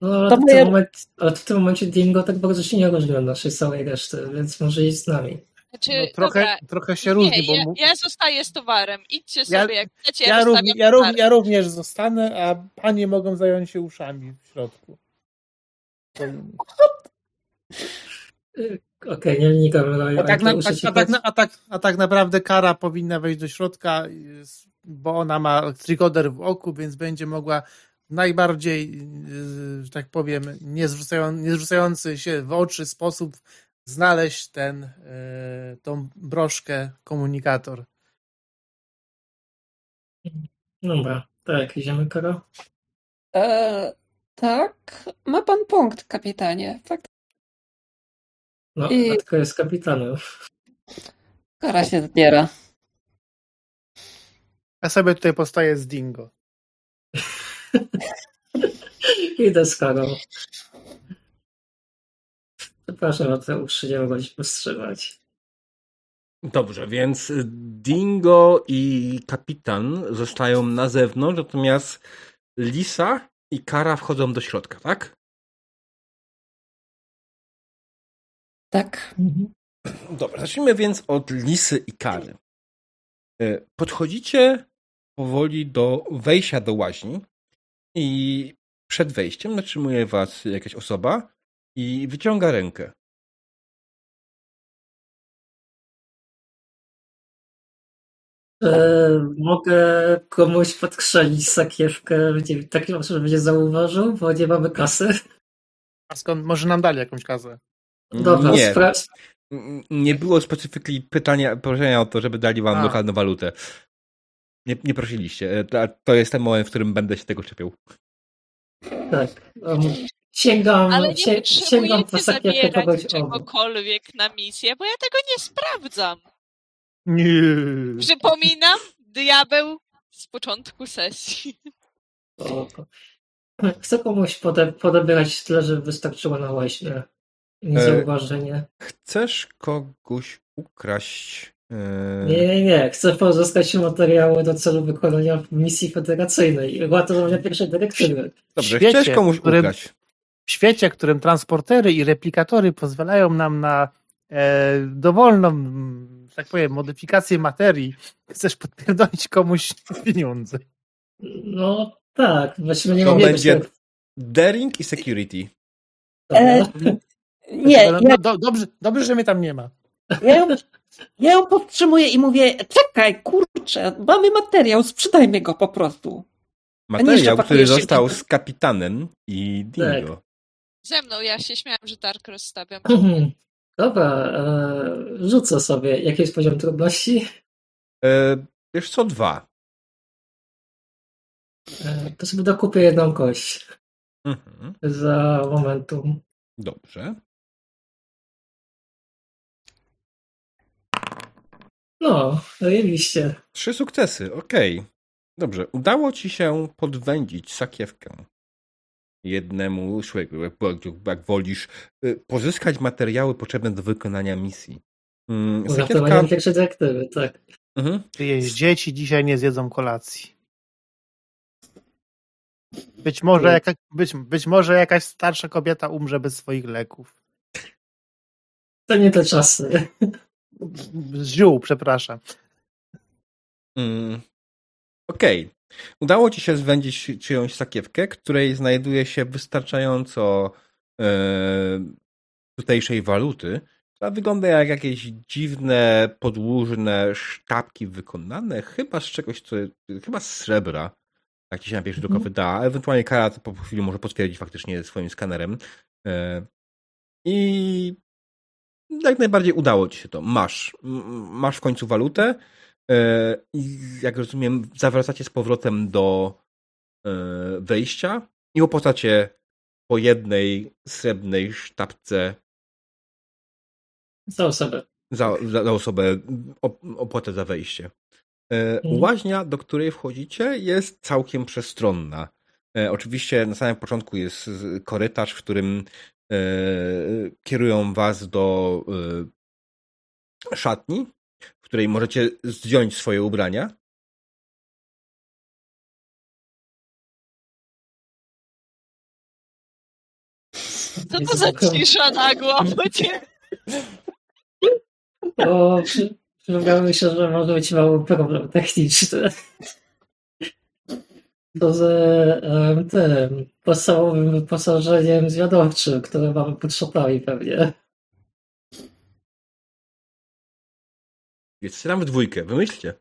D: No, ale,
C: To
D: w tym
C: moje-
D: momencie, ale w tym momencie Dingo tak bardzo się nie różni od naszej całej reszty, więc może iść z nami.
E: Znaczy,
A: No, trochę,
E: dobra,
A: trochę się różni,
E: nie,
A: bo
E: ja,
A: mu-
E: ja zostaję z towarem. Idźcie
A: Ja-
E: sobie jak chcecie, ja,
A: ja, również, ja, ja również zostanę, a panie mogą zająć się uszami w środku.
D: Okej, nie wnikam,
A: A tak, na, a, a, tak, na- a, tak, a tak naprawdę Kara powinna wejść do środka, bo ona ma trikoder w oku, więc będzie mogła w najbardziej, y, że tak powiem, nie, zrzucają, nie zrzucający się w oczy sposób znaleźć ten, y, tą broszkę, komunikator.
D: Dobra, tak, idziemy, Karo?
C: E, Tak, ma pan punkt, kapitanie. Fakt.
D: No, I... tylko jest kapitanem.
C: Kara się zbiera.
A: Ja sobie tutaj postaję z Dingo.
D: Idę z karą. Przepraszam, uszy nie mogę się powstrzymać.
B: Dobrze, więc Dingo i kapitan zostają na zewnątrz, natomiast Lisa i Kara wchodzą do środka, tak?
C: Tak.
B: Mhm. Dobra, zacznijmy więc od Lisy i Kary. E, podchodzicie powoli do wejścia do łaźni i przed wejściem zatrzymuje was jakaś osoba i wyciąga rękę.
D: E, mogę komuś podkrzenić sakiewkę w taki sposób, żeby nie zauważył, bo nie mamy kasy.
A: A skąd może nam dali jakąś kasę?
D: Dobra,
B: nie. Nie było specyfiki pytania, proszenia o to, żeby dali wam A. lokalną walutę. Nie, nie prosiliście. E, to jest ten moment, w którym będę się tego czepiał.
D: Tak. Um, sięgam,
E: Ale nie
D: sie, sięgam po sakiewkę kogoś
E: czegokolwiek na misję, bo ja tego nie sprawdzam.
A: Nie.
E: Przypominam, diabeł z początku sesji.
D: O, chcę komuś pode, podobierać tyle, żeby wystarczyło na łaźnie. Niezauważenie. E,
B: chcesz kogoś ukraść?
D: E... Nie, nie, nie. Chcę pozyskać materiały do celu wykonania misji federacyjnej. Była to na pierwszej dyrektywy.
B: Dobrze, świecie, chcesz komuś ukraść.
A: W świecie, w którym transportery i replikatory pozwalają nam na e, dowolną tak powiem, modyfikację materii, chcesz podpierdolić komuś pieniądze.
D: No tak, właściwie nie
B: to będzie daring i security.
C: E, nie,
A: no, no, do, dobrze, dobrze, że mnie tam nie ma.
C: Ja ją, ja ją powstrzymuję i mówię, czekaj, kurczę, mamy materiał, sprzedajmy go po prostu.
B: Materiał, który został z kapitanem i Dingo. Tak.
E: Ze mną, ja się śmiałam, że Dark rozstawiam.
D: Dobra, e, rzucę sobie. Jaki jest poziom trudności?
B: E, wiesz co, dwa.
D: E, to sobie dokupię jedną kość. Mhm. Za momentum.
B: Dobrze.
D: No, oczywiście.
B: Trzy sukcesy, okej. Okay. Dobrze, udało ci się podwędzić sakiewkę jednemu człowieku, jak, jak wolisz, y, pozyskać materiały potrzebne do wykonania misji.
D: Mm, sakiewka... pierwsze dyrektywy, tak.
A: Mhm. Czyjeś dzieci dzisiaj nie zjedzą kolacji. Być może, jaka, być, być może jakaś starsza kobieta umrze bez swoich leków.
D: To nie te czasy.
A: Z ziół, przepraszam.
B: Mm. Okej. Okay. Udało ci się zwędzić czyjąś sakiewkę, której znajduje się wystarczająco e, tutejszej waluty, która wygląda jak jakieś dziwne, podłużne sztabki wykonane, chyba z czegoś, co, chyba z srebra, jak ci się na pierwszy rzut oka mhm. wyda, ewentualnie Kara to po chwili może potwierdzić faktycznie swoim skanerem. E, I jak najbardziej udało ci się to. Masz. Masz w końcu walutę, E, I jak rozumiem, zawracacie z powrotem do e, wejścia i opłacacie po jednej srebrnej sztabce
D: za osobę.
B: Za, za, za osobę opłatę za wejście. E, mhm. Łaźnia, do której wchodzicie, jest całkiem przestronna. Oczywiście na samym początku jest korytarz, w którym kierują was do szatni, w której możecie zdjąć swoje ubrania.
E: Co to za cisza nagła?
D: O, przypominało się, że może być mały problem techniczny. To z tym podstawowym wyposażeniem zwiadowczym, które mamy pod szatami pewnie.
B: Więc strzelam w dwójkę. Wymyślcie.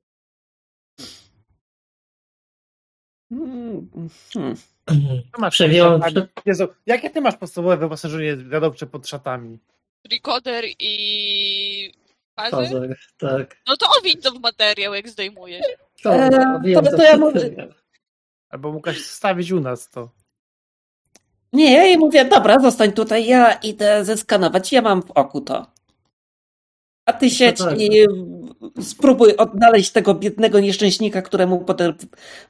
A: Hmm. hmm. Masz Jezu, jakie ty masz podstawowe wyposażenie wiadowcze pod szatami?
E: Recorder i
D: fazer? tak.
E: No to owiń to w materiał, jak zdejmujesz.
C: To, eee, to, to, to ja mówię.
A: Albo mógłbyś stawić u nas to.
C: Nie, ja jej mówię, dobra, zostań tutaj, ja idę zeskanować, ja mam w oku to. A ty siedź tak. i spróbuj odnaleźć tego biednego nieszczęśnika, któremu poder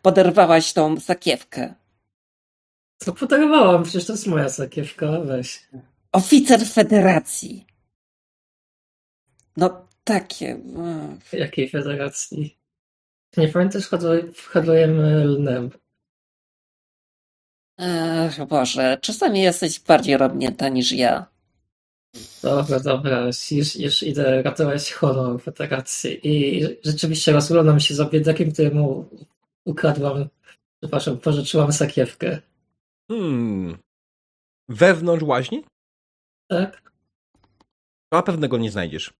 C: poderwałaś tą sakiewkę.
D: Co poderwałam? Przecież to jest moja sakiewka, weź.
C: Oficer Federacji. No takie.
D: Jakiej federacji? Nie pamiętasz, handlujemy lnem.
C: Ech, Boże, czasami jesteś bardziej robnięta niż ja.
D: Dobra, dobra, już, już idę ratować honor federacji. I rzeczywiście rozglądam się za biedakiem, któremu ukradłam, przepraszam, pożyczyłam sakiewkę.
B: Hmm. Wewnątrz łaźni?
D: Tak.
B: A pewnego go nie znajdziesz.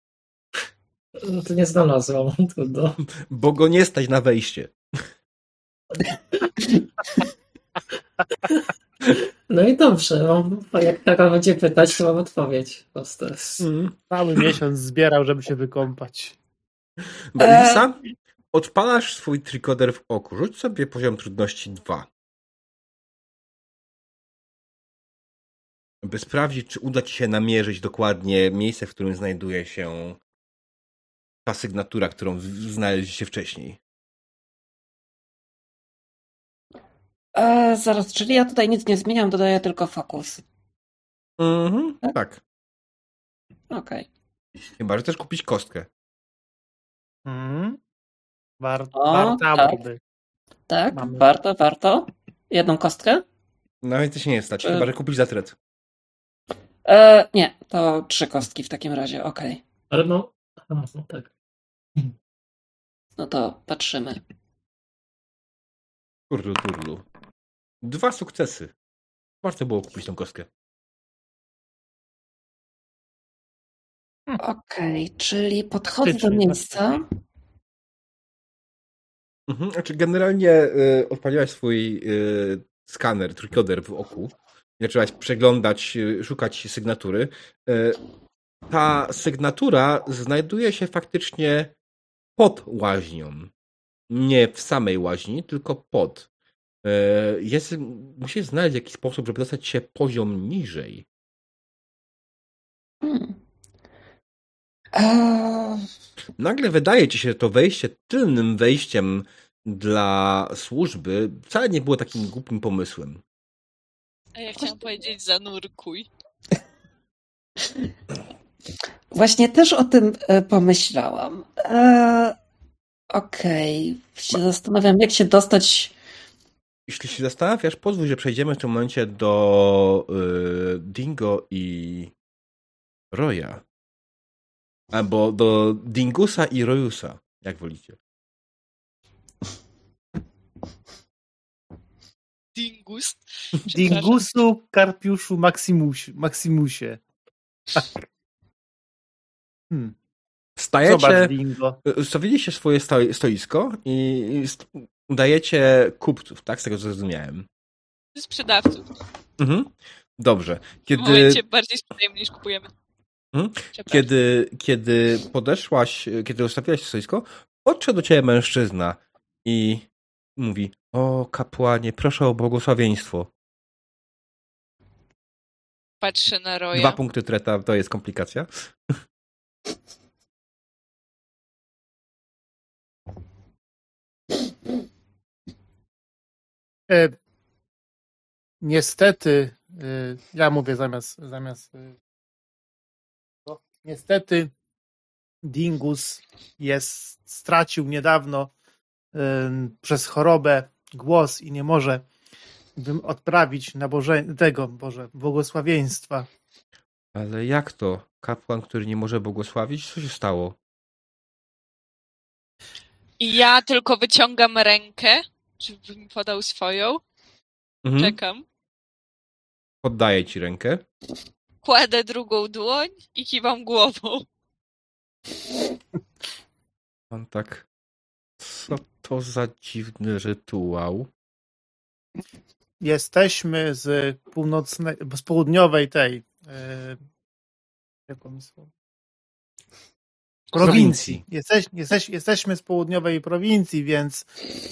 D: No to nie znalazłam, trudno.
B: Bo go nie stać na wejście.
D: No i dobrze, mam, jak taka będzie pytać, to mam odpowiedź. Proste.
A: Mm, cały miesiąc zbierał, żeby się wykąpać.
B: Belisa, odpalasz swój trikoder w oku. Rzuć sobie poziom trudności 2. By sprawdzić, czy uda ci się namierzyć dokładnie miejsce, w którym znajduje się ta sygnatura, którą znaleźliście wcześniej.
C: E, zaraz, czyli ja tutaj nic nie zmieniam, dodaję tylko fokus.
B: Mhm, tak. tak.
C: Okej.
B: Okay. Chyba, że też kupić kostkę.
A: Mhm. O, warto,
C: tak. Tak, Mamy. warto, warto. Jedną kostkę?
B: No więcej się nie stać, chyba, że kupić zatret.
C: E, nie, to trzy kostki w takim razie, okej. Okay.
D: Ale no, no tak.
C: No to patrzymy.
B: Turlu, turlu. Dwa sukcesy. Warto było kupić tą kostkę.
C: Hmm. Okej, okay, czyli podchodzę do miejsca.
B: Mhm, znaczy generalnie y, odpaliłaś swój y, skaner, trikoder w oku. Zaczęłaś przeglądać, y, szukać sygnatury. Y, ta sygnatura znajduje się faktycznie pod łaźnią. Nie w samej łaźni, tylko pod. E, jest, musisz znaleźć jakiś sposób, żeby dostać się poziom niżej. Hmm. Nagle wydaje ci się, że to wejście tylnym wejściem dla służby wcale nie było takim głupim pomysłem.
E: A ja chciałam powiedzieć zanurkuj.
C: Właśnie też o tym e, pomyślałam. E, Okej, okay. się zastanawiam, jak się dostać.
B: Jeśli się zastanawiasz, pozwól, że przejdziemy w tym momencie do y, Dingo i Roya. Albo do Dingusa i Royusa, jak wolicie.
E: Dingus.
A: Dingusu, Karpiuszu, Maximusie. Maximusie.
B: Hmm. Stajecie, stawiliście swoje stoisko i udajecie kupców, tak? Z tego co zrozumiałem.
E: Sprzedawców.
B: Mhm. Dobrze.
E: Kiedy... W momencie bardziej sprzedajemy niż kupujemy.
B: Mhm. Kiedy, kiedy podeszłaś, kiedy ustawiłaś stoisko, podszedł do ciebie mężczyzna i mówi, o kapłanie, proszę o błogosławieństwo.
E: Patrzę na Roya.
B: Dwa punkty treta, to jest komplikacja.
A: Niestety, e, ja mówię zamiast, zamiast e, niestety Dingus jest, stracił niedawno przez chorobę głos i nie może odprawić naboże, tego, Boże, błogosławieństwa.
B: Ale jak to? Kapłan, który nie może błogosławić? Co się stało?
E: Ja tylko wyciągam rękę, żeby mi podał swoją. Mhm. Czekam.
B: Poddaję ci rękę.
E: Kładę drugą dłoń i kiwam głową.
B: On tak. Co to za dziwny rytuał?
A: Jesteśmy z północnej, z południowej tej. Yy, jaką prowincji. Jesteś, jesteś, jesteśmy z południowej prowincji, więc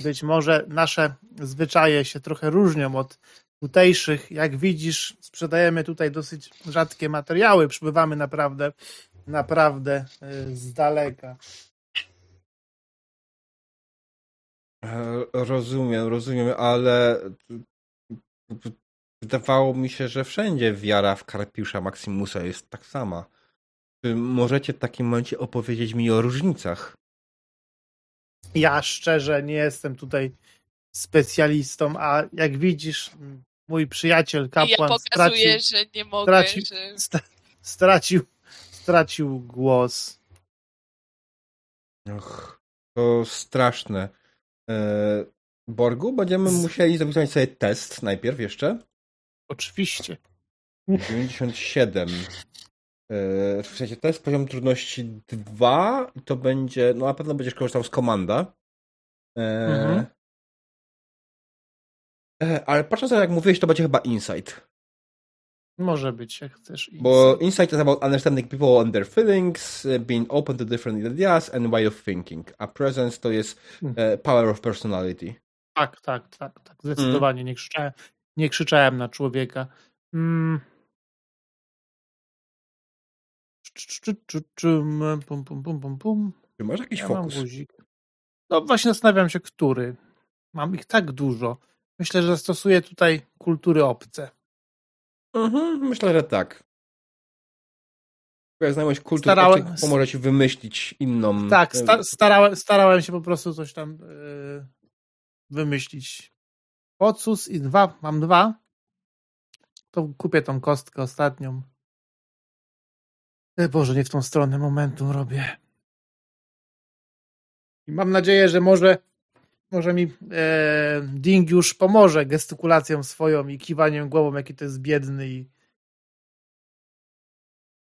A: być może nasze zwyczaje się trochę różnią od tutejszych. Jak widzisz, sprzedajemy tutaj dosyć rzadkie materiały. Przybywamy naprawdę, naprawdę y, z daleka.
B: E, rozumiem, rozumiem, ale wydawało mi się, że wszędzie wiara w Karpiusza Maximusa jest tak sama. Czy możecie w takim momencie opowiedzieć mi o różnicach?
A: Ja szczerze nie jestem tutaj specjalistą, a jak widzisz, mój przyjaciel kapłan
E: ja
A: stracił,
E: że nie mogę, stracił, że...
A: stracił, stracił głos.
B: Och, to straszne. E, Borgu, będziemy musieli zrobić sobie test najpierw jeszcze.
A: Oczywiście.
B: 97. E, w sensie to jest poziom trudności 2 i to będzie, no na pewno będziesz korzystał z komanda. E, mhm. Ale patrząc na jak mówiłeś, to będzie chyba insight.
A: Może być, jak chcesz.
B: Insight. Bo insight is about understanding people and their feelings, being open to different ideas and way of thinking. A presence to jest hmm. power of personality.
A: Tak, tak, tak, tak. Zdecydowanie. Mm. Nie, krzyczałem, nie krzyczałem na człowieka. Mm. Pum, pum, pum, pum, pum.
B: Czy masz jakiś ja fokus?
A: No właśnie zastanawiam się, który. Mam ich tak dużo. Myślę, że stosuję tutaj kultury obce.
B: Mhm, myślę, że tak. Twoja znajomość kultury starałem... obcych pomoże ci wymyślić inną...
A: Tak, sta starałem, starałem się po prostu coś tam yy, wymyślić. Pocus i dwa, mam dwa. To kupię tą kostkę ostatnią. E, Boże, nie w tą stronę momentu robię. I mam nadzieję, że może, może mi e, Ding już pomoże gestykulacją swoją i kiwaniem głową, jaki to jest biedny i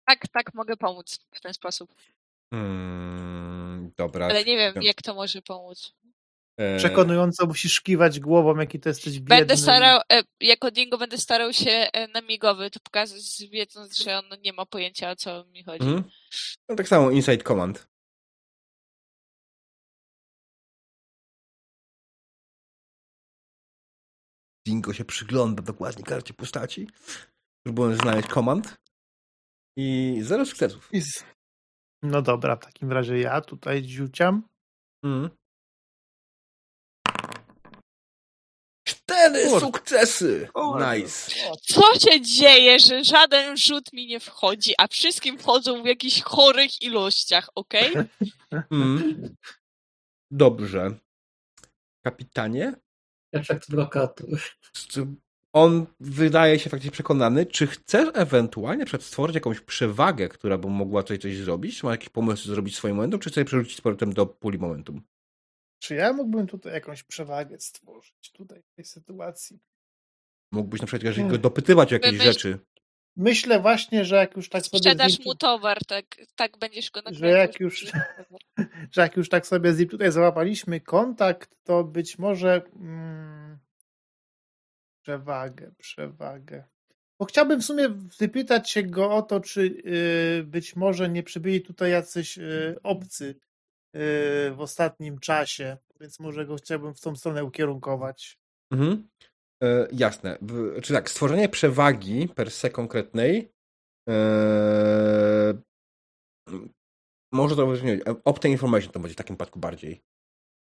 E: tak, tak, mogę pomóc w ten sposób.
B: Hmm, dobra.
E: Ale nie wiem, jak to może pomóc.
A: E, Przekonująco musisz kiwać głową, jaki to jesteś biedny.
E: Będę starał, e, jako Dingo będę starał się e, na migowy to pokazać, wiedząc, że on nie ma pojęcia o co mi chodzi. Mhm.
B: No tak samo Inside Command. Dingo się przygląda dokładnie karcie postaci, próbując znaleźć komand. I zero sukcesów.
A: No dobra, w takim razie ja tutaj dziuciam. Mm.
B: Kur... sukcesy! Kur... Nice.
E: Co się dzieje, że żaden rzut mi nie wchodzi, a wszystkim wchodzą w jakichś chorych ilościach, ok? Mm.
B: Dobrze. Kapitanie?
D: Efekt blokadu.
B: On wydaje się faktycznie przekonany. Czy chcesz ewentualnie stworzyć jakąś przewagę, która by mogła tutaj coś zrobić? Czy ma jakiś pomysł zrobić swoim momentum, czy chcesz przerzucić z powrotem do puli momentum?
A: Czy ja mógłbym tutaj jakąś przewagę stworzyć tutaj w tej sytuacji?
B: Mógłbyś na przykład go dopytywać o jakieś Myśl... rzeczy.
A: Myślę właśnie, że jak już tak
E: sobie. Sprzedasz mu towar, tak, tak będziesz go
A: Że jak już, że jak już tak sobie z nim tutaj załapaliśmy kontakt, to być może. Mm, przewagę, przewagę. Bo chciałbym w sumie wypytać się go o to, czy yy, być może nie przybyli tutaj jacyś yy, obcy w ostatnim czasie, więc może go chciałbym w tą stronę ukierunkować. Mhm.
B: E, jasne. Czy tak, stworzenie przewagi per se konkretnej e, może to być, obtain information to będzie w takim przypadku bardziej.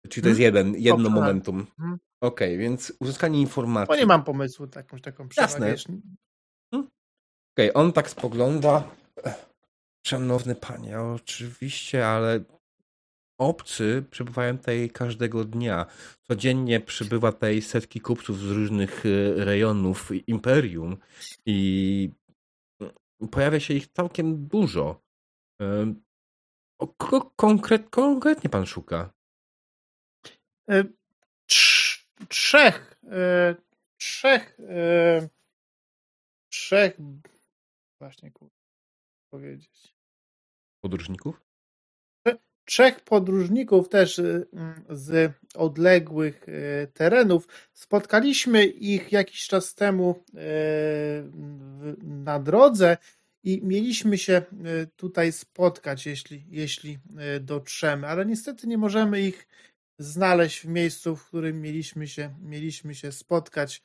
B: Czyli to jest hmm? jeden, jedno momentum. Hmm? Okej, okay, więc uzyskanie informacji.
A: Bo nie mam pomysłu taką, taką
B: przewagę. Jasne. Hmm? Okej, okay, on tak spogląda. Szanowny panie, oczywiście, ale obcy przybywają tutaj każdego dnia. Codziennie przybywa tutaj setki kupców z różnych e, rejonów imperium i pojawia się ich całkiem dużo. O kogo konkret, konkretnie pan szuka?
A: E, trzech, e, trzech, e, trzech, właśnie kurwa, powiedzieć.
B: Podróżników?
A: Trzech podróżników też z odległych terenów. Spotkaliśmy ich jakiś czas temu na drodze i mieliśmy się tutaj spotkać, jeśli, jeśli dotrzemy, ale niestety nie możemy ich znaleźć w miejscu, w którym mieliśmy się, mieliśmy się spotkać.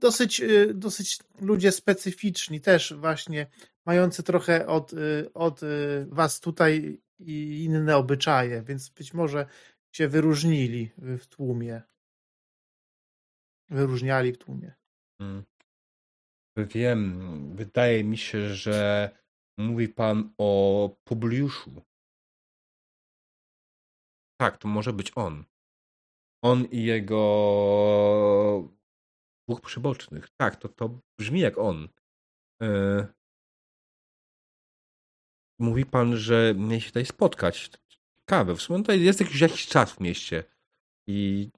A: dosyć, dosyć ludzie specyficzni też właśnie, mający trochę od, od was tutaj i inne obyczaje, więc być może się wyróżnili w tłumie. Wyróżniali w tłumie. Hmm.
B: Wiem, wydaje mi się, że mówi pan o Publiuszu. Tak, to może być on. On i jego dwóch przybocznych. Tak, to, to brzmi jak on. E, mówi pan, że mnie się tutaj spotkać. Ciekawe, w sumie tutaj jest jakiś, jakiś czas w mieście. I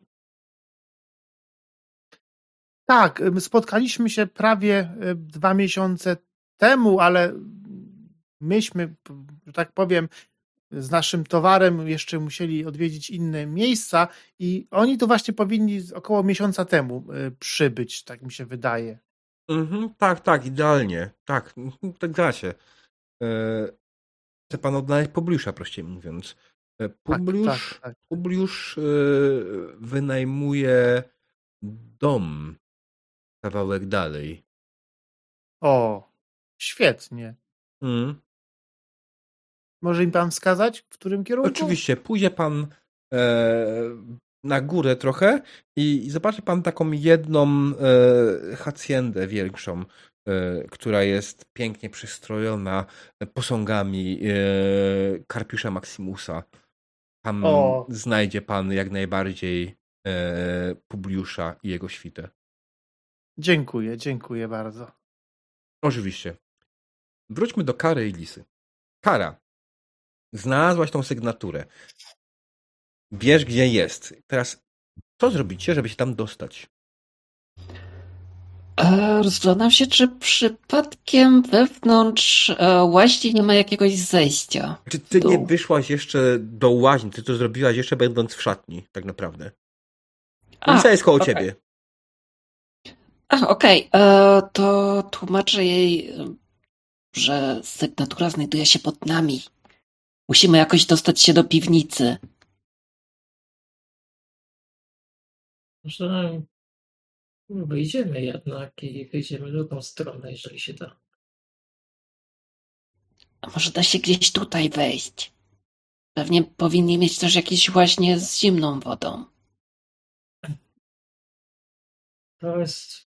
A: tak, spotkaliśmy się prawie dwa miesiące temu, ale myśmy, że tak powiem, z naszym towarem jeszcze musieli odwiedzić inne miejsca i oni to właśnie powinni około miesiąca temu przybyć, tak mi się wydaje.
B: Mhm, tak, tak, idealnie. Tak, tak da się. E, chce pan odnaleźć Publiusza, prościej mówiąc. E, Publiusz, tak, tak, tak. Publiusz e, wynajmuje dom kawałek dalej.
A: O, świetnie. Mm. Może im pan wskazać, w którym kierunku?
B: Oczywiście, pójdzie pan e, na górę trochę i, i zobaczy pan taką jedną e, większą, która jest pięknie przystrojona posągami e, Karpiusza Maximusa. Tam o. znajdzie pan jak najbardziej e, Publiusza i jego świtę.
A: Dziękuję, dziękuję bardzo.
B: Oczywiście. Wróćmy do Kary i Lisy. Kara, znalazłaś tą sygnaturę. Wiesz, gdzie jest. Teraz co zrobicie, żeby się tam dostać?
C: E, rozglądam się, czy przypadkiem wewnątrz e, łaźni nie ma jakiegoś zejścia.
B: Czy ty nie wyszłaś jeszcze do łaźni? Ty to zrobiłaś jeszcze będąc w szatni, tak naprawdę. Lisa jest koło okay. ciebie.
C: A, okej. Okay. E, to tłumaczę jej, że sygnatura znajduje się pod nami. Musimy jakoś dostać się do piwnicy.
D: Może wyjdziemy jednak i wyjdziemy drugą stronę, jeżeli się da.
C: A może da się gdzieś tutaj wejść? Pewnie powinni mieć też jakieś właśnie z zimną wodą.
D: To jest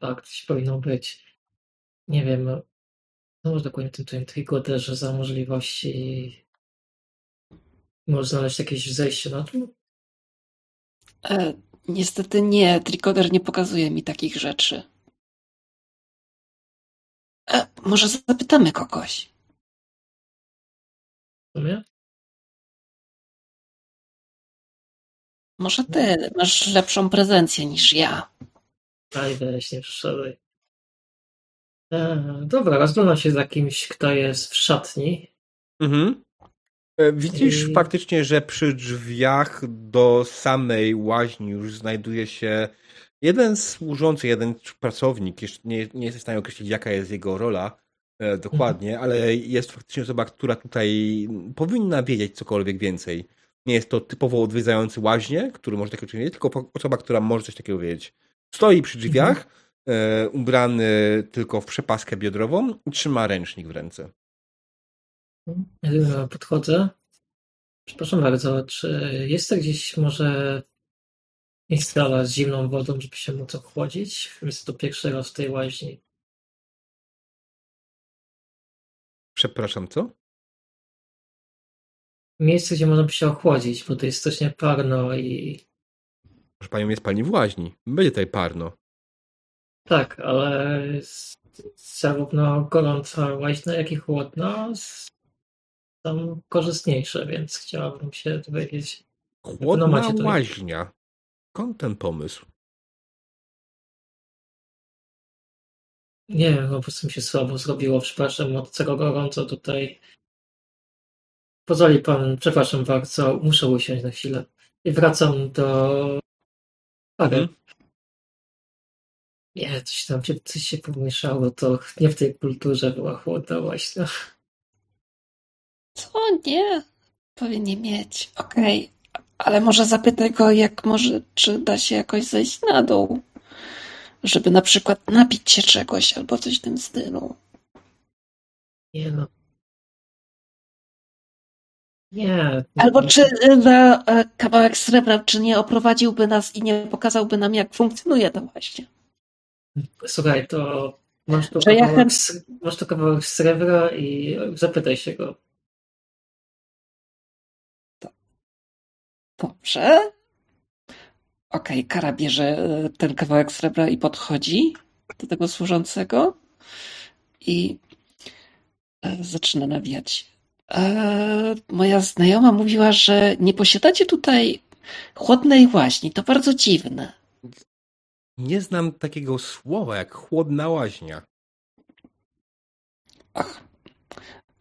D: tak, coś powinno być. Nie wiem, no, może dokładnie tym twoim trigoderze za możliwości może znaleźć jakieś zejście na dół?
C: E, niestety nie, trikoder nie pokazuje mi takich rzeczy. E, może zapytamy kogoś.
D: Sumie?
C: Może ty masz lepszą prezencję niż ja.
D: Aj, weź, nie przeszedłej. E, dobra, rozglądam się za kimś, kto jest w szatni. Mhm.
B: E, widzisz I... faktycznie, że przy drzwiach do samej łaźni już znajduje się jeden służący, jeden pracownik. Jeszcze nie, nie jesteś w stanie określić, jaka jest jego rola e, dokładnie, mhm. ale jest faktycznie osoba, która tutaj powinna wiedzieć cokolwiek więcej. Nie jest to typowo odwiedzający łaźnię, który może takiego czynić, tylko osoba, która może coś takiego wiedzieć. Stoi przy drzwiach, mhm. e, ubrany tylko w przepaskę biodrową i trzyma ręcznik w ręce.
D: Podchodzę. Przepraszam bardzo, czy jest to gdzieś może instala z zimną wodą, żeby się móc ochłodzić? Jest to pierwszy raz w tej łaźni.
B: Przepraszam, co?
D: Miejsce, gdzie można by się ochłodzić, bo to jest strasznie parno i
B: Proszę panią, jest pani w łaźni. Będzie tutaj parno.
D: Tak, ale zarówno gorąca łaźna, jak i chłodna są korzystniejsze, więc chciałabym się dowiedzieć.
B: Chłodna no tutaj... łaźnia. Skąd ten pomysł?
D: Nie wiem, po prostu mi się słabo zrobiło. Przepraszam, od czego gorąco tutaj. Pozwoli pan, przepraszam bardzo, muszę usiąść na chwilę. I wracam do ale mhm. nie, coś tam się, coś się pomieszało, to nie w tej kulturze była chłodna właśnie.
C: Co? Nie? Powinien mieć. Okej. Ale może zapytaj go, jak może, czy da się jakoś zejść na dół. Żeby na przykład napić się czegoś albo coś w tym stylu.
D: Nie no. Nie.
C: Albo czy na e, kawałek srebra, czy nie oprowadziłby nas i nie pokazałby nam, jak funkcjonuje to właśnie.
D: Słuchaj, to masz tu, kawałek, ja masz tu kawałek srebra i zapytaj się go.
C: Dobrze. Okej, okay, Kara bierze e, ten kawałek srebra i podchodzi do tego służącego i e, zaczyna nawijać. E, moja znajoma mówiła, że nie posiadacie tutaj chłodnej łaźni. To bardzo dziwne.
B: Nie znam takiego słowa jak chłodna łaźnia.
C: Ach,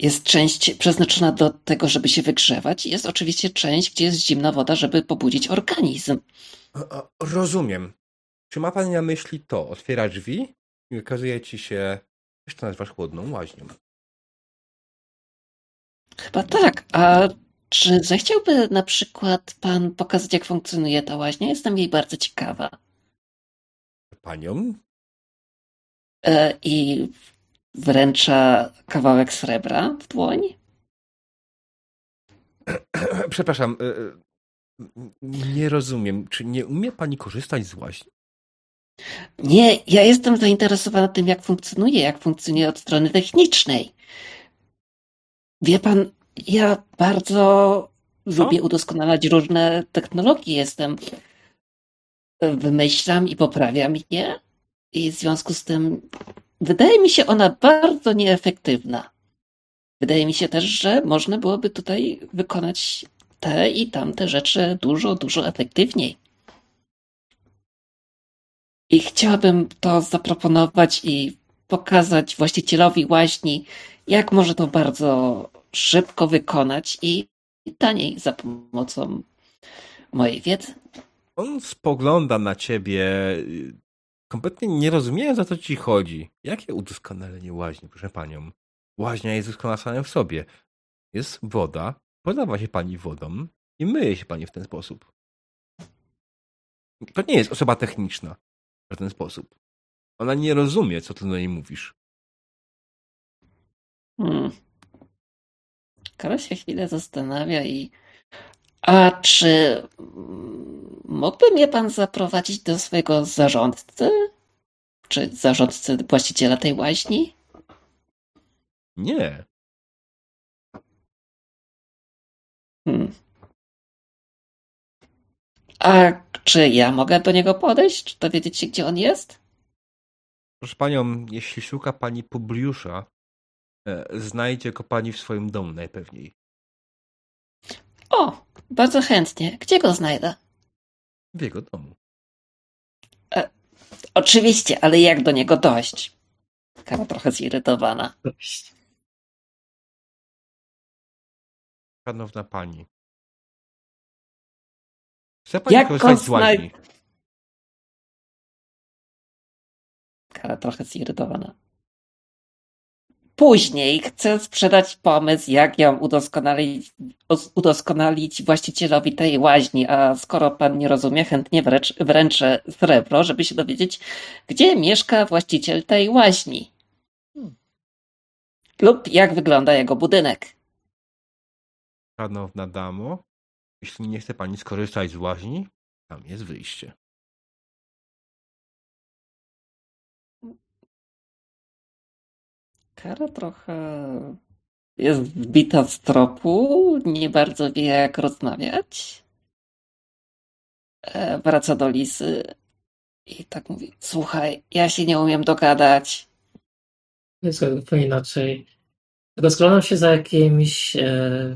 C: jest część przeznaczona do tego, żeby się wygrzewać. Jest oczywiście część, gdzie jest zimna woda, żeby pobudzić organizm.
B: Rozumiem. Czy ma pan na myśli to? Otwiera drzwi i okazuje ci się, że to nazywasz chłodną łaźnią.
C: Chyba tak. A czy zechciałby na przykład pan pokazać, jak funkcjonuje ta łaźnia? Jestem jej bardzo ciekawa.
B: Panią?
C: E, I wręcza kawałek srebra w dłoń.
B: Przepraszam, e, e, nie rozumiem. Czy nie umie pani korzystać z łaźni?
C: Nie, ja jestem zainteresowana tym, jak funkcjonuje, jak funkcjonuje od strony technicznej. Wie pan, ja bardzo Co? lubię udoskonalać różne technologie. Jestem. Wymyślam i poprawiam je. I w związku z tym wydaje mi się ona bardzo nieefektywna. Wydaje mi się też, że można byłoby tutaj wykonać te i tamte rzeczy dużo, dużo efektywniej. I chciałabym to zaproponować i pokazać właścicielowi łaźni, jak może to bardzo szybko wykonać i taniej za pomocą mojej wiedzy.
B: On spogląda na ciebie, kompletnie nie rozumiejąc o co ci chodzi. Jakie udoskonalenie łaźni, proszę panią? Łaźnia jest doskonała w sobie. Jest woda, podawa się pani wodą i myje się pani w ten sposób. To nie jest osoba techniczna w ten sposób. Ona nie rozumie, co ty do niej mówisz.
C: Hmm. Karol się chwilę zastanawia i. A czy mógłby mnie pan zaprowadzić do swojego zarządcy? Czy zarządcy właściciela tej łaźni?
B: Nie.
C: Hmm. A czy ja mogę do niego podejść? Czy dowiedzieć się, gdzie on jest?
B: Proszę panią, jeśli szuka pani Publiusza, e, znajdzie go pani w swoim domu najpewniej.
C: O, bardzo chętnie. Gdzie go znajdę?
B: W jego domu.
C: E, oczywiście, ale jak do niego dojść? Kara trochę zirytowana.
B: Szanowna pani, Chce pani Jak korzystać z łaźni.
C: Kara trochę zirytowana. Później chcę sprzedać pomysł, jak ją udoskonalić, udoskonalić właścicielowi tej łaźni, a skoro pan nie rozumie, chętnie wręcz, wręczę srebro, żeby się dowiedzieć, gdzie mieszka właściciel tej łaźni. Hmm. Lub jak wygląda jego budynek.
B: Szanowna damo, jeśli nie chce pani skorzystać z łaźni, tam jest wyjście.
C: Kara trochę jest wbita z tropu, nie bardzo wie jak rozmawiać. E, wraca do Lisy i tak mówi, słuchaj, ja się nie umiem dogadać.
D: Jest to inaczej. Rozglądam się za jakimś e,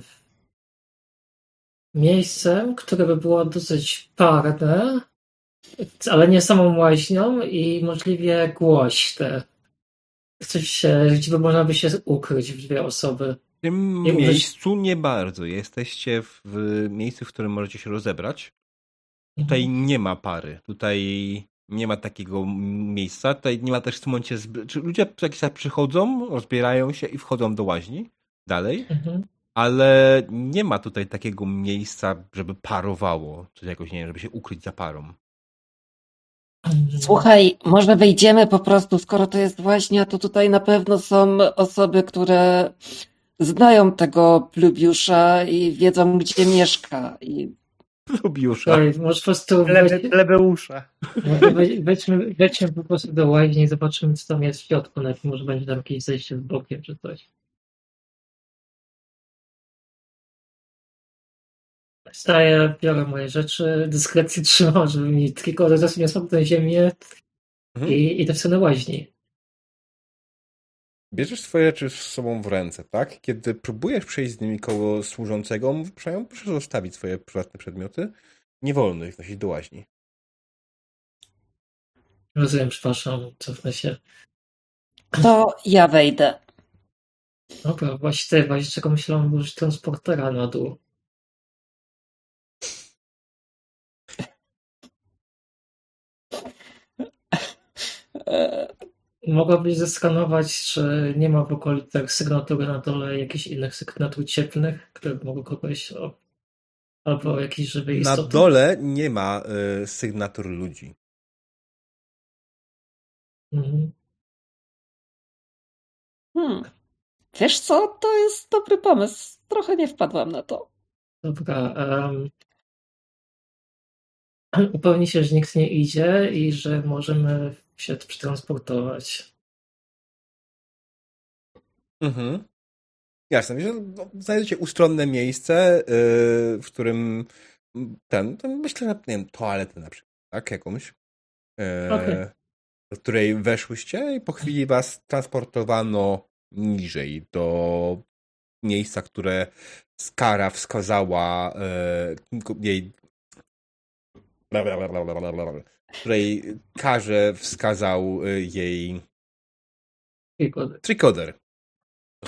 D: miejscem, które by było dosyć parne, ale nie samą łaźnią i możliwie głośne. Coś, gdzie by można by się ukryć w dwie osoby.
B: W tym miejscu nie bardzo. Jesteście w miejscu, w którym możecie się rozebrać. Tutaj mhm. nie ma pary. Tutaj nie ma takiego miejsca. Tutaj nie ma też w tym momencie... Czy ludzie jakiś czas przychodzą, rozbierają się i wchodzą do łaźni dalej. Mhm ale nie ma tutaj takiego miejsca, żeby parowało, czy jakoś, nie wiem, żeby się ukryć za parą.
C: Słuchaj, może wejdziemy po prostu, skoro to jest właśnie, to tutaj na pewno są osoby, które znają tego Plubiusza i wiedzą, gdzie mieszka. I...
B: Plubiusza.
D: może po prostu
A: Plebeusza.
D: Wejdźmy, wejdźmy po prostu do łaźni i zobaczymy, co tam jest w środku. Najpierw może będzie tam jakieś zejście z bokiem czy coś. Wstaję, biorę moje rzeczy, dyskretnie trzymam, żeby mi tylko zaraz nie spadł na ziemię mhm. i idę w stronę łaźni.
B: Bierzesz swoje rzeczy z sobą w ręce, tak? Kiedy próbujesz przejść z nimi koło służącego, mówi, proszę zostawić swoje prywatne przedmioty. Nie wolno ich nosić do łaźni.
D: Rozumiem, przepraszam, cofnę się.
C: To ja wejdę.
D: Dobra, właśnie, właśnie czego myślałem, użyć transportera na dół. Mogłabyś zeskanować, czy nie ma w okolicach sygnatury na dole jakichś innych sygnatur cieplnych, które mogą kogoś o, albo jakiś żywy istoty?
B: Na dole nie ma y, sygnatur ludzi.
C: Mhm. Hmm. Wiesz co, to jest dobry pomysł. Trochę nie wpadłam na to.
D: Dobra. Um, upełni się, że nikt nie idzie i że możemy się przetransportować.
B: Mhm. Jasne. No, znajdziecie ustronne miejsce, yy, w którym ten, to myślę, że nie wiem, toaletę na przykład, tak? Jakąś. Yy, okay. Do której weszłyście i po chwili was transportowano niżej do miejsca, które Skara wskazała yy, jej której karze wskazał y, jej
D: Trikoder.
B: Trikoder.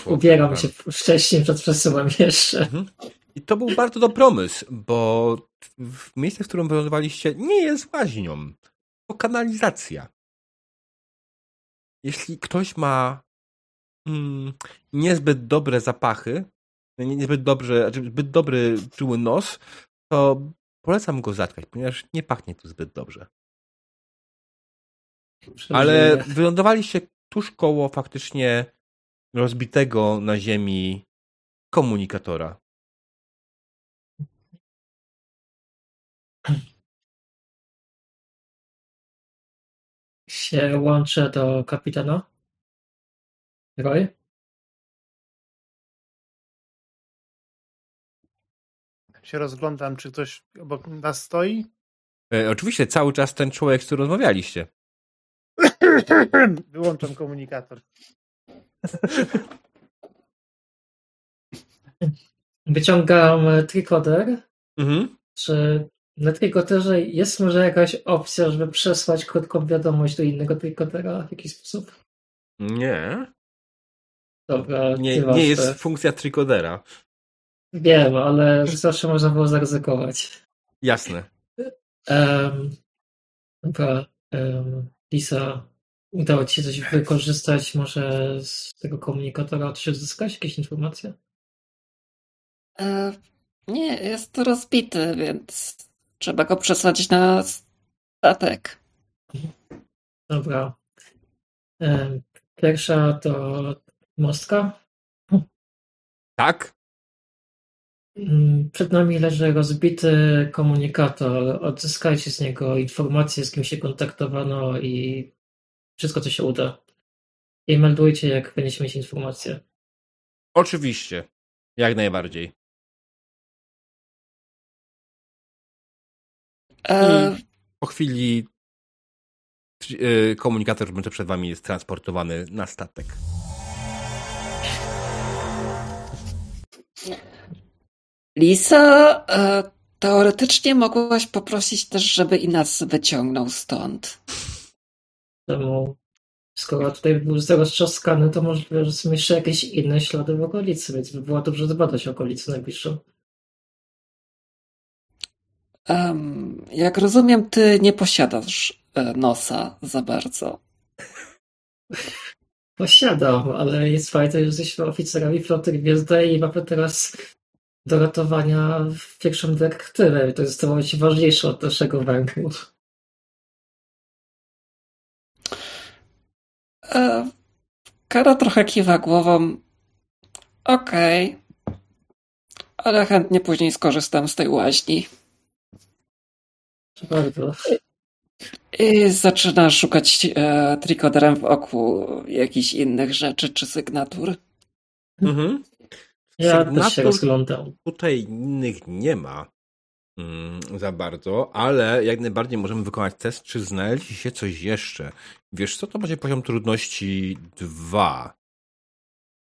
D: Ubieram się wcześniej przed przesyłem jeszcze. Mhm.
B: I to był bardzo dobry pomysł, bo w miejsce, w którym wylądowaliście, nie jest łaźnią. To kanalizacja. Jeśli ktoś ma mm, niezbyt dobre zapachy, niezbyt dobrze, znaczy zbyt dobry czuły nos, to polecam go zatkać, ponieważ nie pachnie tu zbyt dobrze. Ale wylądowaliście tuż koło faktycznie rozbitego na ziemi komunikatora.
D: Się łączę do kapitana. Roy?
A: Się rozglądam, czy ktoś obok nas stoi?
B: E, oczywiście, cały czas ten człowiek, z którym rozmawialiście.
A: Wyłączam komunikator.
D: Wyciągam trikoder. Mhm. Czy na trikoderze jest może jakaś opcja, żeby przesłać krótką wiadomość do innego trikodera w jakiś sposób?
B: Nie.
D: Dobra,
B: nie, nie jest funkcja trikodera.
D: Wiem, ale zawsze można było zaryzykować.
B: Jasne.
D: Um, dobra. Um, Lisa, udało Ci się coś wykorzystać może z tego komunikatora? Czy uzyskać jakieś informacje?
C: E, nie, jest to rozbity, więc trzeba go przesadzić na statek.
D: Dobra. E, pierwsza to mostka.
B: Tak?
D: Mm, przed nami leży rozbity komunikator. Odzyskajcie z niego informacje, z kim się kontaktowano i wszystko, co się uda. I meldujcie, jak będziecie mieć informacje.
B: Oczywiście. Jak najbardziej. E... po chwili y, komunikator który przed wami jest transportowany na statek.
C: Lisa, e, teoretycznie mogłaś poprosić też, żeby i nas wyciągnął stąd.
D: Czemu? Skoro tutaj był roztrzaskany, to możliwe, że są jeszcze jakieś inne ślady w okolicy, więc by było dobrze zbadać okolicę najbliższą.
C: Um, jak rozumiem, ty nie posiadasz e, nosa za bardzo.
D: Posiadam, ale jest fajne, że jesteśmy oficerami floty Gwiezdnej i mamy teraz do ratowania pierwszą dyrektywę. To jest to ważniejsze od naszego węglu.
C: E, Kara trochę kiwa głową. Okej. Okay. Ale chętnie później skorzystam z tej łaźni.
D: Bardzo.
C: I zaczyna szukać e, trikoderem w oku jakichś innych rzeczy czy sygnatur.
B: Mhm.
D: Ja też się rozglądam.
B: Tutaj innych nie ma za bardzo, ale jak najbardziej możemy wykonać test, czy znaleźli się coś jeszcze. Wiesz co, to będzie poziom trudności 2.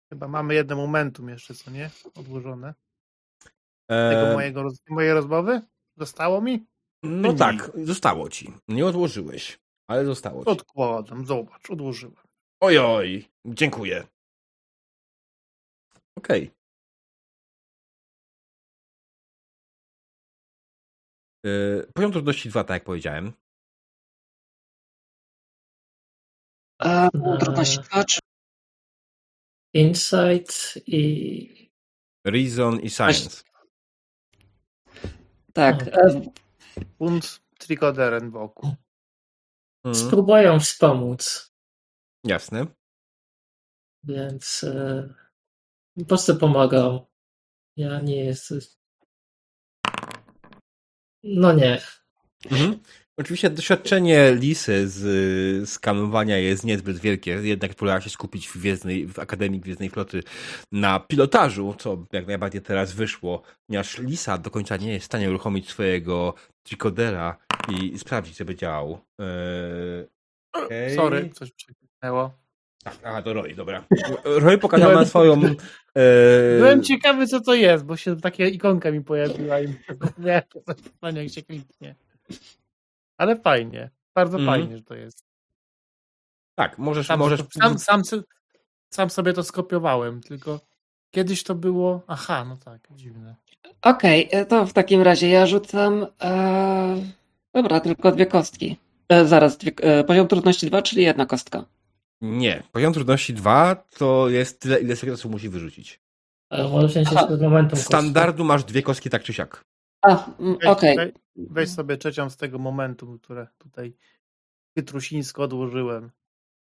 A: Chyba mamy jedno momentum jeszcze, co nie? Odłożone. Tego e... mojego, mojej rozmowy? Zostało mi?
B: No tak, zostało ci. Nie odłożyłeś, ale zostało ci.
A: Odkładam, zobacz, odłożyłem.
B: Ojoj, dziękuję. Okej. Okay. Yy, poziom trudności 2, tak jak powiedziałem.
C: A, trudności 2 czy...
D: Insight i...
B: Reason i Science.
C: Tak.
A: Und Trikoderen wokół.
D: Hmm. Spróbują wspomóc.
B: Jasne.
D: Więc e, po prostu pomagam. Ja nie jestem. No nie.
B: Mhm. Oczywiście doświadczenie Lisy z skanowania jest niezbyt wielkie, jednak próbowała się skupić w, Gwiezdnej, w Akademii Gwiezdnej Floty na pilotażu, co jak najbardziej teraz wyszło, ponieważ Lisa do końca nie jest w stanie uruchomić swojego trikodera i sprawdzić, co by działał. Eee,
A: okay. Sorry, coś przekliknęło.
B: A, to Roy, dobra. Roy pokazał na swoją... E...
A: Byłem ciekawy, co to jest, bo się taka ikonka mi pojawiła i nie, jak się kliknie. Ale fajnie. Bardzo mm. fajnie, że to jest.
B: Tak, możesz...
A: Sam,
B: możesz...
A: Sam, sam, sam, sobie to skopiowałem, tylko kiedyś to było... Aha, no tak, dziwne.
C: Okej, okay, to w takim razie ja rzucam... E... Dobra, tylko dwie kostki. E, zaraz, dwie... E, poziom trudności dwa, czyli jedna kostka.
B: Nie, poziom trudności 2 to jest tyle, ile sekretów musi wyrzucić.
D: Ale może się momentum.
B: Standardu masz dwie kostki tak czy siak.
C: A, mm, okej. Okay.
A: Weź, weź, sobie trzecią z tego momentu, które tutaj chytrusińsko odłożyłem.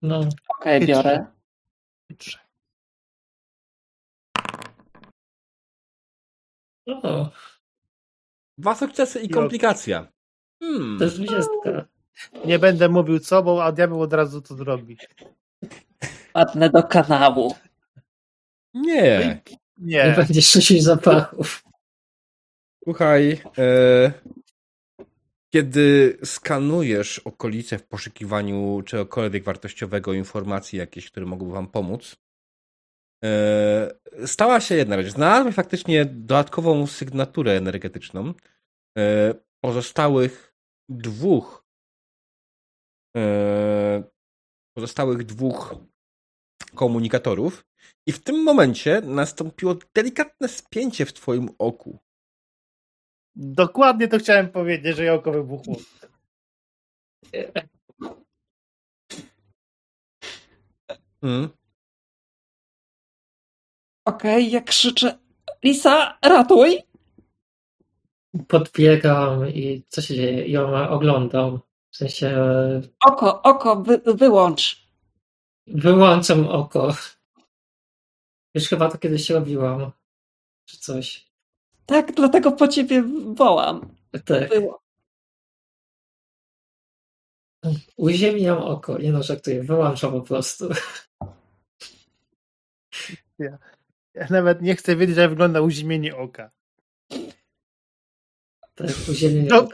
C: No. Okej, okay, biorę. Chytrze.
B: O. Dwa sukcesy i komplikacja.
D: Hmm. To jest dwudziestka.
A: Nie będę mówił co, bo diabeł od razu to zrobi.
C: Padnę do kanału.
B: Nie.
A: Nie.
D: Nie będziesz szusić zapachów.
B: Słuchaj, e, kiedy skanujesz okolice w poszukiwaniu czegokolwiek wartościowego, informacji jakieś, które mogłyby wam pomóc, e, stała się jedna rzecz. Znalazłeś faktycznie dodatkową sygnaturę energetyczną e, pozostałych dwóch e, pozostałych dwóch komunikatorów i w tym momencie nastąpiło delikatne spięcie w twoim oku.
A: Dokładnie to chciałem powiedzieć, że oko wybuchło.
C: Mm. Okej, okay, jak krzyczę Lisa, ratuj!
D: Podbiegam i co się dzieje? Ją oglądam. W sensie...
C: Oko, oko, wy, wyłącz.
D: Wyłączam oko. Już chyba to kiedyś robiłam. Czy coś.
C: Tak, dlatego po ciebie wołam.
D: Tak. Było. Uziemiam oko. Nie no, żartuję. Wyłączam po prostu.
A: Ja, ja nawet nie chcę wiedzieć, jak wygląda uziemienie oka.
D: Tak,
A: no.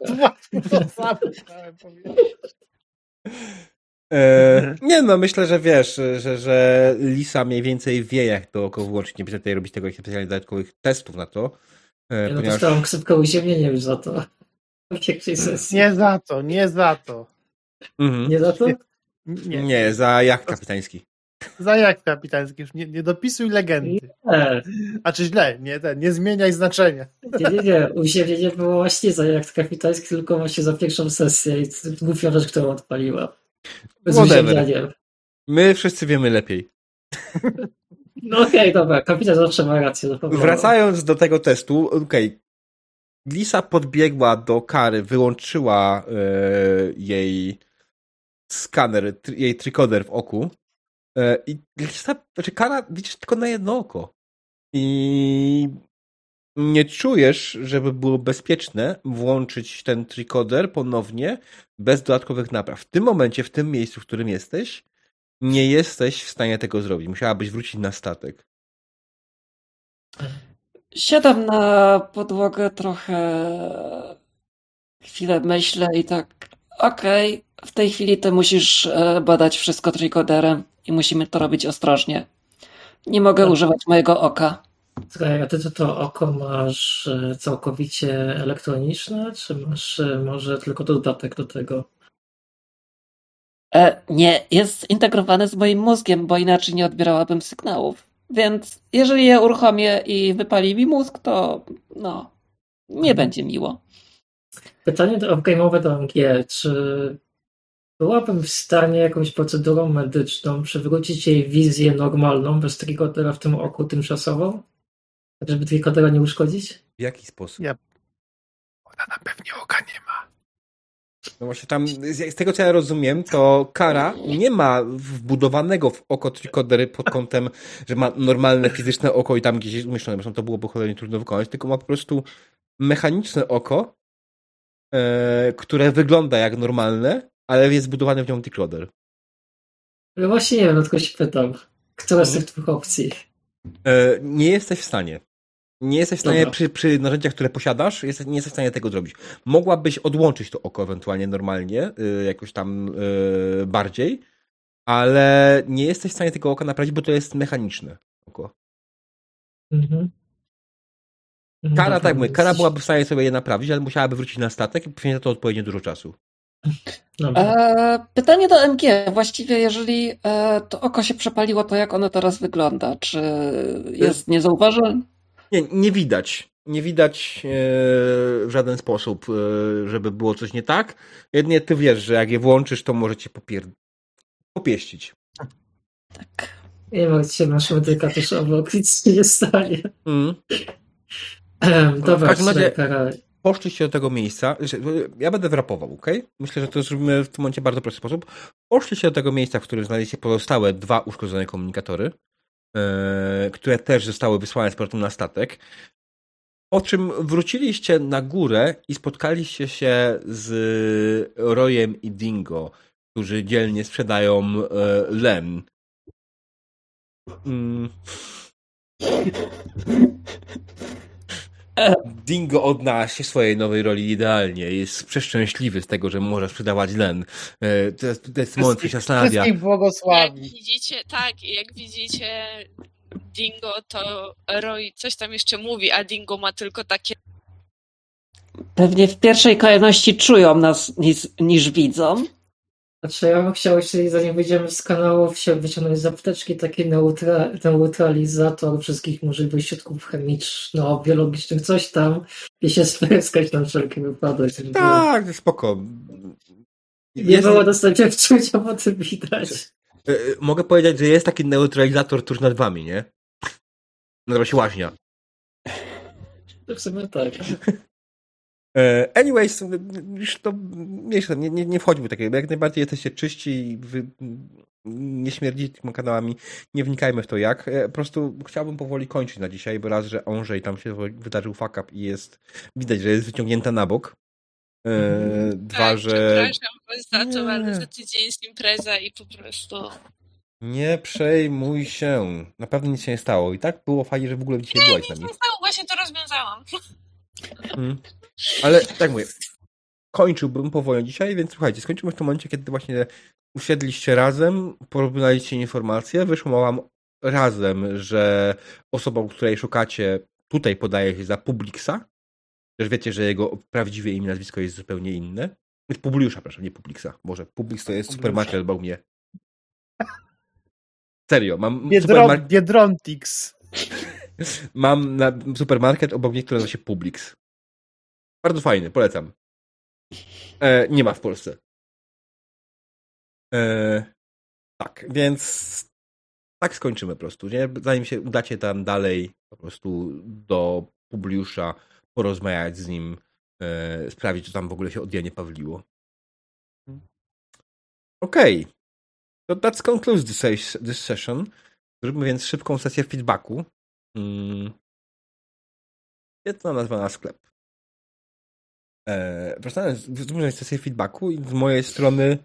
A: To samo chciałem powiedzieć.
B: E, nie no, myślę, że wiesz, że, że Lisa mniej więcej wie, jak to oko włączyć. Nie będzie tutaj robić tego specjalnie dodatkowych testów na to.
D: E, ja ponieważ... dostałem ksywkę uziemienie już za to.
A: Nie za to, nie za to.
D: Mhm. Nie za to?
B: Nie, nie za jak kapitański.
A: Za jak kapitański, już nie, nie dopisuj legendy.
D: Nie.
A: A czy źle, nie, ten, nie zmieniaj znaczenia.
D: Nie, nie, nie. Uziemienie było właśnie za jak kapitański, tylko właśnie za pierwszą sesję i głupią rzecz, którą odpaliła.
B: Whatever. My wszyscy wiemy lepiej.
D: No okej, okay, dobra, kapitan zawsze ma rację.
B: Wracając do tego testu, okej. Okay. Lisa podbiegła do kary, wyłączyła e, jej skaner, jej trikoder w oku E, I znaczy kara widzisz tylko na jedno oko. I nie czujesz, żeby było bezpieczne włączyć ten trikoder ponownie bez dodatkowych napraw. W tym momencie, w tym miejscu, w którym jesteś, nie jesteś w stanie tego zrobić. Musiałabyś wrócić na statek.
C: Siadam na podłogę trochę chwilę myślę i tak okej, okay, w tej chwili ty musisz e, badać wszystko trikoderem i musimy to robić ostrożnie. Nie mogę tak. używać mojego oka.
D: Słuchaj, a ty to, to oko masz e, całkowicie elektroniczne, czy masz e, może tylko dodatek do tego?
C: E, nie, jest zintegrowane z moim mózgiem, bo inaczej nie odbierałabym sygnałów. Więc jeżeli je uruchomię i wypali mi mózg, to no, nie mhm. będzie miło.
D: Pytanie do game'owe do MG. Czy byłabym w stanie jakąś procedurą medyczną przywrócić jej wizję normalną bez trikotera w tym oku tymczasowo? Tak, żeby trikotera nie uszkodzić?
B: W jaki sposób?
A: Ja. Ona na pewnie oka nie ma.
B: No właśnie tam, z tego co ja rozumiem, to Kara nie ma wbudowanego w oko trikodery pod kątem, że ma normalne fizyczne oko i tam gdzieś jest umieszczone, zresztą to byłoby cholernie trudno wykonać, tylko ma po prostu mechaniczne oko, e, które wygląda jak normalne, ale jest zbudowany w nią decoder.
D: No właśnie nie wiem, tylko się pytam. Która z tych dwóch opcji?
B: E, nie jesteś w stanie. Nie jesteś w stanie przy, przy, narzędziach, które posiadasz, jest, nie jesteś w stanie tego zrobić. Mogłabyś odłączyć to oko ewentualnie normalnie, y, jakoś tam y, bardziej, ale nie jesteś w stanie tego oka naprawić, bo to jest mechaniczne oko. Mhm. kara, tak mówię, kara byłaby w stanie sobie je naprawić, ale musiałaby wrócić na statek i poświęcić to odpowiednio dużo czasu.
C: E, pytanie do MG. Właściwie, jeżeli e, to oko się przepaliło, to jak ono teraz wygląda? Czy jest niezauważalne?
B: Nie, nie widać. Nie widać e, w żaden sposób, e, żeby było coś nie tak. Jedynie ty wiesz, że jak je włączysz, to może cię popier... popieścić.
C: Tak.
D: Nie martw się, masz medyka też obok, nic nie stanie. Mm. dobra, w każdym razie
B: poszliście do tego miejsca. Ja będę wrapował, ok? Myślę, że to zrobimy w tym momencie bardzo prosty sposób. Poszliście do tego miejsca, w którym znaleźliście pozostałe dwa uszkodzone komunikatory. E, które też zostały wysłane z powrotem na statek. Po czym wróciliście na górę i spotkaliście się z Royem i Dingo, którzy dzielnie sprzedają e, len. Mm. Dingo odnalazł się swojej nowej roli idealnie. Jest przeszczęśliwy z tego, że może sprzedawać len. E, to jest, to jest moment, który się zastanawia.
A: Wszystkich błogosławi.
E: Jak widzicie, tak, jak widzicie Dingo, to Roy coś tam jeszcze mówi, a Dingo ma tylko takie
C: Pewnie w pierwszej kolejności czują nas niż, niż widzą.
D: Znaczy ja bym chciał jeszcze, zanim wyjdziemy z kanału, wyciągnąć z apteczki taki neutra, neutralizator wszystkich możliwych środków chemiczno-biologicznych, coś tam i się spryskać na wszelki wypadek.
B: Tak, spoko.
D: Nie jest... było dostępnie wczucia, bo tym widać.
B: E, e, mogę powiedzieć, że jest taki neutralizator tuż nad wami, nie? Nazywa się łaźnia.
D: W sumie tak.
B: E, anyways, już to nie, nie, nie wchodźmy w takie, jak najbardziej jesteście czyści i wy nie śmierdzicie tymi kanałami, nie wnikajmy w to jak. E, po prostu chciałbym powoli kończyć na dzisiaj, bo raz, że Onżej tam się wydarzył fuck up i jest, widać, że jest wyciągnięta na bok. E,
E: mhm. dwa, tak, że... Przepraszam was za to, ale za tydzień jest impreza i po prostu...
B: Nie przejmuj się. Na pewno nic się nie stało. I tak było fajnie, że w ogóle dzisiaj nie, byłaś
E: na
B: nic
E: nie stało, właśnie to rozwiązałam.
B: Hmm. Ale tak mówię, kończyłbym powoli dzisiaj, więc słuchajcie, skończymy w tym momencie, kiedy właśnie usiedliście razem, porównaliście informacje, wyszło wam razem, że osobą, której szukacie, tutaj podaje się za Publixa, też wiecie, że jego prawdziwe imię, nazwisko jest zupełnie inne. Publiusza, proszę, nie Publixa. Może Publix to jest supermarket albo mnie. Serio, mam
A: Biedron. Biedrontix.
B: Mam na supermarket obok mnie, który nazywa się Publix. Bardzo fajny, polecam. E, nie ma w Polsce. E, tak, więc tak skończymy po prostu, nie? Zanim się udacie tam dalej po prostu do Publiusza, porozmawiać z nim, e, sprawić, czy tam w ogóle się od Janie Pawliło. Okej. Okay. To that's concludes this, this session. Zróbmy więc szybką sesję feedbacku. Hmm. Jedna nazwa na sklep. Wracając, zróbmy sesję feedbacku i z mojej strony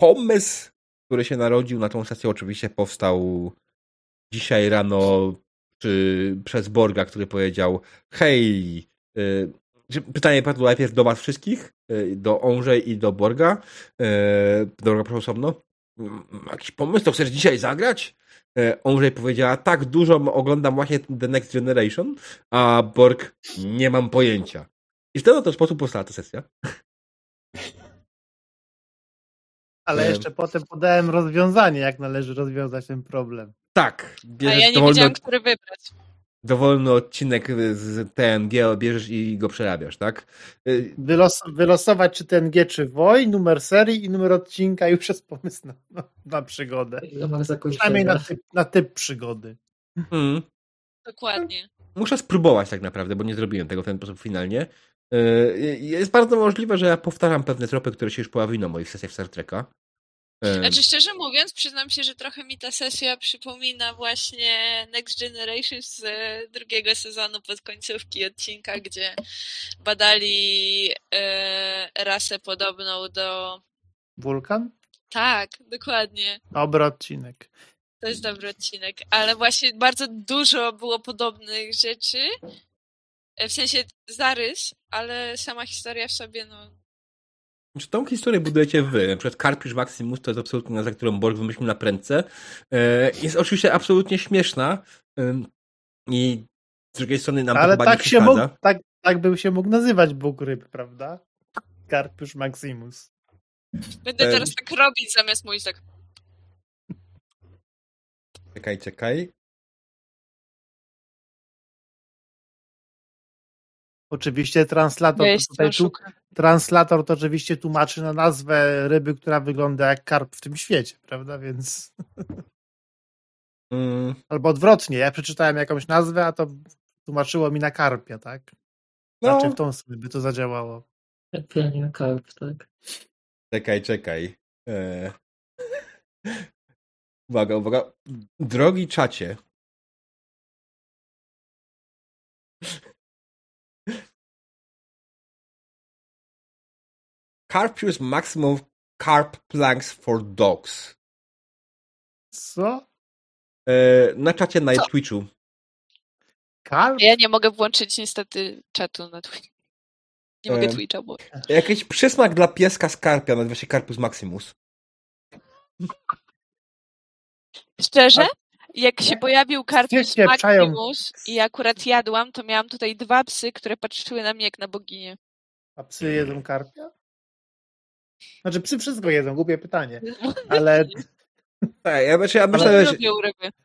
B: pomysł, który się narodził na tą sesję oczywiście powstał dzisiaj rano czy przez Borga, który powiedział hej, yy, pytanie padło najpierw do was wszystkich, yy, do Onżej i do Borga. Yy, do Borga proszę osobno. Jakiś pomysł, to chcesz dzisiaj zagrać? Onżej powiedziała, tak dużo oglądam właśnie The Next Generation, a Borg, nie mam pojęcia. I w ten oto sposób powstała ta sesja.
A: Ale jeszcze potem podałem rozwiązanie, jak należy rozwiązać ten problem.
B: Tak.
E: A ja nie dowolny, wiedziałem, który wybrać.
B: Dowolny odcinek z TNG bierzesz i go przerabiasz, tak?
A: Y, Wylos wylosować czy TNG, czy WOJ, numer serii i numer odcinka już jest pomysł na, na, na przygodę. Przynajmniej na typ, na typ przygody.
E: Hmm. Dokładnie.
B: Muszę spróbować tak naprawdę, bo nie zrobiłem tego w ten sposób finalnie. Y, jest bardzo możliwe, że ja powtarzam pewne tropy, które się już pojawiły na moich sesjach Star Treka.
E: Znaczy szczerze mówiąc, przyznam się, że trochę mi ta sesja przypomina właśnie Next Generation z drugiego sezonu pod końcówki odcinka, gdzie badali e, rasę podobną do...
A: Wulkan?
E: Tak, dokładnie.
A: Dobry odcinek.
E: To jest dobry odcinek, ale właśnie bardzo dużo było podobnych rzeczy, w sensie zarys, ale sama historia w sobie no,
B: czy tą historię budujecie wy? Na przykład Carpish Maximus to jest absolutnie nazwa, którą Borg wymyślił na prędce. E, jest oczywiście absolutnie śmieszna i z drugiej strony nam
A: Ale
B: to
A: tak się mógł, tak, tak by się mógł nazywać Bóg ryb, prawda? Carpish Maximus.
E: Będę teraz tak robić zamiast mówić tak.
B: Czekaj, czekaj.
A: Oczywiście translator ja tutaj tu, translator to oczywiście tłumaczy na nazwę ryby, która wygląda jak karp w tym świecie, prawda? Więc. Mm. Albo odwrotnie, ja przeczytałem jakąś nazwę, a to tłumaczyło mi na karpia, tak? No. Znaczy w tą stronę by to zadziałało.
D: Lepiej na karp, tak.
B: Czekaj, czekaj. Eee... Uwaga, uwaga. Drogi czacie, Carpius Maximum Carp Planks for Dogs.
A: Co?
B: E, na czacie na Co? Twitchu.
A: Carp?
E: Ja nie mogę włączyć niestety czatu na Twitchu. Nie mogę e, Twitcha, bo...
B: Jakiś przysmak dla pieska Skarpia nazywa się Carpus Maximus.
E: Szczerze? Jak się pojawił Carpus Maximus i akurat jadłam, to miałam tutaj dwa psy, które patrzyły na mnie jak na boginię.
A: A psy jedzą karpia? Znaczy psy wszystko jedzą, głupie pytanie, ale...
B: Tak, ja, znaczy, ja myślę, że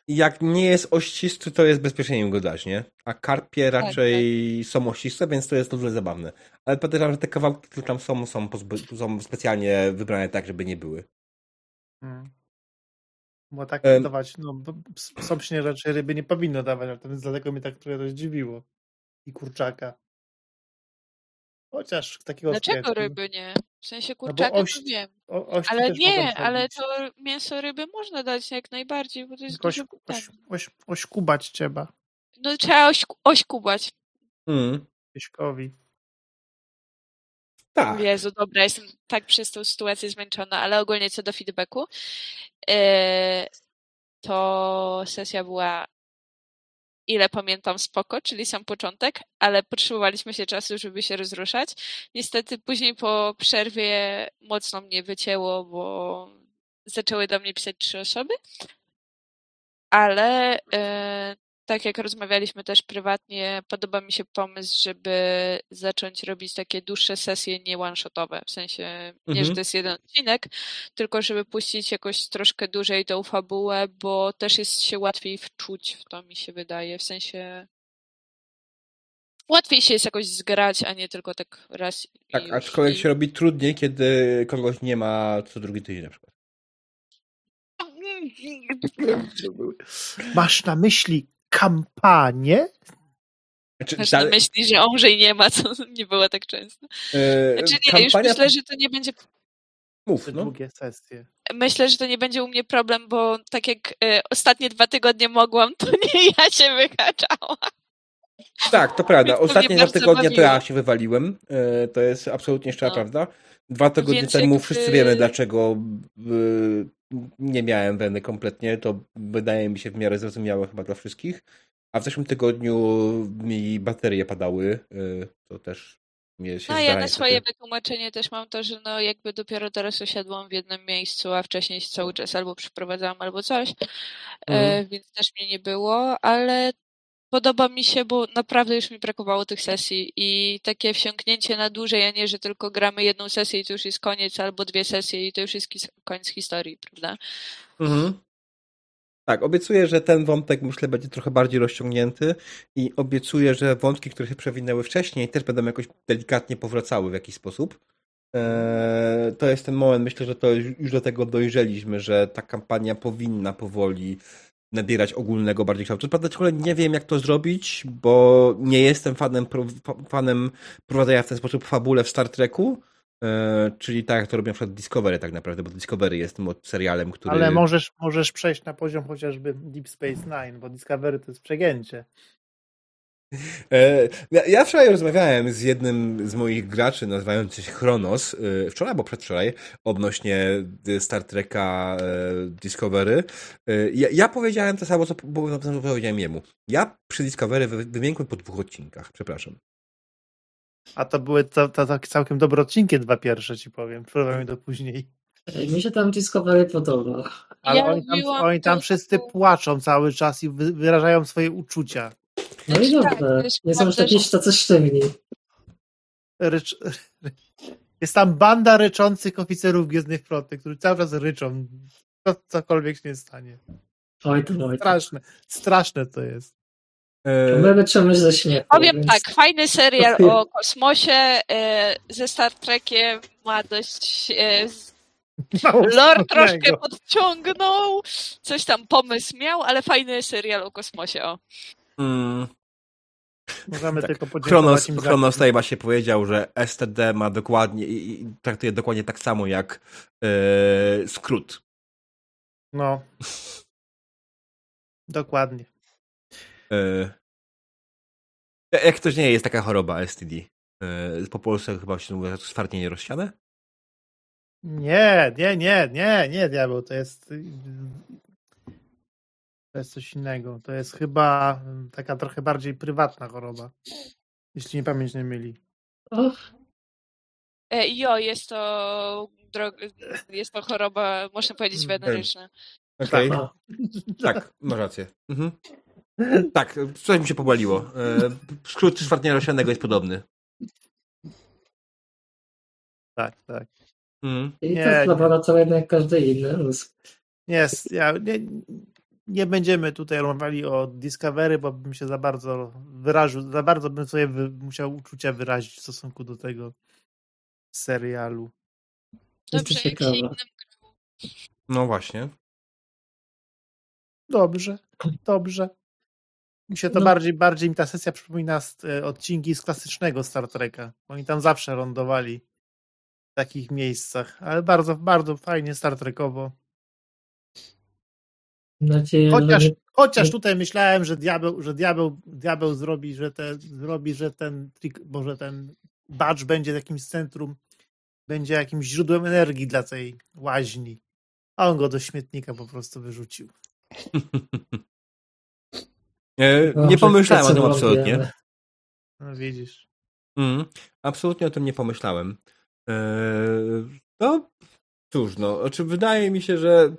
B: jak nie jest ościsty, to jest bezpiecznie go dać, nie? A karpie tak, raczej tak, tak. są ościste, więc to jest dużo zabawne. Ale podejrzewam, że te kawałki, które tam są, są, są specjalnie wybrane tak, żeby nie były.
A: Hmm. Bo tak um, dawać, no psom się raczej ryby nie powinno dawać, natomiast dlatego mnie tak trochę to zdziwiło. I kurczaka. Chociaż takiego
E: Dlaczego ryby nie? W sensie kurczaka no oś, to wiem. O, ale nie, ale to mięso ryby można dać jak najbardziej, bo to jest oś,
A: oś, oś, Ośkubać trzeba.
E: No trzeba oś, ośkubać.
A: Mm. Pieśkowi.
E: Tak. Jezu, dobra, jestem tak przez tą sytuację zmęczona, ale ogólnie co do feedbacku, yy, to sesja była ile pamiętam spoko, czyli sam początek, ale potrzebowaliśmy się czasu, żeby się rozruszać. Niestety później po przerwie mocno mnie wycięło, bo zaczęły do mnie pisać trzy osoby, ale e, tak jak rozmawialiśmy też prywatnie, podoba mi się pomysł, żeby zacząć robić takie dłuższe sesje nie one-shotowe. W sensie mhm. nie, że to jest jeden odcinek, tylko żeby puścić jakoś troszkę dłużej tą fabułę, bo też jest się łatwiej wczuć w to, mi się wydaje. W sensie łatwiej się jest jakoś zgrać, a nie tylko tak raz.
B: Tak, aczkolwiek i... się robi trudniej, kiedy kogoś nie ma co drugi tydzień na przykład.
A: Masz na myśli kampanię.
E: Znaczy, Masz na myśli, że Omrzej nie ma, co nie było tak często. Yy, znaczy nie, kampania... już myślę, że to nie będzie
B: Mów,
A: no. długie sesje.
E: Myślę, że to nie będzie u mnie problem, bo tak jak y, ostatnie dwa tygodnie mogłam, to nie ja się wykaczałam.
B: Tak, to prawda. Ostatnie dwa tygodnie to ja się wywaliłem. E, to jest absolutnie szczera no. prawda. Dwa tygodnie Więc temu wszyscy wiemy, dlaczego nie miałem weny kompletnie. To wydaje mi się w miarę zrozumiałe chyba dla wszystkich. A w zeszłym tygodniu mi baterie padały. E, to też mnie się
E: No ja na swoje wytłumaczenie też mam to, że no jakby dopiero teraz osiadłam w jednym miejscu, a wcześniej cały czas albo przeprowadzałam, albo coś. E, mhm. Więc też mnie nie było, ale podoba mi się, bo naprawdę już mi brakowało tych sesji i takie wsiąknięcie na dłużej, a nie, że tylko gramy jedną sesję i to już jest koniec, albo dwie sesje i to już jest koniec historii, prawda? Mhm.
B: Tak, obiecuję, że ten wątek myślę będzie trochę bardziej rozciągnięty i obiecuję, że wątki, które się przewinęły wcześniej też będą jakoś delikatnie powracały w jakiś sposób. Eee, to jest ten moment, myślę, że to już do tego dojrzeliśmy, że ta kampania powinna powoli nabierać ogólnego bardziej kształtu. Prawda, ciągle nie wiem, jak to zrobić, bo nie jestem fanem, fanem prowadzenia w ten sposób fabule w Star Treku, e, czyli tak jak to robią na przykład Discovery tak naprawdę, bo Discovery jest tym serialem, który...
A: Ale możesz, możesz przejść na poziom chociażby Deep Space Nine, bo Discovery to jest przegięcie.
B: E, ja wczoraj rozmawiałem z jednym z moich graczy nazywający się Chronos, e, wczoraj albo przedwczoraj, odnośnie Star Treka e, Discovery. Ja, ja powiedziałem to samo, co powiedziałem jemu. Ja przy Discovery wymiękłem po dwóch odcinkach, przepraszam.
A: A to były to, to, to całkiem dobre odcinki, dwa pierwsze ci powiem. Próbujemy do później.
D: Mi się tam Discovery podoba.
A: Ale ja oni, tam, oni tam wszyscy płaczą cały czas i wyrażają swoje uczucia.
D: No i dobrze. Tak, nie są już jakieś tacy sztywni.
A: Rycz... Jest tam banda ryczących oficerów Gwiezdnych Floty, którzy cały czas ryczą. Co, cokolwiek się nie stanie.
D: Oj to, oj
A: Straszne. Straszne to jest.
D: My wytrzymamy ze śmiechu.
E: Powiem więc... tak, fajny serial o kosmosie e, ze Star Trekiem ma dość e, Lore troszkę podciągnął, coś tam pomysł miał, ale fajny serial o kosmosie. O. Hmm.
A: Możemy tak. tylko podziękować Kronos,
B: Kronos tutaj się powiedział, że STD ma dokładnie i, i traktuje dokładnie tak samo jak yy, skrót.
A: No. dokładnie.
B: Yy. Jak to nie jest taka choroba STD? Yy, po polsku chyba się mówi stwardnienie rozsiane?
A: Nie, nie, nie, nie, nie, diabeł, to jest to jest coś innego. To jest chyba mm, taka trochę bardziej prywatna choroba. Jeśli nie pamięć nie myli.
E: E, jo, jest to jest to choroba, można powiedzieć, mm, weneryczna.
B: Okej. Okay. Tak, masz rację. Mhm. Tak, coś mi się pobaliło. E, skrót czwartnia roślanego jest podobny.
A: Tak, tak.
D: Mm. I nie, to jest laboratoryjny jak każdy inny.
A: Jest. Ja nie, nie będziemy tutaj rozmawiali o Discovery, bo bym się za bardzo wyraził, za bardzo bym sobie wy, musiał uczucia wyrazić w stosunku do tego serialu.
E: Dobrze, jak się innym
B: No właśnie.
A: Dobrze, dobrze. Mi się to no. bardziej, bardziej mi ta sesja przypomina z, e, odcinki z klasycznego Star Treka. Oni tam zawsze lądowali w takich miejscach, ale bardzo, bardzo fajnie Star Trekowo.
D: Nadzieję,
A: chociaż, że... chociaż tutaj myślałem, że diabeł, że diabeł, diabeł zrobi, że te, zrobi, że ten bo że ten badge będzie jakimś centrum, będzie jakimś źródłem energii dla tej łaźni. A on go do śmietnika po prostu wyrzucił.
B: nie, nie pomyślałem o tym absolutnie.
A: No widzisz.
B: Mm, absolutnie o tym nie pomyślałem. Eee, no, Cóż, no, znaczy wydaje mi się, że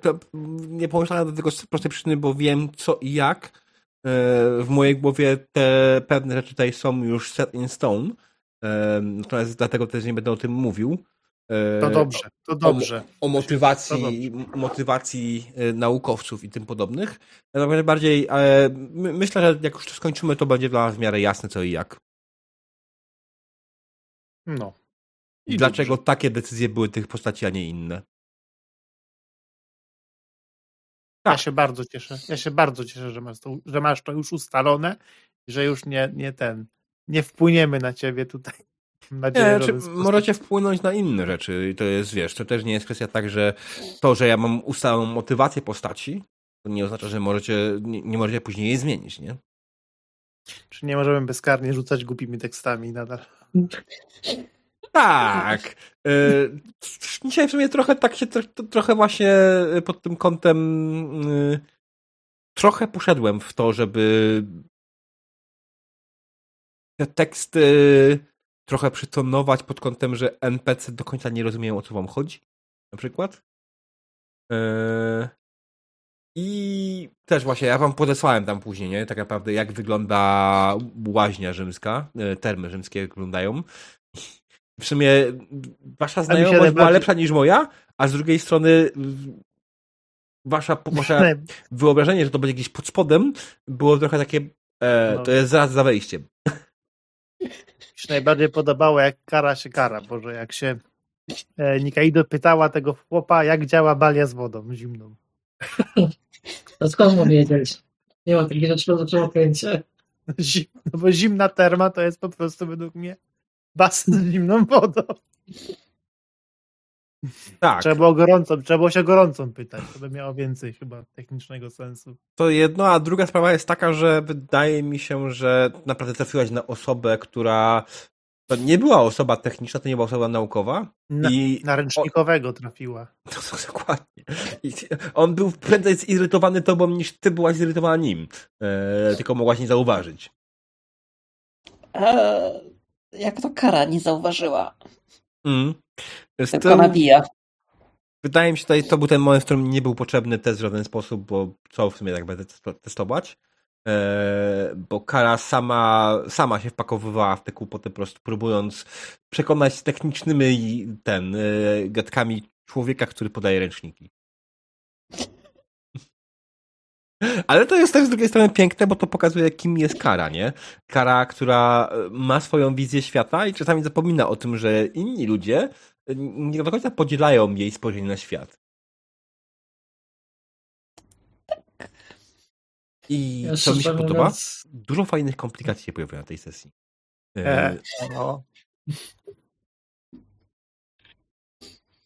B: nie pomyślałem do tego z prostej przyczyny, bo wiem co i jak. E, w mojej głowie te pewne rzeczy tutaj są już set in stone. E, natomiast dlatego też nie będę o tym mówił.
A: E, to dobrze, to dobrze.
B: O, o motywacji, motywacji naukowców i tym podobnych. Natomiast bardziej myślę, że jak już to skończymy, to będzie dla nas w miarę jasne co i jak.
A: No.
B: I dlaczego dobrze. takie decyzje były tych postaci, a nie inne.
A: Ja tak. się bardzo cieszę. Ja się bardzo cieszę, że masz to, że masz to już ustalone, że już nie, nie ten, nie wpłyniemy na ciebie tutaj.
B: Nadzieję, nie, znaczy, możecie wpłynąć na inne rzeczy i to jest, wiesz, to też nie jest kwestia tak, że to, że ja mam ustalą motywację postaci, to nie oznacza, że możecie, nie, nie możecie później jej zmienić, nie?
A: Czy nie możemy bezkarnie rzucać głupimi tekstami nadal?
B: Tak. Yy, dzisiaj w sumie trochę tak się, trochę właśnie pod tym kątem yy, trochę poszedłem w to, żeby te teksty trochę przytonować pod kątem, że NPC do końca nie rozumieją o co wam chodzi. Na przykład. I też właśnie, ja wam podesłałem tam później, nie? Tak naprawdę, jak wygląda łaźnia rzymska, termy rzymskie wyglądają. W sumie wasza znajomość była lepsza niż moja, a z drugiej strony wasza, wasze wyobrażenie, że to będzie gdzieś pod spodem, było trochę takie, e, no. to jest zaraz za wejściem.
A: Mi się najbardziej podobało, jak kara się kara, Boże, jak się e, Nikaido pytała tego chłopa, jak działa balia z wodą zimną.
D: To skąd mu wiedzieć? Nie ma takich rzeczy do okręcie.
A: No bo zimna terma to jest po prostu według mnie basen z zimną wodą. Tak. Trzeba było gorącą, trzeba było się gorącą pytać, to by miało więcej chyba technicznego sensu.
B: To jedno, a druga sprawa jest taka, że wydaje mi się, że naprawdę trafiłaś na osobę, która to nie była osoba techniczna, to nie była osoba naukowa.
A: Na, i na ręcznikowego trafiła.
B: No, to dokładnie. I on był prędzej zirytowany tobą niż ty byłaś zirytowana nim. E, tylko mogłaś nie zauważyć.
C: Eee, jak to kara nie zauważyła?
B: Mm.
C: Tylko tym, nabija.
B: Wydaje mi się, że to był ten moment, w którym nie był potrzebny test w żaden sposób, bo co w sumie tak będę testować. Eee, bo Kara sama, sama się wpakowywała w te kłopoty, po prostu próbując przekonać technicznymi ten, e, gadkami człowieka, który podaje ręczniki. Ale to jest też z drugiej strony piękne, bo to pokazuje, kim jest Kara, nie? Kara, która ma swoją wizję świata i czasami zapomina o tym, że inni ludzie nie do końca podzielają jej spojrzenie na świat. I ja co mi się podoba? Mówiąc... Dużo fajnych komplikacji się pojawia na tej sesji. E, no.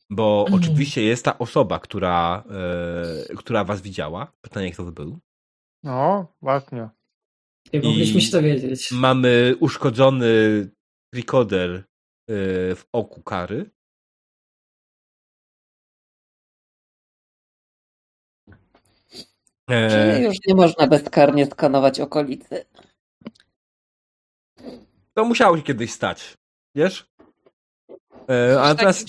B: Bo mm. oczywiście jest ta osoba, która, e, która was widziała. Pytanie, kto to był?
A: No, właśnie.
D: Nie mogliśmy się dowiedzieć.
B: Mamy uszkodzony recorder e, w oku kary.
C: E... Czyli już nie można bezkarnie skanować okolicy.
B: To musiało się kiedyś stać. Wiesz?
E: E, a teraz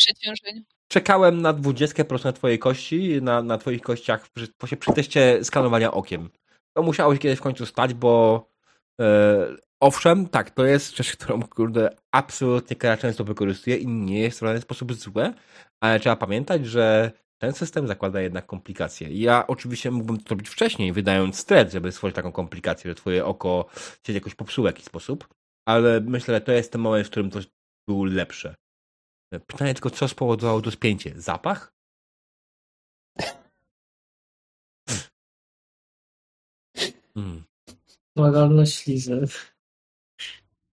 B: czekałem na 20% twojej kości, na, na twoich kościach przy, przy teście skanowania okiem. To musiało się kiedyś w końcu stać, bo e, owszem, tak, to jest rzecz, którą kurde absolutnie Kara często wykorzystuje i nie jest w żaden sposób złe, ale trzeba pamiętać, że ten system zakłada jednak komplikacje. Ja oczywiście mógłbym to robić wcześniej, wydając stres, żeby stworzyć taką komplikację, że twoje oko się jakoś popsuło w jakiś sposób, ale myślę, że to jest ten moment, w którym to było lepsze. Pytanie tylko, co spowodowało to spięcie? Zapach?
D: Hmm. Moralność ślizy.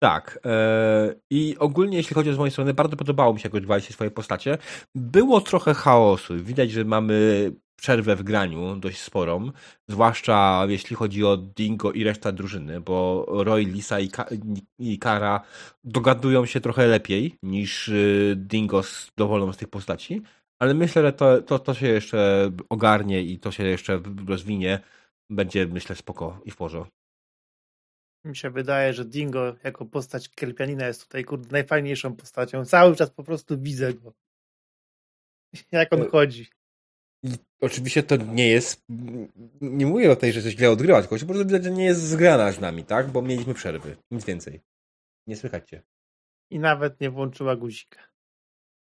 B: Tak. Yy, I ogólnie, jeśli chodzi o z mojej strony, bardzo podobało mi się, jak odbywaliście swoje postacie. Było trochę chaosu. Widać, że mamy przerwę w graniu dość sporą, zwłaszcza jeśli chodzi o Dingo i reszta drużyny, bo Roy, Lisa i, Ka i Kara dogadują się trochę lepiej niż y, Dingo z dowolną z tych postaci, ale myślę, że to, to, to się jeszcze ogarnie i to się jeszcze rozwinie. Będzie, myślę, spoko i w porządku.
A: Mi się wydaje, że Dingo jako postać Kelpianina jest tutaj kurde najfajniejszą postacią. Cały czas po prostu widzę go. Jak on e, chodzi.
B: Oczywiście to nie jest. Nie mówię o tej, że coś źle odgrywać, tylko po prostu widać, że nie jest zgrana z nami, tak? Bo mieliśmy przerwy. Nic więcej. Nie słychać cię.
A: I nawet nie włączyła guzika.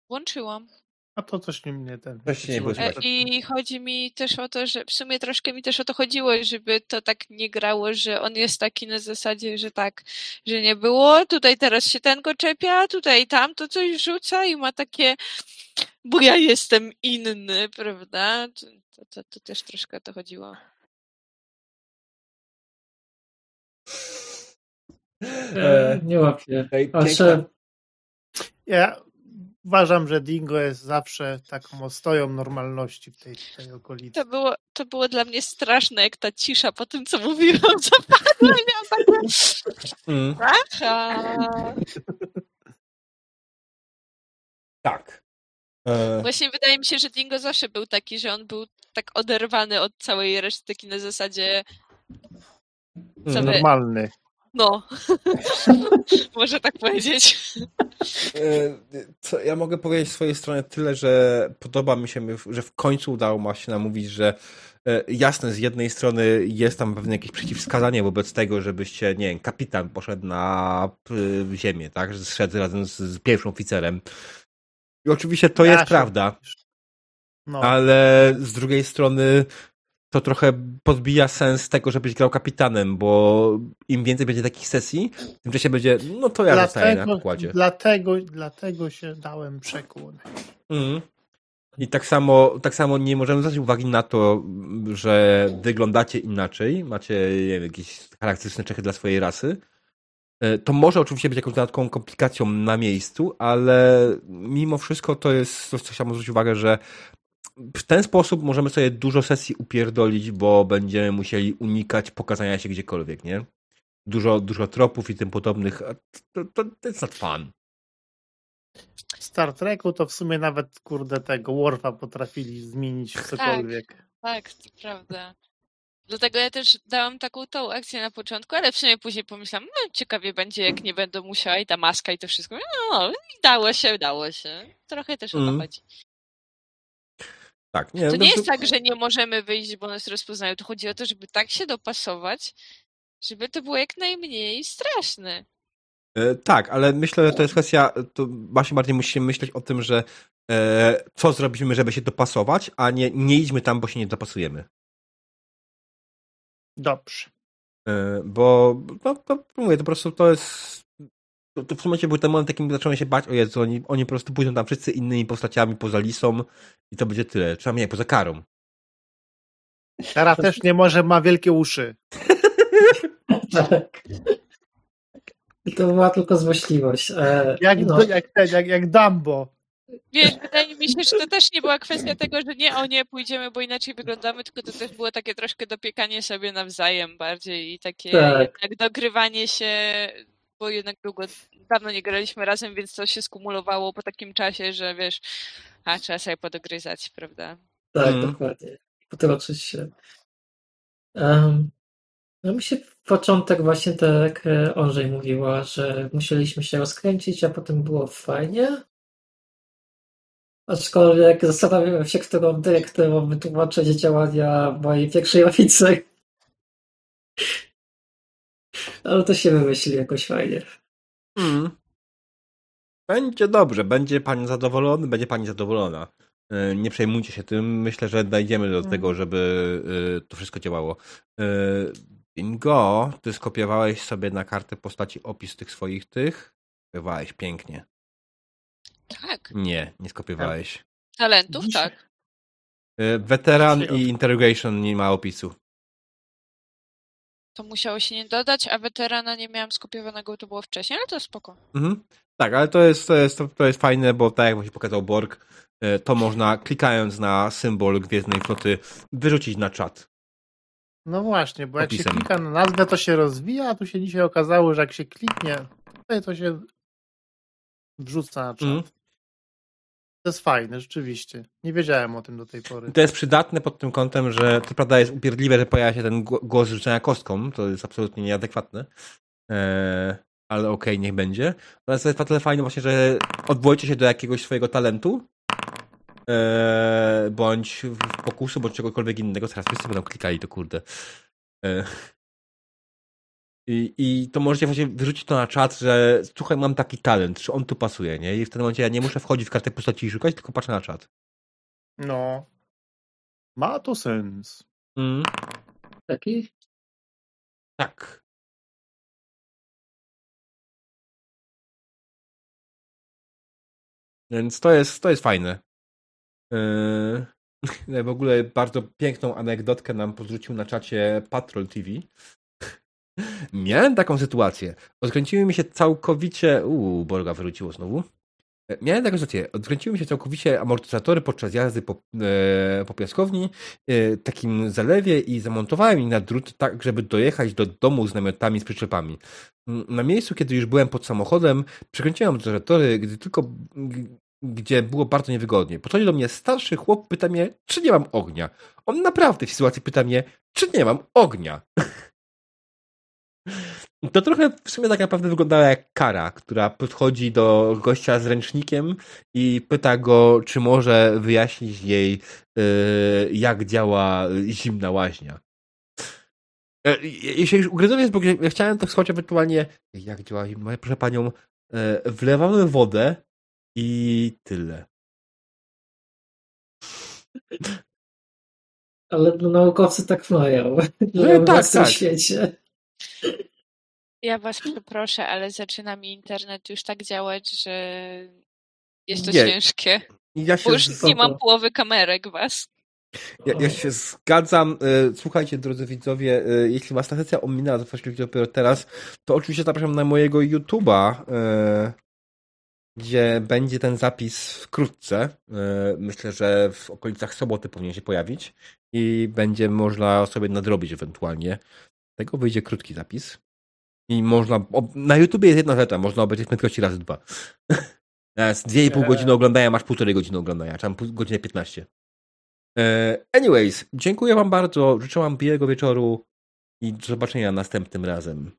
E: Włączyłam.
A: A to coś nie mnie ten.
B: nie było
E: I chodzi mi też o to, że w sumie troszkę mi też o to chodziło, żeby to tak nie grało, że on jest taki na zasadzie, że tak, że nie było, tutaj teraz się ten go czepia, tutaj tam to coś rzuca i ma takie, bo ja jestem inny, prawda? To, to, to też troszkę o to chodziło.
D: E, nie łapię.
A: Ja uważam, że Dingo jest zawsze taką ostoją normalności w tej, tej okolicy.
E: To było, to było dla mnie straszne, jak ta cisza po tym, co mówiłam, zapadła i miałam. Mm. Aha.
B: Tak.
E: E... Właśnie wydaje mi się, że Dingo zawsze był taki, że on był tak oderwany od całej reszty, taki na zasadzie
A: Normalny.
E: No, może tak powiedzieć.
B: E, co, ja mogę powiedzieć z swojej strony tyle, że podoba mi się, że w końcu udało się namówić, że e, jasne, z jednej strony jest tam pewne jakieś przeciwwskazanie wobec tego, żebyście, nie wiem, kapitan poszedł na ziemię, tak, że zszedł razem z, z pierwszym oficerem. I oczywiście to ja jest prawda. No. Ale z drugiej strony to trochę podbija sens tego, żebyś grał kapitanem, bo im więcej będzie takich sesji, tym czasie będzie, no to ja dlatego, zostaję na pokładzie.
A: Dlatego, dlatego się dałem przekłon.
B: Mm. I tak samo, tak samo nie możemy zwracać uwagi na to, że wyglądacie inaczej, macie wiem, jakieś charakterystyczne cechy dla swojej rasy. E, to może oczywiście być jakąś dodatkową komplikacją na miejscu, ale mimo wszystko to jest coś, co chciałbym zwrócić uwagę, że w ten sposób możemy sobie dużo sesji upierdolić, bo będziemy musieli unikać pokazania się gdziekolwiek, nie? Dużo, dużo tropów i tym podobnych. To, to, to jest not fun.
A: W Star Treku to w sumie nawet, kurde, tego Worfa potrafili zmienić w tak, cokolwiek.
E: Tak, tak, to prawda. Dlatego ja też dałam taką tą akcję na początku, ale w sumie później pomyślałam, no ciekawie będzie, jak nie będę musiała i ta maska i to wszystko. No, no dało się, dało się. Trochę też mm. o to mm. chodzi.
B: Tak,
E: nie, to nie jest tak, że nie możemy wyjść, bo nas rozpoznają. To chodzi o to, żeby tak się dopasować, żeby to było jak najmniej straszne.
B: E, tak, ale myślę, że to jest kwestia, to właśnie bardziej musimy myśleć o tym, że e, co zrobimy, żeby się dopasować, a nie, nie idźmy tam, bo się nie dopasujemy.
A: Dobrze.
B: E, bo no, to, mówię, to po prostu to jest to, to w momencie był ten moment, takim zacząłem się bać, o Jezu, oni, oni po prostu pójdą tam wszyscy innymi postaciami poza Lisą i to będzie tyle. Trzeba mnie poza Karą.
A: Kara też nie może, ma wielkie uszy.
D: tak. I to była tylko złośliwość. E,
A: jak, no. jak, ten, jak, jak Dumbo.
E: Wiesz, wydaje mi się, że to też nie była kwestia tego, że nie o nie pójdziemy, bo inaczej wyglądamy, tylko to też było takie troszkę dopiekanie sobie nawzajem bardziej i takie tak. dogrywanie się bo jednak długo, dawno nie graliśmy razem, więc to się skumulowało po takim czasie, że wiesz, a trzeba sobie podogryzać, prawda?
D: Tak, mm. dokładnie. Potroczyć się. Um, no mi się w początek właśnie tak e, Andrzej mówiła, że musieliśmy się rozkręcić, a potem było fajnie. Aczkolwiek zastanawiam się, którą dyrektywą wytłumaczyć działania mojej pierwszej oficer. Ale to się wymyśli jakoś fajnie.
B: Mm. Będzie dobrze, będzie pani zadowolony, będzie pani zadowolona. E, nie przejmujcie się tym. Myślę, że dojdziemy do tego, mm. żeby e, to wszystko działało. E, Ingo, ty skopiowałeś sobie na kartę postaci opis tych swoich tych? Skopiowałeś pięknie.
E: Tak.
B: Nie, nie skopiowałeś.
E: Talentów, tak.
B: Weteran i Interrogation nie ma opisu
E: to musiało się nie dodać, a weterana nie miałam skopiowanego, to było wcześniej, ale to spoko.
B: Mhm. Tak, ale to jest, to, jest, to jest fajne, bo tak jak właśnie pokazał Borg, e, to można klikając na symbol Gwiezdnej Floty wyrzucić na czat.
A: No właśnie, bo jak się klika na nazwę, to się rozwija, a tu się dzisiaj okazało, że jak się kliknie, to się wrzuca na czat. Mhm. To jest fajne, rzeczywiście. Nie wiedziałem o tym do tej pory.
B: To jest przydatne pod tym kątem, że to prawda jest upierdliwe, że pojawia się ten głos rzucenia kostką. To jest absolutnie nieadekwatne. Eee, ale okej, okay, niech będzie. Natomiast to jest tyle fajne właśnie, że odwołujecie się do jakiegoś swojego talentu eee, bądź pokusu, bądź czegokolwiek innego. Teraz wszyscy będą klikali to kurde. Eee, i, I to możecie właśnie wyrzucić to na czat, że słuchaj, mam taki talent, czy on tu pasuje, nie? I w tym momencie ja nie muszę wchodzić w kartę postaci i szukać, tylko patrzę na czat.
A: No. Ma to sens.
B: Mm.
D: Taki?
B: Tak. Więc to jest, to jest fajne. Yy, w ogóle bardzo piękną anegdotkę nam podrzucił na czacie Patrol TV. Miałem taką sytuację. Odkręciły mi się całkowicie. Uuu, Borga wróciło znowu. Miałem taką sytuację. Odkręciły mi się całkowicie amortyzatory podczas jazdy po, e, po piaskowni, e, takim zalewie i zamontowałem ich na drut tak, żeby dojechać do domu z namiotami, z przyczepami. Na miejscu, kiedy już byłem pod samochodem, przekręciłem amortyzatory, gdy tylko gdzie było bardzo niewygodnie. Podchodzi do mnie starszy chłop, pyta mnie, czy nie mam ognia. On naprawdę w sytuacji pyta mnie, czy nie mam ognia. To trochę w sumie tak naprawdę wyglądała jak kara, która podchodzi do gościa z ręcznikiem i pyta go, czy może wyjaśnić jej, yy, jak działa zimna łaźnia. E, jeśli już ugryzłem jest, bo ja chciałem tak słuchać ewentualnie, jak działa zimna proszę panią, e, wlewamy wodę i tyle.
D: Ale no, naukowcy tak mają. No, tak, w tak. świecie.
E: Ja was przeproszę, ale zaczyna mi internet już tak działać, że jest to
B: nie.
E: ciężkie. Ja Bo już nie mam połowy kamerek was.
B: Ja, ja, się zgadzam. E, słuchajcie, drodzy widzowie, e, jeśli was ta sesja ominęła, to właściwie dopiero teraz, to oczywiście zapraszam na mojego YouTube'a, e, gdzie będzie ten zapis wkrótce. Myślę, że w okolicach soboty powinien się pojawić i będzie można sobie nadrobić ewentualnie. Tego wyjdzie krótki zapis. I można. Na YouTubie jest jedna rzecz, można obejrzeć prędkości razy dwa. Z 2,5 godziny oglądania masz półtorej godziny oglądania, czy tam godzinę 15. E, anyways, dziękuję Wam bardzo. Życzę Wam miłego wieczoru i do zobaczenia następnym razem.